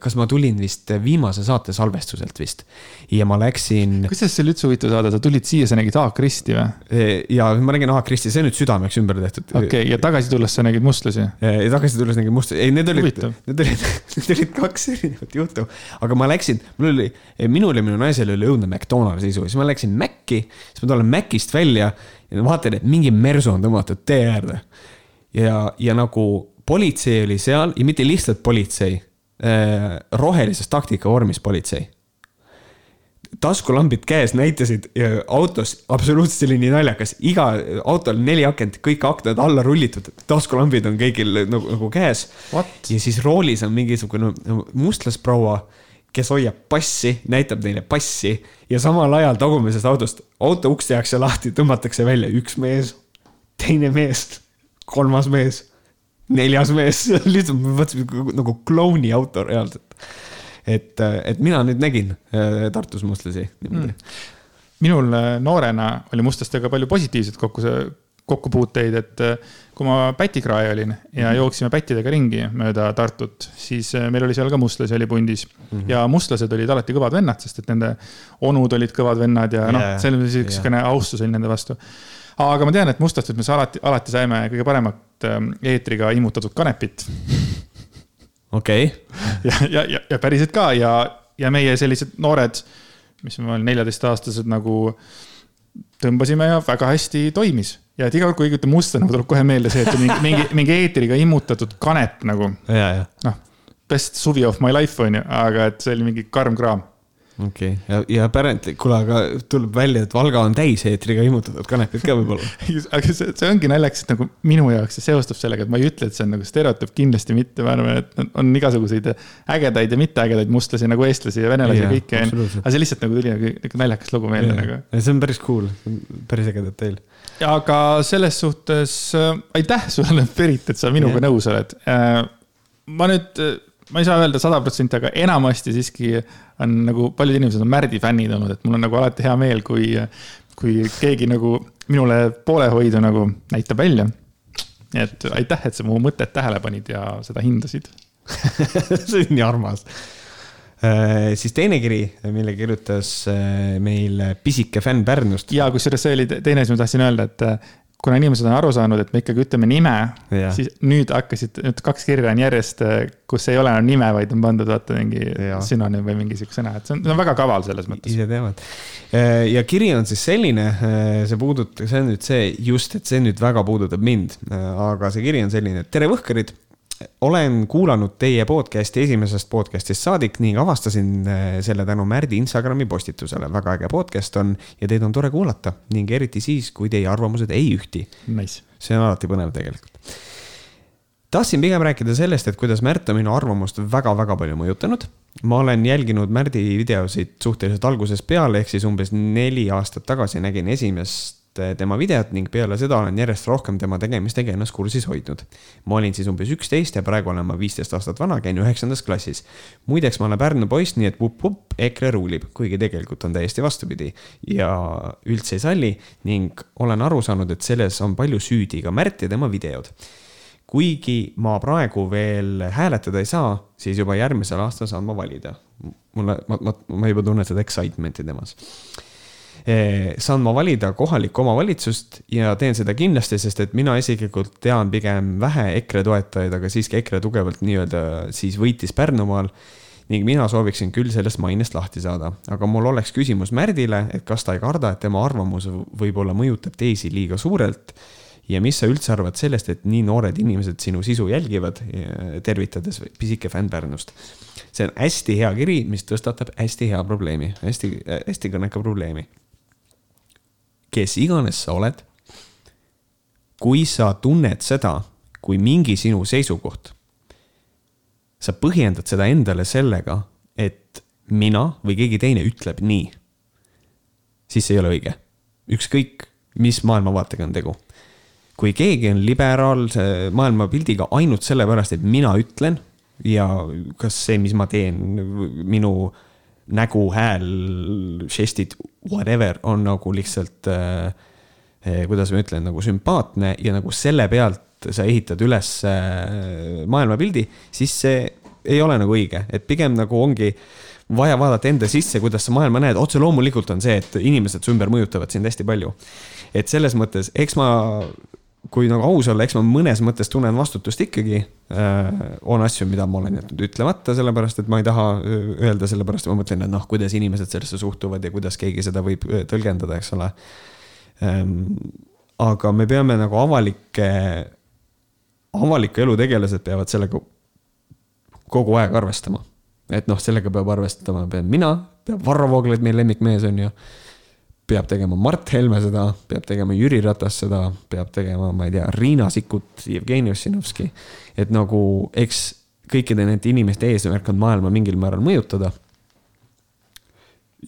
kas ma tulin vist viimase saate salvestuselt vist. ja ma läksin. kuidas see oli üldse huvitav saada, sa tulid siia, sa nägid Aak Risti või? E, ja ma nägin Aak Risti, see on nüüd südameks ümber tehtud. okei okay,, ja tagasi tulles sa nägid mustlasi? ja tagasi tulles nägin mustlasi, ei, need olid, need olid, need olid kaks erinevat juttu. aga ma läksin, mul oli, minul ja minu naisel oli õudne McDonaldsi isu, siis ma läksin Maci, siis ma tulen Macist välja ja vaatan, et mingi mersu on tõmmatud tee äärde ja, ja nagu politsei oli seal ja mitte lihtsalt politsei, äh, rohelises taktikavormis politsei. taskulambid käes näitasid autos, absoluutselt oli nii naljakas, iga autol neli akent, kõik aknad alla rullitud, taskulambid on kõigil nagu, nagu käes. ja siis roolis on mingisugune mustlasproua kes hoiab passi, näitab neile passi ja samal ajal tagumisest autost, auto uks tehakse lahti, tõmmatakse välja üks mees, teine mees kolmas mees, neljas mees, lihtsalt ma mõtlesin nagu klouni auto reaalselt. et, et mina nüüd nägin äh, Tartus mustlasi niimoodi mm. minul äh, noorena oli mustlastega palju positiivset kokku, kokkupuuteid, et äh, kui ma pätikrae olin ja mm. jooksime pättidega ringi mööda Tartut, siis meil oli seal ka mustlasi oli pundis mm. -hmm. ja mustlased olid alati kõvad vennad, sest et nende onud olid kõvad vennad ja noh yeah,, see oli niisugune yeah. austus oli nende vastu aga ma tean, et Mustastut me alati, alati saime kõige paremat ähm, eetriga immutatud kanepit. okei. ja, ja, ja, ja päriselt ka ja, ja meie sellised noored, mis me oleme neljateistaastased nagu tõmbasime ja väga hästi toimis. ja et iga kord, kui ütleb musta, nagu tuleb kohe meelde see, et mingi, mingi, mingi eetriga immutatud kanep nagu. noh, best suvi of my life on ju, aga et see oli mingi karm kraam okei okay., ja, ja apparently, kuule, aga tuleb välja, et Valga on täiseetriga immutatud kanepid ka võib-olla aga see, see ongi naljakas, et nagu minu jaoks see seostub sellega, et ma ei ütle, et see on nagu stereotüüp, kindlasti mitte, ma arvan, et on igasuguseid ägedaid ja mitteägedaid mustlasi nagu eestlasi ja venelasi ja kõike. aga see lihtsalt nagu tuli nagu, nagu naljakas lugu meelde nagu. see on päris cool, päris äge detail. aga selles suhtes äh, aitäh sulle, Berit, et sa minuga ja. nõus oled äh,. ma nüüd äh, ma ei saa öelda sada protsenti, aga enamasti siiski on nagu paljud inimesed on Märdi fännid olnud, et mul on nagu alati hea meel, kui, kui keegi nagu minule poolehoidu nagu näitab välja. nii et aitäh, et sa mu mõtet tähele panid ja seda hindasid see on nii armas Äh, siis teine kiri, mille kirjutas äh, meil pisike fänn Pärnust. ja kusjuures see oli teine asi, ma tahtsin öelda, et kuna inimesed on aru saanud, et me ikkagi ütleme nime, siis nüüd hakkasid, nüüd kaks kirja on järjest, kus ei ole enam nime, vaid on pandud vaata mingi sünonüüm või mingi sihuke sõna, et see on, see on väga kaval selles mõttes. ise teavad. ja kiri on siis selline, see puudutab, see on nüüd see just, et see nüüd väga puudutab mind, aga see kiri on selline, et tere võhkarid olen kuulanud teie podcast'i esimesest podcast'ist saadik ning avastasin eh, selle tänu Märdi Instagrami postitusele. väga äge podcast on ja teid on tore kuulata ning eriti siis, kui teie arvamused ei ühti nice.. see on alati põnev tegelikult. tahtsin pigem rääkida sellest, et kuidas Märt on minu arvamust väga-väga palju mõjutanud. ma olen jälginud Märdi videosid suhteliselt algusest peale, ehk siis umbes neli aastat tagasi nägin esimest tema videot ning peale seda olen järjest rohkem tema tegemistega ennast kursis hoidnud. ma olin siis umbes üksteist ja praegu olen ma viisteist aastat vana, käin üheksandas klassis. muideks, ma olen Pärnu poiss, nii et vupp-vupp, EKRE ruulib, kuigi tegelikult on täiesti vastupidi ja üldse ei salli ning olen aru saanud, et selles on palju süüdi ka Märt ja tema videod kuigi ma praegu veel hääletada ei saa, siis juba järgmisel aastal saan ma valida. mulle, ma, ma, ma juba tunnen seda excitement'i temas Eh, saan ma valida kohalikku omavalitsust ja teen seda kindlasti, sest et mina isiklikult tean pigem vähe EKRE toetajaid, aga siiski EKRE tugevalt nii-öelda siis võitis Pärnumaal ning mina sooviksin küll sellest mainest lahti saada, aga mul oleks küsimus Märdile, et kas ta ei karda, et tema arvamus võib-olla mõjutab teisi liiga suurelt? Ja mis sa üldse arvad sellest, et nii noored inimesed sinu sisu jälgivad, tervitades pisike fänn Pärnust. see on hästi hea kiri, mis tõstatab hästi hea probleemi, hästi, hästi kõneka probleemi kes iganes sa oled. kui sa tunned seda kui mingi sinu seisukoht, sa põhjendad seda endale sellega, et mina või keegi teine ütleb nii, siis see ei ole õige. ükskõik, mis maailmavaatega on tegu. kui keegi on liberaalse maailmapildiga ainult sellepärast, et mina ütlen ja kas see, mis ma teen, minu nägu, hääl, žestid, whatever on nagu lihtsalt äh, eh, kuidas ma ütlen, nagu sümpaatne ja nagu selle pealt sa ehitad üles äh, maailmapildi, siis see ei ole nagu õige, et pigem nagu ongi vaja vaadata enda sisse, kuidas sa maailma näed, otse loomulikult on see, et inimesed su ümber mõjutavad sind hästi palju. et selles mõttes, eks ma kui nagu aus olla, eks ma mõnes mõttes tunnen vastutust ikkagi äh,. on asju, mida ma olen jätnud ütlemata, sellepärast et ma ei taha äh, öelda, sellepärast ma mõtlen, et noh, kuidas inimesed sellesse suhtuvad ja kuidas keegi seda võib äh, tõlgendada, eks ole ähm,. aga me peame nagu avalike, avaliku elu tegelased peavad sellega kogu aeg arvestama. et noh, sellega peab arvestama, pean mina, peab Varro Vooglaid, meie lemmikmees on ju peab tegema Mart Helme seda, peab tegema Jüri Ratas seda, peab tegema, ma ei tea, Riina Sikkut, Jevgeni Ossinovski. et nagu, eks kõikide nende inimeste eesmärk on maailma mingil määral mõjutada.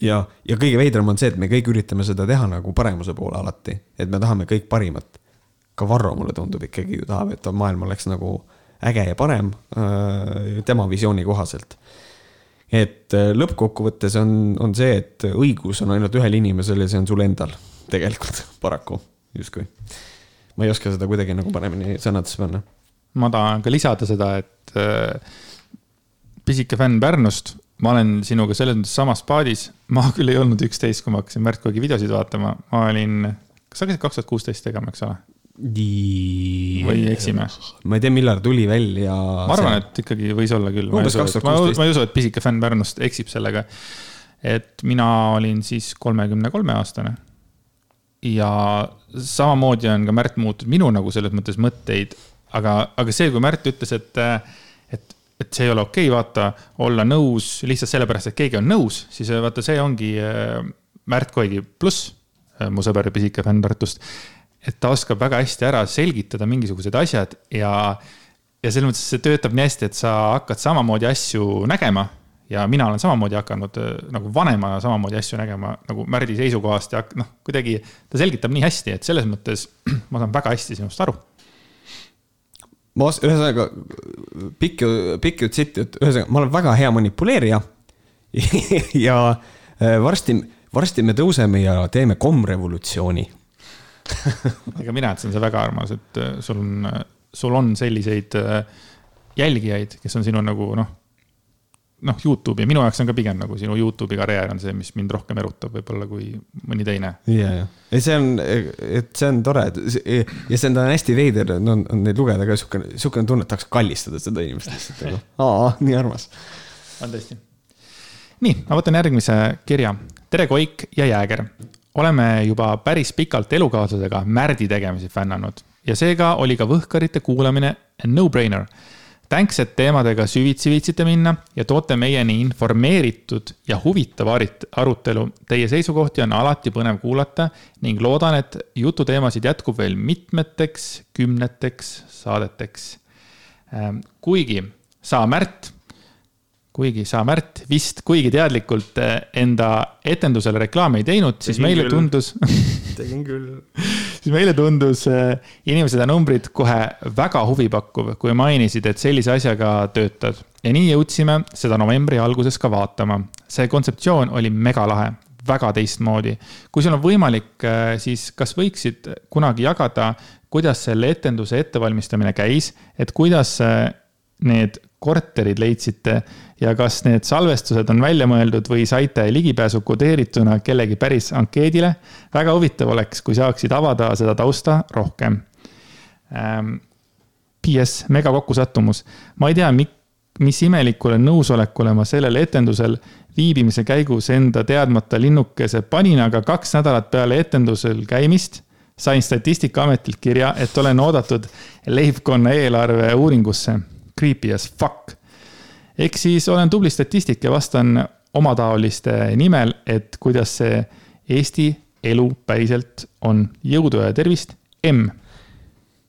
ja, ja kõige veidram on see, et me kõik üritame seda teha nagu paremuse poole alati, et me tahame kõik parimat. ka Varro, mulle tundub ikkagi ju tahab, et maailm oleks nagu äge ja parem äh, tema visiooni kohaselt et äh, lõppkokkuvõttes on, on see, et õigus on ainult ühel inimesel ja see on sul endal tegelikult paraku justkui. ma ei oska seda kuidagi nagu paremini sõnadesse panna. ma tahan ka lisada seda, et äh, pisike fänn Pärnust, ma olen sinuga selles mõttes samas paadis. ma küll ei olnud üksteist, kui ma hakkasin Märt Kogi videosid vaatama, ma olin, kas sa hakkasid kaks tuhat kuusteist tegema, eks ole? Või eksime? ma ei tea, millal tuli välja. ma arvan see..., et ikkagi võis olla küll. ma ei usu, et pisike fänn Pärnust eksib sellega. et mina olin siis kolmekümne kolme aastane. ja samamoodi on ka Märt muutnud minu nagu selles mõttes mõtteid. aga, aga see, kui Märt ütles, et, et, et see ei ole okei okay,, vaata, olla nõus lihtsalt sellepärast, et keegi on nõus, siis vaata, see ongi äh, Märt Koigi pluss, äh, mu sõber ja pisike fänn Tartust et ta oskab väga hästi ära selgitada mingisugused asjad ja, ja selles mõttes see töötab nii hästi, et sa hakkad samamoodi asju nägema. ja mina olen samamoodi hakanud äh, nagu vanemana samamoodi asju nägema nagu Märdi seisukohast ja noh, kuidagi ta selgitab nii hästi, et selles mõttes ma saan väga hästi sinust aru ma os-, ühesõnaga pikk, pikk jutt siit, et ühesõnaga ma olen väga hea manipuleerija ja äh, varsti, varsti me tõuseme ja teeme komrevolutsiooni ega mina ütlesin see väga armas, et äh, sul on, sul on selliseid jälgijaid, kes on sinu nagu noh noh, Youtube'i, minu jaoks on ka pigem nagu sinu Youtube'i karjäär on see, mis mind rohkem erutab võib-olla kui mõni teine. ja, ja, ei, see on, et see on tore ja see on hästi veider, on, on neid lugeda ka siukene, siukene tunne, et tahaks kallistada seda inimest lihtsalt nagu, aa, nii armas. on tõesti. nii, ma võtan järgmise kirja. tere, Koik ja Jääger. Oleme juba päris pikalt elukaaslasega Märdi tegemisi fännanud ja seega oli ka Võhkarite kuulamine no-brainer tänks, et teemadega süvitsi viitsite minna ja toote meieni informeeritud ja huvitava arutelu. Teie seisukohti on alati põnev kuulata ning loodan, et jututeemasid jätkub veel mitmeteks, kümneteks saadeteks. Ähm, kuigi sa, Märt, kuigi sa, Märt, vist kuigi teadlikult äh, enda etendusele reklaami ei teinud, siis meile küll. tundus tegin küll siis meile tundus äh, inimesed ja numbrid kohe väga huvipakkuv, kui mainisid, et sellise asjaga töötad. ja nii jõudsime seda novembri alguses ka vaatama. see kontseptsioon oli megalahe, väga teistmoodi. kui sul on võimalik, äh, siis kas võiksid kunagi jagada, kuidas selle etenduse ettevalmistamine käis, et kuidas need korterid leidsite ja kas need salvestused on välja mõeldud või saite ligipääsu kodeerituna kellegi päris ankeedile. väga huvitav oleks, kui saaksid avada seda tausta rohkem ähm,. PS, mega kokkusattumus. ma ei tea, mis imelikule nõusolekule ma sellel etendusel viibimise käigus enda teadmata linnukese panin, aga kaks nädalat peale etendusel käimist sain Statistikaametilt kirja, et olen oodatud leibkonna eelarve uuringusse. Creepy as fuck ehk siis olen tubli statistik ja vastan omataoliste nimel, et kuidas see Eesti elu päriselt on. jõudu ja tervist, M.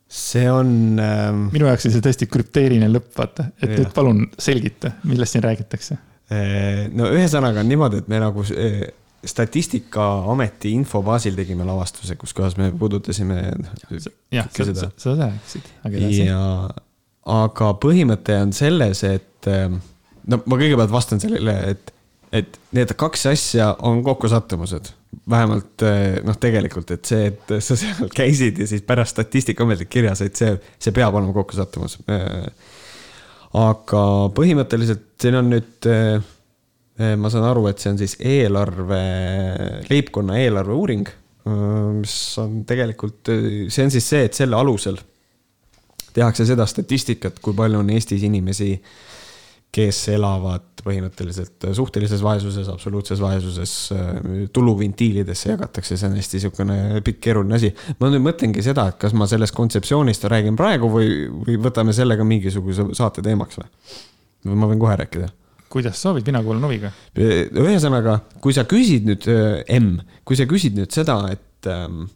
see on ähm.... minu jaoks on see tõesti krüpteeriline lõpp, vaata, et nüüd palun selgita, millest siin räägitakse. Äh, no ühesõnaga on niimoodi, et me nagu äh, statistikaameti info baasil tegime lavastuse, kus kohas me puudutasime. jah, seda sa rääkisid. ja, aga põhimõte on selles, et et ähm, no ma kõigepealt vastan sellele, et, et need kaks asja on kokkusattumused. vähemalt äh, noh, tegelikult, et see, et sa seal käisid ja siis pärast Statistikaametit kirja said, see, see peab olema kokkusattumus. Äh, aga põhimõtteliselt siin on nüüd, äh, ma saan aru, et see on siis eelarve, leibkonna eelarve uuring, mis on tegelikult, see on siis see, et selle alusel tehakse seda statistikat, kui palju on Eestis inimesi äh, kes elavad põhimõtteliselt suhtelises vaesuses, absoluutses vaesuses, tulukvintiilidesse jagatakse, see on hästi niisugune pikk keeruline asi. ma nüüd mõtlengi seda, et kas ma sellest kontseptsioonist räägin praegu või, või võtame selle ka mingisuguse saate teemaks või? või ma võin kohe rääkida? kuidas soovid, mina kuulan huviga. ühesõnaga, kui sa küsid nüüd M, kui sa küsid nüüd seda, et ähm,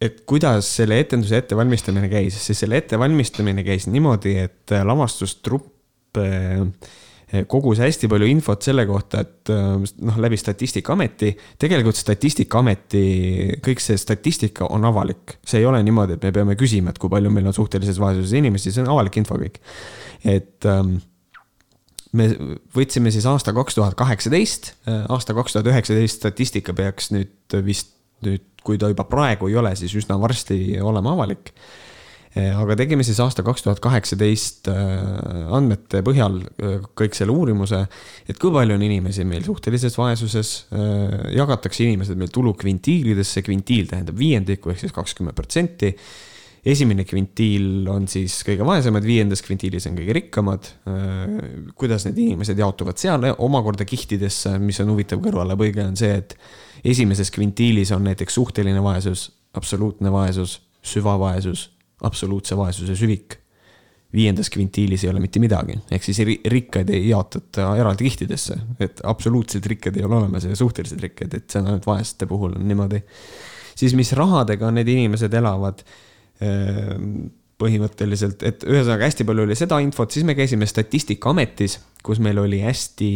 et kuidas selle etenduse ettevalmistamine käis, siis selle ettevalmistamine käis niimoodi, et lavastustrupp Eh, kogus hästi palju infot selle kohta, et eh, noh, läbi Statistikaameti, tegelikult Statistikaameti, kõik see statistika on avalik. see ei ole niimoodi, et me peame küsima, et kui palju meil on suhtelises vaesuses inimesi, see on avalik info kõik. et ähm, me võtsime siis aasta kaks tuhat kaheksateist, aasta kaks tuhat üheksateist statistika peaks nüüd vist nüüd, kui ta juba praegu ei ole, siis üsna varsti olema avalik. Eh, aga tegime siis aasta kaks tuhat kaheksateist eh, andmete põhjal eh, kõik selle uurimuse, et kui palju on inimesi meil suhtelises vaesuses, jagatakse inimesed meil tulukvintiilidesse, kvintiil tähendab viiendikku ehk siis kakskümmend protsenti esimene kvintiil on siis kõige vaesemad, viiendas kvintiilis on kõige rikkamad. kuidas need inimesed jaotuvad seal omakorda kihtidesse, mis on huvitav kõrvalepõige, on see, et esimeses kvintiilis on näiteks suhteline vaesus, absoluutne vaesus, süvavaesus absoluutse vaesuse süvik. viiendas kvintiilis ei ole mitte midagi, ehk siis rikkaid ei jaotata eraldi kihtidesse, et absoluutselt rikkad ei ole olemas ja suhteliselt rikkad, et see on ainult vaeste puhul on niimoodi. siis mis rahadega need inimesed elavad põhimõtteliselt, et ühesõnaga hästi palju oli seda infot, siis me käisime Statistikaametis, kus meil oli hästi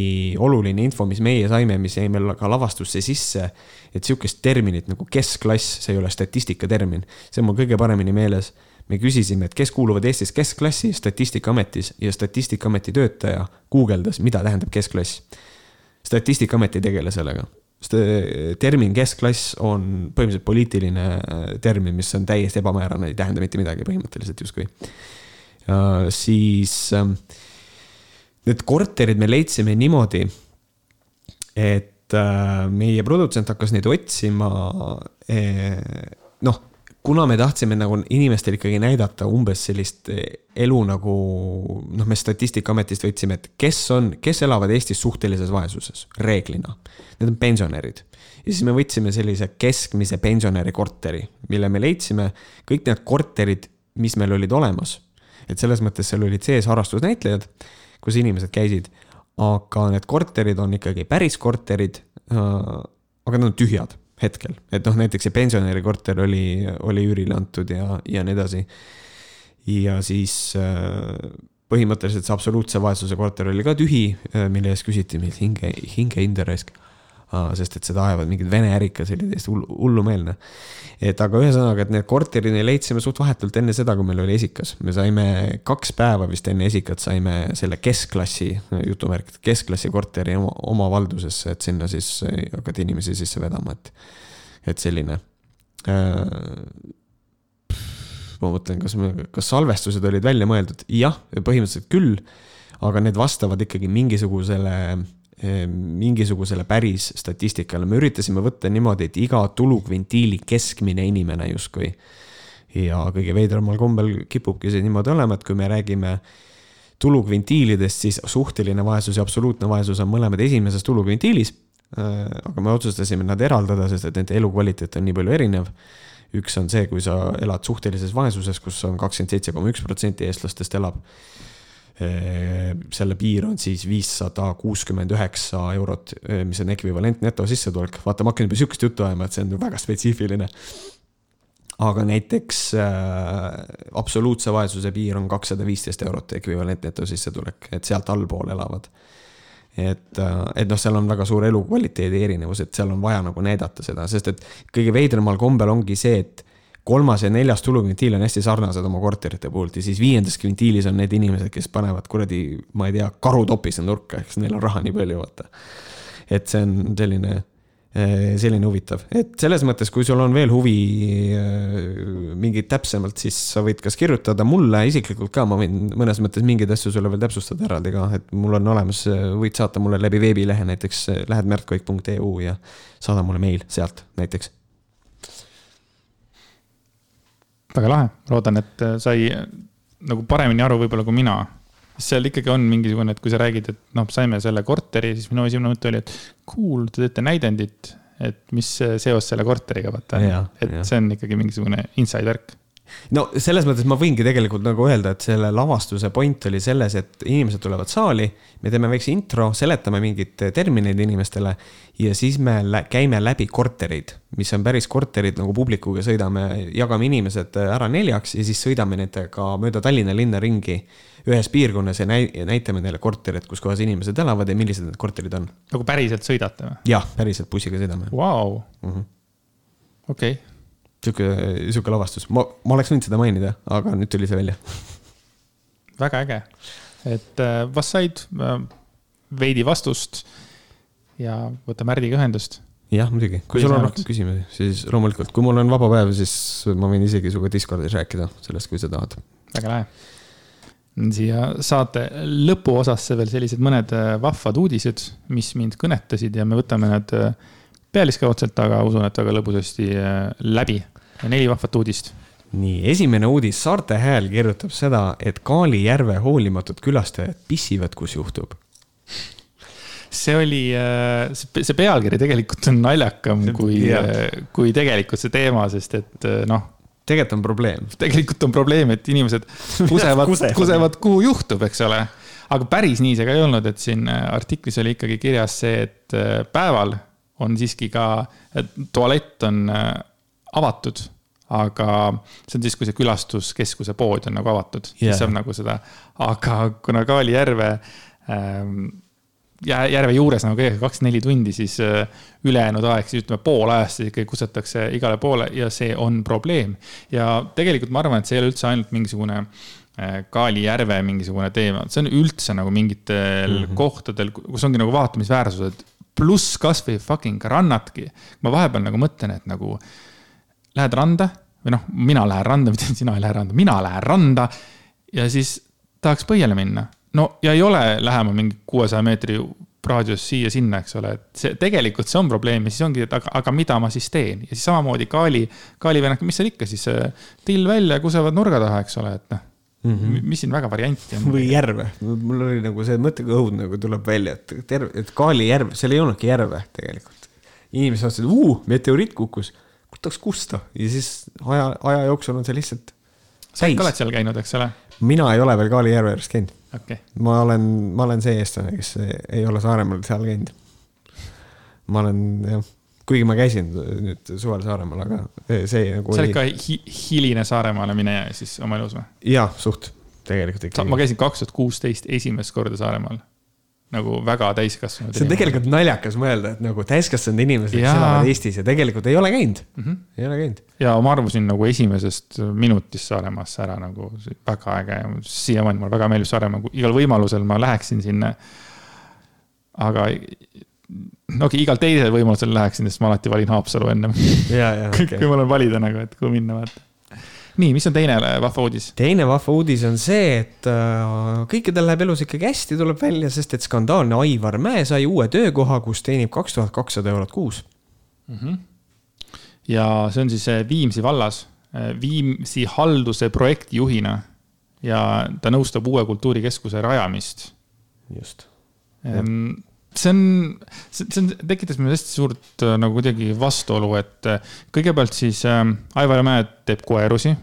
oluline info, mis meie saime, mis jäi meil ka lavastusse sisse. et sihukest terminit nagu keskklass, see ei ole statistikatermin, see on mul kõige paremini meeles. me küsisime, et kes kuuluvad Eestis keskklassi Statistikaametis ja Statistikaameti töötaja guugeldas, mida tähendab keskklass. statistikaamet ei tegele sellega. Termin keskklass on põhimõtteliselt poliitiline äh, termin, mis on täiesti ebamäärane, ei tähenda mitte midagi põhimõtteliselt justkui. siis ähm, need korterid me leidsime niimoodi, et äh, meie produtsent hakkas neid otsima. Eh, noh kuna me tahtsime nagu inimestele ikkagi näidata umbes sellist elu nagu noh, me Statistikaametist võtsime, et kes on, kes elavad Eestis suhtelises vaesuses reeglina. Need on pensionärid. ja siis me võtsime sellise keskmise pensionäri korteri, mille me leidsime, kõik need korterid, mis meil olid olemas. et selles mõttes seal olid sees harrastusnäitlejad, kus inimesed käisid, aga need korterid on ikkagi päris korterid. Äh, aga nad on tühjad hetkel, et noh, näiteks see pensionäri korter oli, oli üürile antud ja, ja nii edasi. ja siis äh, põhimõtteliselt see absoluutse vaesuse korter oli ka tühi, äh, mille eest küsiti meilt hinge, hingehinda raisk sest et seda ajavad mingid vene ärikad, see oli täiesti hullumeelne. et aga ühesõnaga, et need korterid me leidsime suht vahetult enne seda, kui meil oli esikas. me saime kaks päeva vist enne esikat saime selle keskklassi, jutumärkid, keskklassi korteri oma, oma valdusesse, et sinna siis hakati inimesi sisse vedama, et, et selline äh, ma mõtlen, kas me, kas salvestused olid välja mõeldud, jah, põhimõtteliselt küll, aga need vastavad ikkagi mingisugusele Eh, mingisugusele päris statistikale, me üritasime võtta niimoodi, et iga tulukvintiili keskmine inimene justkui. ja kõige veidramal kombel kipubki see niimoodi olema, et kui me räägime tulukvintiilidest, siis suhteline vaesus ja absoluutne vaesus on mõlemad esimeses tulukvintiilis. Eh, aga me otsustasime nad eraldada, sest et nende elukvaliteet on nii palju erinev. üks on see, kui sa elad suhtelises vaesuses, kus on kakskümmend seitse koma üks protsenti eestlastest elab selle piir on siis viissada kuuskümmend üheksa eurot, mis on ekvivalent netosissetulek. vaata, ma hakkan juba sihukest juttu ajama, et see on väga spetsiifiline. aga näiteks äh, absoluutse vaesuse piir on kakssada viisteist eurot ekvivalent netosissetulek, et sealt allpool elavad. et, et noh, seal on väga suur elukvaliteedi erinevus, et seal on vaja nagu näidata seda, sest et kõige veidramal kombel ongi see, et kolmas ja neljas tulukvintiil on hästi sarnased oma korterite puhult ja siis viiendas kvintiilis on need inimesed, kes panevad kuradi, ma ei tea, karutopise nurka, eks neil on raha nii palju, vaata. et see on selline, eh, selline huvitav, et selles mõttes, kui sul on veel huvi eh, mingit täpsemalt, siis sa võid kas kirjutada mulle isiklikult ka, ma võin mõnes mõttes mingeid asju sulle veel täpsustada eraldi ka, et mul on olemas, võid saata mulle läbi veebilehe näiteks, lähed märtkoik.eu ja saada mulle meil sealt näiteks väga lahe, loodan, et äh, sai äh, nagu paremini aru võib-olla kui mina. seal ikkagi on mingisugune, et kui sa räägid, et noh, saime selle korteri, siis minu esimene mõte oli, et cool, te teete näidendit, et mis seos selle korteriga, vaata. et ja. see on ikkagi mingisugune inside värk no selles mõttes ma võingi tegelikult nagu öelda, et selle lavastuse point oli selles, et inimesed tulevad saali, me teeme väikse intro, seletame mingeid termineid inimestele ja siis me lä käime läbi korterid, mis on päris korterid nagu publikuga sõidame, jagame inimesed ära neljaks ja siis sõidame nendega mööda Tallinna linna ringi ühes piirkonnas ja näi-, näitame neile korterit, kus kohas inimesed elavad ja millised need korterid on. nagu päriselt sõidate või? jah, päriselt bussiga sõidame. Vau, mhm. okei sihuke, sihuke lavastus, ma, ma oleks võinud seda mainida, aga nüüd tuli see välja. väga äge, et äh, vast said äh, veidi vastust ja võta Märdiga ühendust. jah, muidugi, kui, sul on rohkem küsimusi, siis loomulikult, kui mul on vaba päev, siis ma võin isegi sinuga Discordis rääkida sellest, kui sa tahad. väga lahe. siia saate lõpuosasse veel sellised mõned äh, vahvad uudised, mis mind kõnetasid ja me võtame need pealiskaudselt, aga usun, et väga lõbusasti läbi neli vahvat uudist. nii, esimene uudis, Saarte Hääl kirjutab seda, et Kaali järve hoolimatud külastajad pissivad, kus juhtub see oli, äh, see pealkiri tegelikult on naljakam kui, äh, kui tegelikult see teema, sest et äh, noh. tegelikult on probleem. tegelikult on probleem, et inimesed kusevad kusevad, kuhu juhtub, eks ole. aga päris nii see ka ei olnud, et siin artiklis oli ikkagi kirjas see, et päeval on siiski ka, tualett on avatud, aga see on siis, kui see külastuskeskuse pood on nagu avatud yeah., siis saab nagu seda, aga kuna Kaali järve ähm, järve juures nagu kõigega kakskümmend neli tundi, siis äh, ülejäänud aeg, siis ütleme pool ajast siis ikkagi kusetakse igale poole ja see on probleem. ja tegelikult ma arvan, et see ei ole üldse ainult mingisugune äh, Kaali järve mingisugune teema, see on üldse nagu mingitel mm -hmm. kohtadel, kus ongi nagu vaatamisväärsused, pluss kasvõi fucking rannadki. ma vahepeal nagu mõtlen, et nagu lähed randa või noh, mina lähen randa, mitte sina ei lähe randa, mina lähen randa ja siis tahaks põhjale minna no ja ei ole lähemal mingi kuuesaja meetri raadius siia-sinna, eks ole, et see tegelikult see on probleem ja siis ongi, et aga, aga mida ma siis teen ja siis samamoodi Kaali, Kaali vennad, mis seal ikka siis, till välja, kusevad nurga taha, eks ole, et noh mm -hmm. mis siin väga varianti on. või järve, mul oli nagu see mõtteõud nagu tuleb välja, et terve, et Kaali järv, seal ei olnudki järve tegelikult. inimesed mõtlesid, uu, meteoriit kukkus, kutaks kusta ja siis aja, aja jooksul on see lihtsalt. sa ikka oled seal käinud, eks ole? mina ei ole veel Kaali järve ääres käinud okay.. ma olen, ma olen see eestlane, kes ei ole Saaremaal seal käinud. ma olen jah, kuigi ma käisin nüüd suvel Saaremaal, aga see nagu. sa olid ka hi hiline Saaremaale mineja siis oma elus või? jaa, suht, tegelikult ikka. ma käisin kaks tuhat kuusteist esimest korda Saaremaal nagu väga täiskasvanud. see on tegelikult naljakas mõelda, et nagu täiskasvanud inimesed, kes elavad Eestis ja tegelikult ei ole käinud mm, -hmm. ei ole käinud. ja ma arvasin nagu esimesest minutist Saaremaasse ära nagu väga äge ja siiamaani mulle väga meeldib Saaremaa, igal võimalusel ma läheksin sinna. aga no okei okay,, igal teisel võimalusel läheksin, sest ma alati valin Haapsalu ennem. Kui mul on valida nagu, et kuhu minna, vaata nii, mis on teine vahva uudis? teine vahva uudis on see, et äh, kõikidel läheb elus ikkagi hästi, tuleb välja, sest et skandaalne Aivar Mäe sai uue töökoha, kus teenib kaks tuhat kakssada eurot kuus mm. -hmm. ja see on siis äh, Viimsi vallas, äh, Viimsi halduse projektijuhina ja ta nõustab uue kultuurikeskuse rajamist. just ehm, see on, see on, tekitas mulle hästi suurt äh, nagu kuidagi vastuolu, et äh, kõigepealt siis äh, Aivar Mäe teeb koerusi.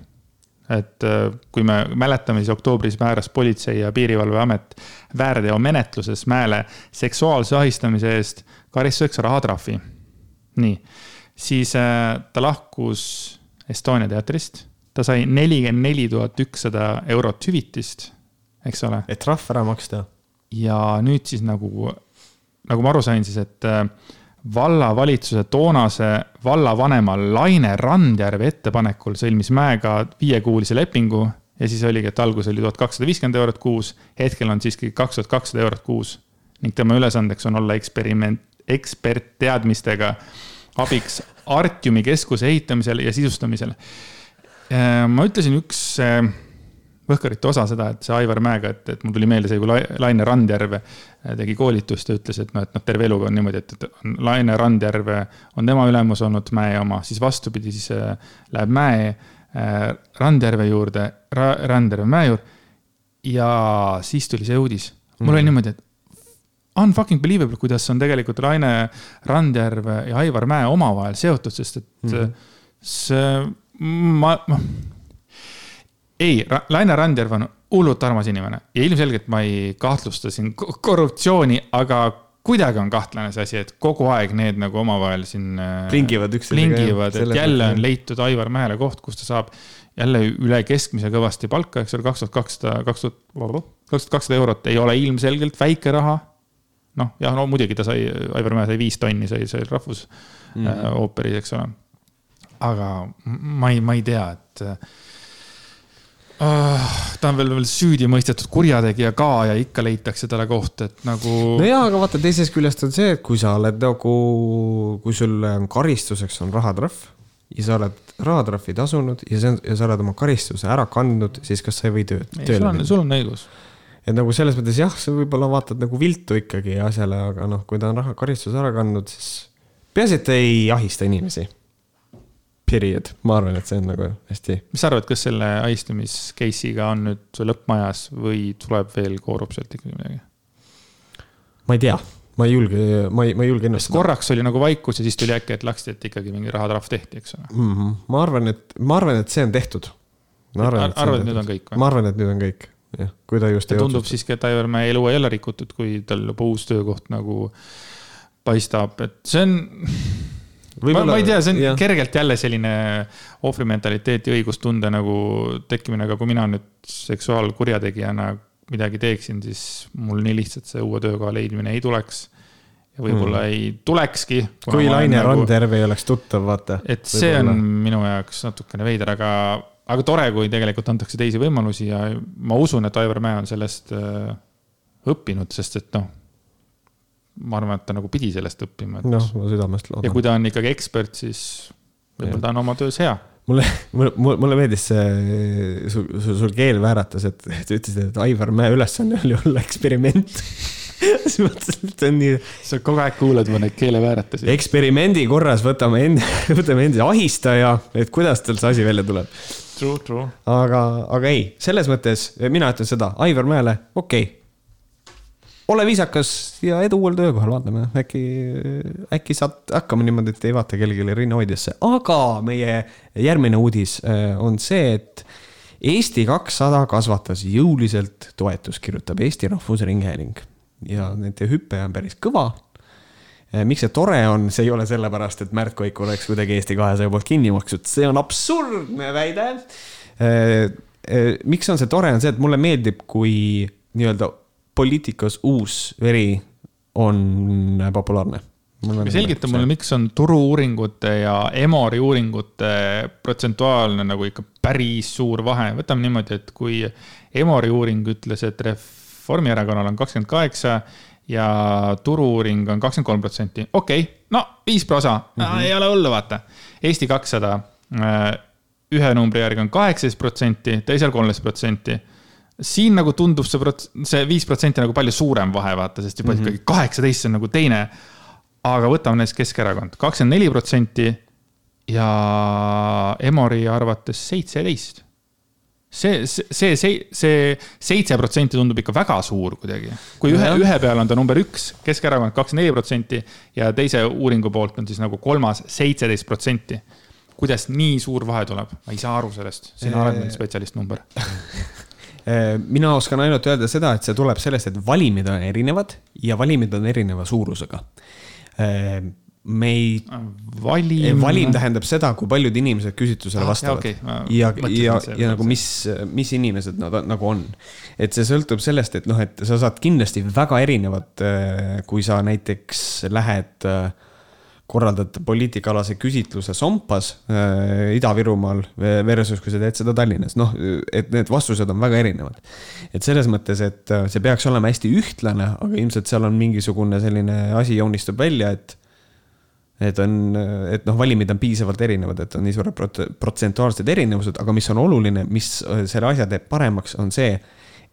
et äh, kui me mäletame, siis oktoobris määras Politsei- ja Piirivalveamet väärteomenetluses Mäele seksuaalse ahistamise eest karistuseks rahatrahvi. nii, siis äh, ta lahkus Estonia teatrist, ta sai nelikümmend neli tuhat ükssada eurot hüvitist, eks ole. et trahv ära maksta. ja nüüd siis nagu nagu ma aru sain, siis et äh, vallavalitsuse toonase vallavanema Laine Randjärve ettepanekul sõlmis Mäega viiekuulise lepingu ja siis oligi, et alguses oli tuhat kakssada viiskümmend eurot kuus, hetkel on siiski kaks tuhat kakssada eurot kuus. ning tema ülesandeks on olla eksperiment, ekspertteadmistega abiks Artiumi keskuse ehitamisel ja sisustamisel. Äh, ma ütlesin üks äh, Võhkarite osa seda, et see Aivar Mäega, et, et mul tuli meelde see, kui Laine Randjärv äh, tegi koolitust ja ütles, et noh, et noh, terve eluga on niimoodi, et, et Laine Randjärv on tema ülemus olnud Mäe oma, siis vastupidi, siis äh, läheb Mäe äh, Randjärve juurde ra,, Randjärve Mäe juurde. ja siis tuli see uudis, mul mm. oli mhm. niimoodi, et unfucking believable, kuidas on tegelikult Laine Randjärv ja Aivar Mäe omavahel seotud, sest et mm. see, ma, ma ei, Laine Randjärv on hullult armas inimene ja ilmselgelt ma ei kahtlusta siin korruptsiooni, aga kuidagi on kahtlane see asi, et kogu aeg need nagu omavahel siin. Äh, plingivad üksteisega. plingivad, et jälle on leitud Aivar Mäele koht, kus ta saab jälle üle keskmise kõvasti palka, eks ole, kaks tuhat kakssada, kaks tuhat, kaks tuhat kakssada eurot ei ole ilmselgelt väike raha. noh, jah, no muidugi ta sai, Aivar Mäe sai viis tonni, sai, sai rahvusooperis mm., eks ole. aga ma ei, ma ei tea, et uh,. Ta on veel, veel süüdi mõistetud kurjategija ka ja ikka leitakse talle koht, et nagu. no jaa, aga vaata teisest küljest on see, et kui sa oled nagu, kui sul karistuseks on rahatrahv ja sa oled rahatrahvi tasunud ja see on, ja sa oled oma karistuse ära kandnud, siis kas sa ei või tööd, tööle minna? sul on õigus. et nagu selles mõttes jah, sa võib-olla vaatad nagu viltu ikkagi asjale, aga noh, kui ta on raha, karistuse ära kandnud, siis peaasi, et ei ahista inimesi period, ma arvan, et see on nagu hästi. mis sa arvad, kas selle ahistamis case'iga on nüüd lõppmajas või tuleb veel, koorub sealt ikkagi midagi? ma ei tea, ma ei julge, ma ei, ma ei julge ennustada. korraks oli nagu vaikus ja siis tuli äkki, et laksti, et ikkagi mingi rahatrahv tehti, eks ole mm. -hmm. ma arvan, et, ma arvan, et see on tehtud. arvad, et nüüd on kõik või? ma arvan, et nüüd on kõik, jah, kui ta just tundub otsusta. siiski, et Aivar Mäe elu ei ole rikutud, kui tal juba uus töökoht nagu paistab, et see on ma, ma ei tea, see on jah. kergelt jälle selline ohvrimentaliteeti õigustunde nagu tekkimine, aga kui mina nüüd seksuaalkurjategijana midagi teeksin, siis mul nii lihtsalt see uue töökoha leidmine ei tuleks. ja võib-olla mm. ei tulekski. kui Laine nagu, Randjärv ei oleks tuttav, vaata. et see on minu jaoks natukene veider, aga, aga tore, kui tegelikult antakse teisi võimalusi ja ma usun, et Aivar Mäe on sellest äh, õppinud, sest et noh ma arvan, et ta nagu pidi sellest õppima. noh, ma südamest loodan. ja kui ta on ikkagi ekspert, siis võib-olla ta on oma töös hea. mulle, mulle, mulle meeldis see, sul, sul keel vääratas, et sa ütlesid, et Aivar Mäe ülesanne oli olla eksperiment siis mõtlesin, et see on nii. sa kogu aeg kuulad mu neid keelevääratusi. eksperimendi korras võtame enda, võtame enda ahistaja, et kuidas tal see asi välja tuleb. True, true. aga, aga ei, selles mõttes mina ütlen seda, Aivar Mäele, okei okay ole viisakas ja edu uuel töökohal, vaatame, äkki, äkki saad hakkama niimoodi, et ei vaata kellelegi rinnahoidjasse, aga meie järgmine uudis äh, on see, et Eesti kakssada kasvatas jõuliselt toetust, kirjutab Eesti Rahvusringhääling. Ja nende hüpe on päris kõva. Äh, miks see tore on, see ei ole sellepärast, et Märt Koik oleks kuidagi Eesti kahesaja poolt kinni makstud, see on absurdne väide. Äh, miks on see tore, on see, et mulle meeldib, kui nii-öelda poliitikas uus veri on populaarne. selgita mulle, miks on turu-uuringute ja Emori uuringute protsentuaalne nagu ikka päris suur vahe, võtame niimoodi, et kui Emori uuring ütles, et Reformierakonnal on kakskümmend kaheksa ja turu-uuring on kakskümmend kolm protsenti, okei okay,, no viis prosa mm, -hmm. ei ole hullu, vaata. Eesti kakssada äh, ühe numbri järgi on kaheksateist protsenti, teisel kolmteist protsenti siin nagu tundub see prot-, see viis protsenti nagu palju suurem vahe, vaata, sest juba mm -hmm. ikkagi kaheksateist on nagu teine. aga võtame näiteks Keskerakond, kakskümmend neli protsenti ja Emori arvates seitseteist. see, see, see, see, see seitse protsenti tundub ikka väga suur kuidagi. kui ühe, ühe peal on ta number üks, Keskerakond kakskümmend neli protsenti ja teise uuringu poolt on siis nagu kolmas seitseteist protsenti kuidas nii suur vahe tuleb, ma ei saa aru sellest, sina oled meil spetsialist number mina oskan ainult öelda seda, et see tuleb sellest, et valimid on erinevad ja valimid on erineva suurusega. Äh, me ei, valim. valim tähendab seda, kui paljud inimesed küsitlusele ah, vastavad ja, okay. ja, ja, ja, ja nagu mis, mis inimesed nad nagu on. et see sõltub sellest, et noh, et sa saad kindlasti väga erinevat, äh, kui sa näiteks lähed äh, korraldad poliitikaalase küsitluse Sompas äh, Ida-Virumaal versus kui sa teed seda Tallinnas, noh, et need vastused on väga erinevad. et selles mõttes, et äh, see peaks olema hästi ühtlane, aga ilmselt seal on mingisugune selline asi joonistub välja, et et on, et noh, valimid on piisavalt erinevad, et on nii suured prot protsentuaalsed erinevused, aga mis on oluline, mis äh, selle asja teeb paremaks, on see,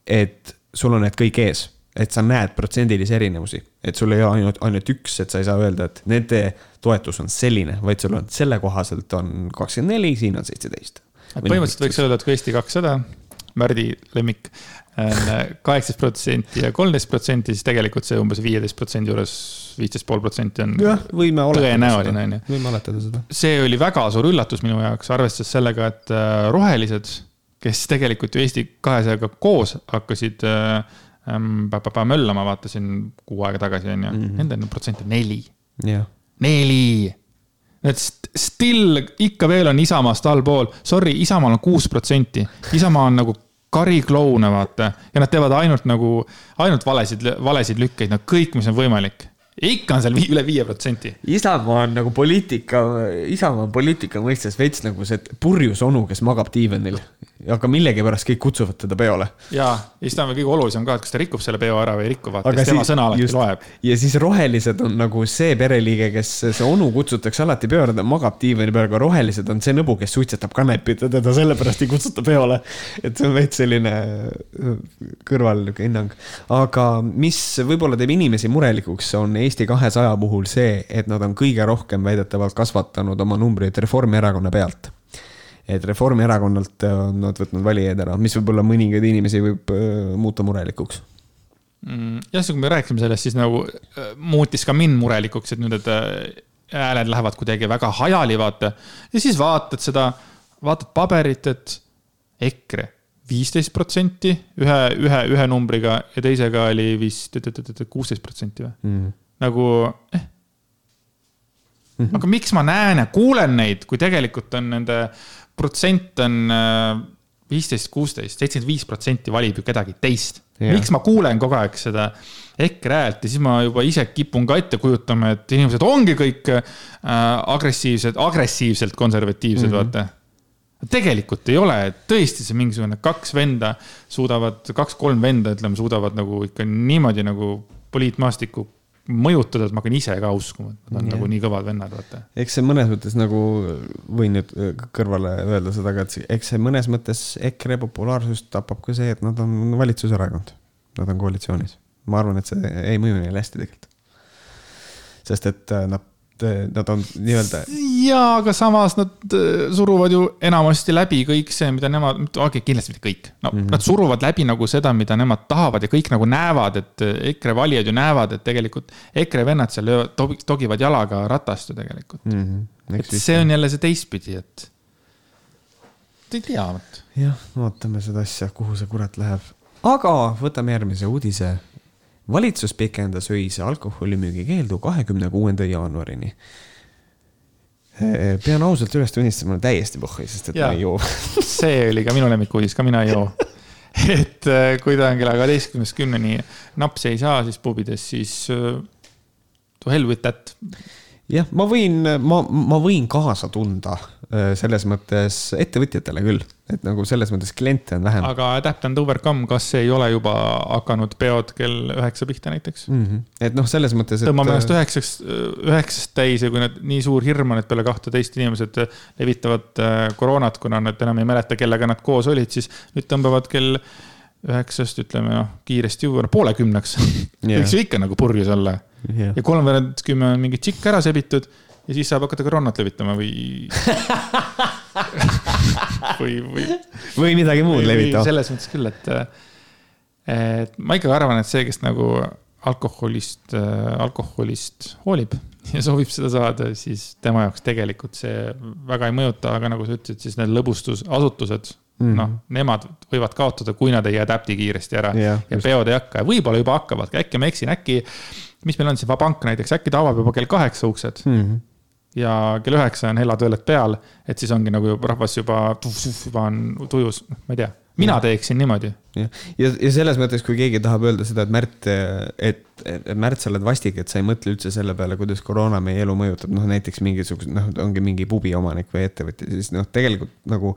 et sul on need kõik ees et sa näed protsendilisi erinevusi, et sul ei ole ainult, ainult üks, et sa ei saa öelda, et nende toetus on selline, vaid sul on selle kohaselt on kakskümmend neli, siin on seitseteist. põhimõtteliselt võiks öelda, et kui Eesti kakssada, Märdi lemmik, kaheksateist protsenti ja kolmteist protsenti, siis tegelikult see umbes viieteist protsendi juures, viisteist pool protsenti on. jah, võime on ju. võime oletada seda. see oli väga suur üllatus minu jaoks, arvestades sellega, et äh, rohelised, kes tegelikult ju Eesti kahesajaga koos hakkasid äh, möllama, vaatasin kuu aega tagasi, on ju, mhm. nende protsent on neli. neli. et still ikka veel on Isamaast allpool, sorry, Isamaal on kuus protsenti, Isamaa on nagu karikloune, vaata. ja nad teevad ainult nagu, ainult valesid, valesid lükkeid, no kõik, mis on võimalik ikka on seal üle viie protsenti. Isamaa on nagu poliitika, Isamaa on poliitika mõistes veits nagu see purjus onu, kes magab diivanil. aga millegipärast kõik kutsuvad teda peole. ja, ja siis ta on veel kõige olulisem ka, et kas ta rikub selle peo ära või ei riku, vaata, siis tema sõna alati just, loeb. ja siis rohelised on nagu see pereliige, kes, see onu kutsutakse alati peole, ta magab diivani peal, aga rohelised on see nõbu, kes suitsetab kanepit ja teda sellepärast ei kutsuta peole. et see on veits selline kõrval hinnang. aga mis võib-olla teeb inimesi murelikuks, on Eesti kahesaja puhul see, et nad on kõige rohkem väidetavalt kasvatanud oma numbreid Reformierakonna pealt. et Reformierakonnalt on nad võtnud valijaid ära, mis võib-olla mõningaid inimesi võib äh, muuta murelikuks mm,. jah, siis kui me rääkisime sellest, siis nagu äh, muutis ka mind murelikuks, et nüüd äh, hääled lähevad kuidagi väga hajali, vaata. ja siis vaatad seda, vaatad paberit, et EKRE viisteist protsenti ühe, ühe, ühe numbriga ja teisega oli vist kuusteist protsenti või mm? Nagu eh. Aga miks ma näen ja kuulen neid, kui tegelikult on nende protsent on äh, viisteist, kuusteist, seitsekümmend viis protsenti valib ju kedagi teist. miks ma kuulen kogu aeg seda EKRE häält ja siis ma juba ise kipun ka ette kujutama, et inimesed ongi kõik äh, agressiivsed, agressiivselt konservatiivsed mm, -hmm. vaata tegelikult ei ole, et tõesti see mingisugune kaks venda suudavad, kaks-kolm venda, ütleme, suudavad nagu ikka niimoodi nagu poliitmaastikku mõjutada, et ma hakkan ise ka uskuma, et nad on yeah. nagu nii kõvad vennad, vaata. eks see mõnes mõttes nagu, võin nüüd äh, kõrvale öelda seda ka, et eks see mõnes mõttes EKRE populaarsust tapab ka see, et nad on valitsuserakond. Nad on koalitsioonis. ma arvan, et see ei mõju neile hästi tegelikult. sest et äh, nad nad on nii-öelda. jaa, aga samas nad äh, suruvad ju enamasti läbi kõik see, mida nemad, okei okay,, kindlasti mitte kõik. no mm -hmm. nad suruvad läbi nagu seda, mida nemad tahavad ja kõik nagu näevad, et äh, EKRE valijad ju näevad, et tegelikult EKRE vennad seal löövad, togivad jalaga ratast ju tegelikult mm. -hmm. et see on jälle see teistpidi, et. ei tea, vot. jah, vaatame seda asja, kuhu see kurat läheb. aga võtame järgmise uudise valitsus pikendas öise alkoholimüügi keeldu kahekümne kuuenda jaanuarini. pean ausalt üles tunnistama, täiesti pohhui, sest et ja, ma ei joo see oli ka minu lemmikuudis, ka mina ei joo. et äh, kui ta on kella kaheteistkümnest kümneni napsi ei saa, siis pubides, siis uh, to hell with that jah, ma võin, ma, ma võin kaasa tunda äh, selles mõttes ettevõtjatele küll, et nagu selles mõttes kliente on vähem. aga adapt and overcome, kas ei ole juba hakanud peod kell üheksa pihta näiteks mm? -hmm. et noh, selles mõttes et.... tõmbame ennast üheksaks, üheksast täis ja kui need nii suur hirm on, et peale kahteteist inimesed levitavad äh, koroonat, kuna nad enam ei mäleta, kellega nad koos olid, siis nüüd tõmbavad kell üheksast, ütleme noh, kiiresti juba poole kümneks yeah. võiks ju ikka nagu purjus olla yeah.. ja kolmveerand kümme on mingi tšikk ära sebitud ja siis saab hakata koroonat levitama või või, või. või midagi muud levitama. selles mõttes küll, et, et ma ikkagi arvan, et see, kes nagu alkoholist, alkoholist hoolib ja soovib seda saada, siis tema jaoks tegelikult see väga ei mõjuta, aga nagu sa ütlesid, siis need lõbustusasutused mm. -hmm. noh, nemad võivad kaotada, kui nad ei adapti kiiresti ära yeah, ja just. peod ei hakka ja võib-olla juba hakkavad, äkki ma eksin, äkki mis meil on siin, Vabank näiteks, äkki ta avab juba kell kaheksa uksed mm. -hmm. ja kell üheksa on hellatoilet peal, et siis ongi nagu rahvas juba, juba on tujus, noh, ma ei tea mina ja. teeksin niimoodi. jah, ja, ja selles mõttes, kui keegi tahab öelda seda, et Märt, et, et Märt, sa oled vastik, et sa ei mõtle üldse selle peale, kuidas koroona meie elu mõjutab, noh näiteks mingisugused, noh, ongi mingi pubi omanik või ettevõtja, siis noh, tegelikult nagu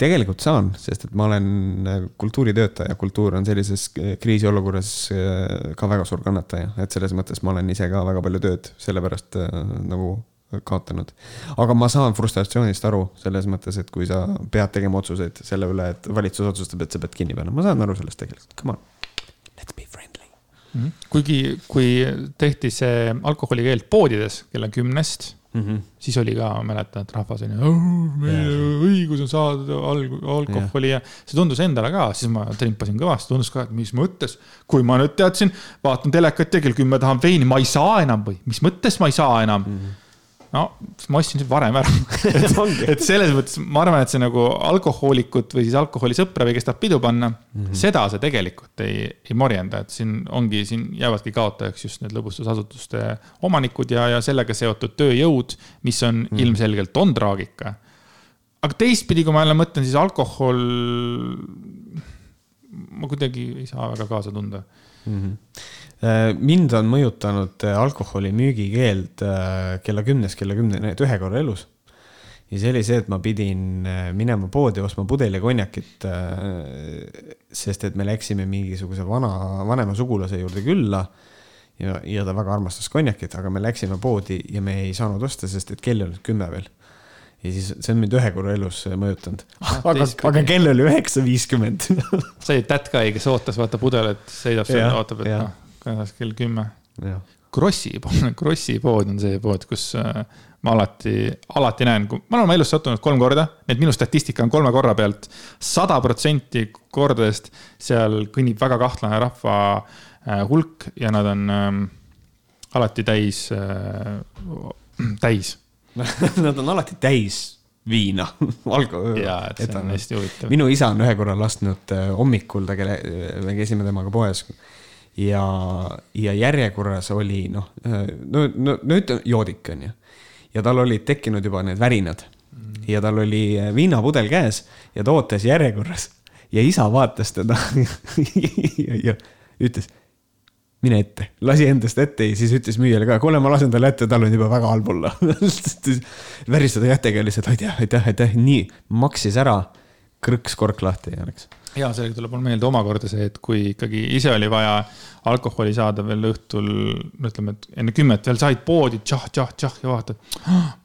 tegelikult saan, sest et ma olen äh, kultuuritöötaja, kultuur on sellises äh, kriisiolukorras äh, ka väga suur kannataja, et selles mõttes ma olen ise ka väga palju tööd sellepärast nagu kaotanud. aga ma saan frustratsioonist aru selles mõttes, et kui sa pead tegema otsuseid selle üle, et valitsus otsustab, et sa pead kinni panema, ma saan aru sellest tegelikult, come on, let's be friendly mm. -hmm. kuigi, kui tehti see alkoholikeeld poodides kella kümnest mm. -hmm. siis oli ka, mäletan, et rahvas on ju, meie õigus on saada alg alkoholi ja. ja see tundus endale ka, siis ma trimpasin kõvasti, tundus ka, et mis mõttes. kui ma nüüd teadsin, vaatan telekat ja kell kümme tahan veini, ma ei saa enam või mis mõttes ma ei saa enam mm. -hmm no ma ostsin varem ära et, et selles mõttes ma arvan, et see nagu alkohoolikut või siis alkoholisõpra või kes tahab pidu panna mm, -hmm. seda see tegelikult ei, ei morjenda, et siin ongi, siin jäävadki kaotajaks just need lõbustusasutuste omanikud ja, ja sellega seotud tööjõud, mis on mm -hmm. ilmselgelt on traagika. aga teistpidi, kui ma jälle mõtlen, siis alkohol, ma kuidagi ei saa väga kaasa tunda mm. -hmm mind on mõjutanud äh, alkoholi müügikeeld äh, kella kümnest kella kümneni, et ühe korra elus. ja see oli see, et ma pidin minema poodi ostma pudeli konjakit. sest et me läksime mingisuguse vana, vanema sugulase juurde külla. ja, ja ta väga armastas konjakit, aga me läksime poodi ja me ei saanud osta, sest et kell ei olnud kümme veel ja siis see on mind ühe korra elus mõjutanud. aga, aga kell oli üheksa viiskümmend. sa olid that guy, kes ootas, vaata pudelit, sõidab seal, ootab, et noh kajas kell kümme. Krossi Krossi pood on see pood, kus äh, ma alati, alati näen, ma olen oma elus sattunud kolm korda, nii et minu statistika on kolme korra pealt. sada protsenti kordadest seal kõnnib väga kahtlane rahva äh, hulk ja nad on ähm, alati täis äh,, täis Nad on alati täis viina alko-. jaa, et see on hästi huvitav. minu isa on ühe korra lasknud äh, hommikul, ta käis, me käisime temaga poes ja, ja järjekorras oli noh, no, no, no ütleme joodik on ju. ja tal olid tekkinud juba need värinad. ja tal oli viinapudel käes ja ta ootas järjekorras ja isa vaatas teda ja, ja ütles mine ette, lasi endast ette ja siis ütles müüjale ka, kuule, ma lasen talle ette, tal on juba väga halb olla väristada kätega lihtsalt aitäh, aitäh, aitäh, nii, maksis ära, krõks kork lahti ja läks. Ja sellega tuleb mul meelde omakorda see, et kui ikkagi ise oli vaja alkoholi saada veel õhtul, no ütleme, et enne kümmet veel said poodi tšah, tšah, tšah ja vaatad.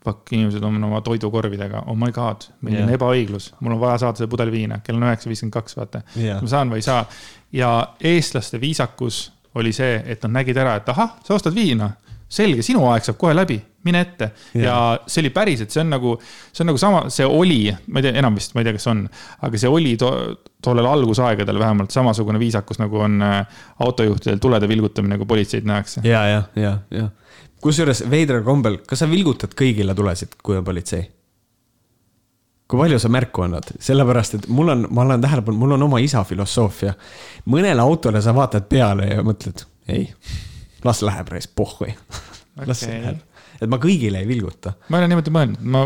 Fuck, inimesed on oma toidukorvidega, oh my god, milline yeah. ebaõiglus, mul on vaja saada see pudel viina, kell on üheksa viiskümmend kaks, vaata yeah.. ma saan või ei saa ja eestlaste viisakus oli see, et nad nägid ära, et ahah, sa ostad viina. selge, sinu aeg saab kohe läbi, mine ette yeah.. ja see oli päriselt, see on nagu, see on nagu sama, see oli, ma ei tea, enam vist, ma ei tea, kas on. aga see oli to, tollel algusaegadel vähemalt samasugune viisakus, nagu on äh, autojuhtidel tulede vilgutamine, kui politseid nähakse. ja, ja, ja, ja. kusjuures veidral kombel, kas sa vilgutad kõigile tulesid, kui on politsei? kui palju sa märku annad, sellepärast et mul on, ma olen tähele pannud, mul on oma isa filosoofia. mõnele autole sa vaatad peale ja mõtled, ei, las läheb reis, pohhui okay.. las läheb, et ma kõigile ei vilguta. ma ei ole niimoodi mõelnud, ma,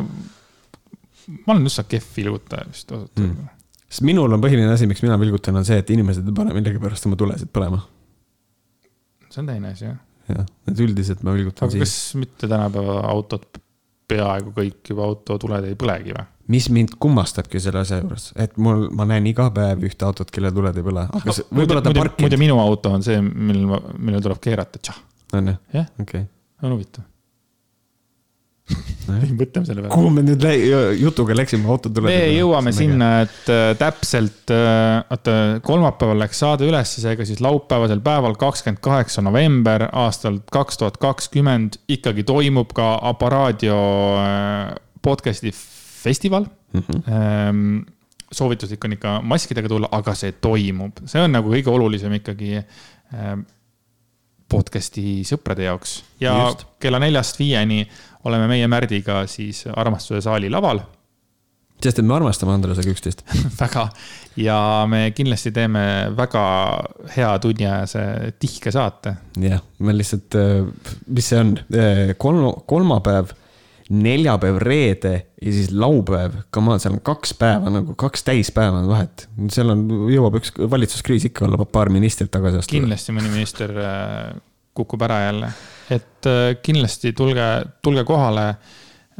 ma olen üsna kehv vilgutaja vist ausalt mm.. sest minul on põhiline asi, miks mina vilgutan, on see, et inimesed ei pane millegipärast oma tulesid põlema. see on teine asi, jah. jah, et üldiselt ma vilgutan. aga siis. kas mitte tänapäeva autod, peaaegu kõik juba autotuled ei põlegi või? mis mind kummastabki selle asja juures, et mul, ma näen iga päev ühte autot, kelle tuled ei põle, parkib. muide, minu auto on see, millel, millel tuleb keerata, tšah. on jah? jah, okei. on huvitav mõtleme selle peale. kuhu me nüüd jutuga läksime, auto tuleb. me jõuame sinna, et äh, täpselt, äh, oota, kolmapäeval läks saade üles, seega siis laupäevasel päeval, kakskümmend kaheksa november aastal kaks tuhat kakskümmend ikkagi toimub ka Aparaadio äh, podcast'i festival mm. -hmm. soovituslik on ikka maskidega tulla, aga see toimub, see on nagu kõige olulisem ikkagi ehm, podcast'i sõprade jaoks ja Just. kella neljast viieni oleme meie Märdiga siis Armastuse saali laval. sest et me armastame Andresega üksteist väga ja me kindlasti teeme väga hea tunniajase tihke saate. jah, me lihtsalt, mis see on, kolm, kolmapäev neljapäev, reede ja siis laupäev, come on, seal on kaks päeva nagu, kaks täispäeva on vahet. seal on, jõuab üks valitsuskriis ikka olla, paar ministrit tagasi astuda. kindlasti mõni minister äh, kukub ära jälle, et äh, kindlasti tulge, tulge kohale.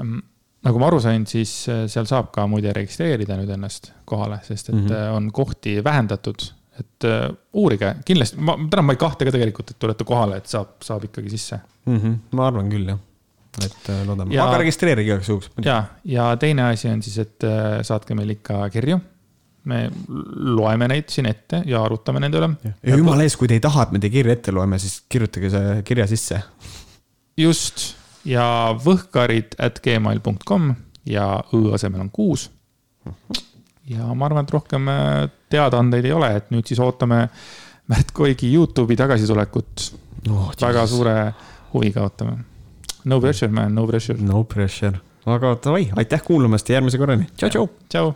Mm, nagu ma aru sain, siis äh, seal saab ka muide registreerida nüüd ennast kohale, sest et mm -hmm. on kohti vähendatud et uurige kindlasti, ma täna ma ei kahtle ka tegelikult, et tulete kohale, et saab, saab ikkagi sisse mm. -hmm. ma arvan küll, jah et loodame, aga registreerige igaks juhuks. ja, ja teine asi on siis, et saatke meile ikka kirju. Me loeme neid siin ette ja arutame nende üle. ja jumala eest, kui te ei taha, et me teie kirja ette loeme, siis kirjutage see kirja sisse. just ja võhkarid at gmail.com ja õ asemel on kuus. ja ma arvan, et rohkem äh, teadaandeid ei ole, et nüüd siis ootame Märt Koigi Youtube'i tagasitulekut oh,. väga suure huviga ootame No pressure, man, no pressure. no pressure, aga davai, aitäh kuulamast ja järgmise korrani, tšau, tšau. tšau.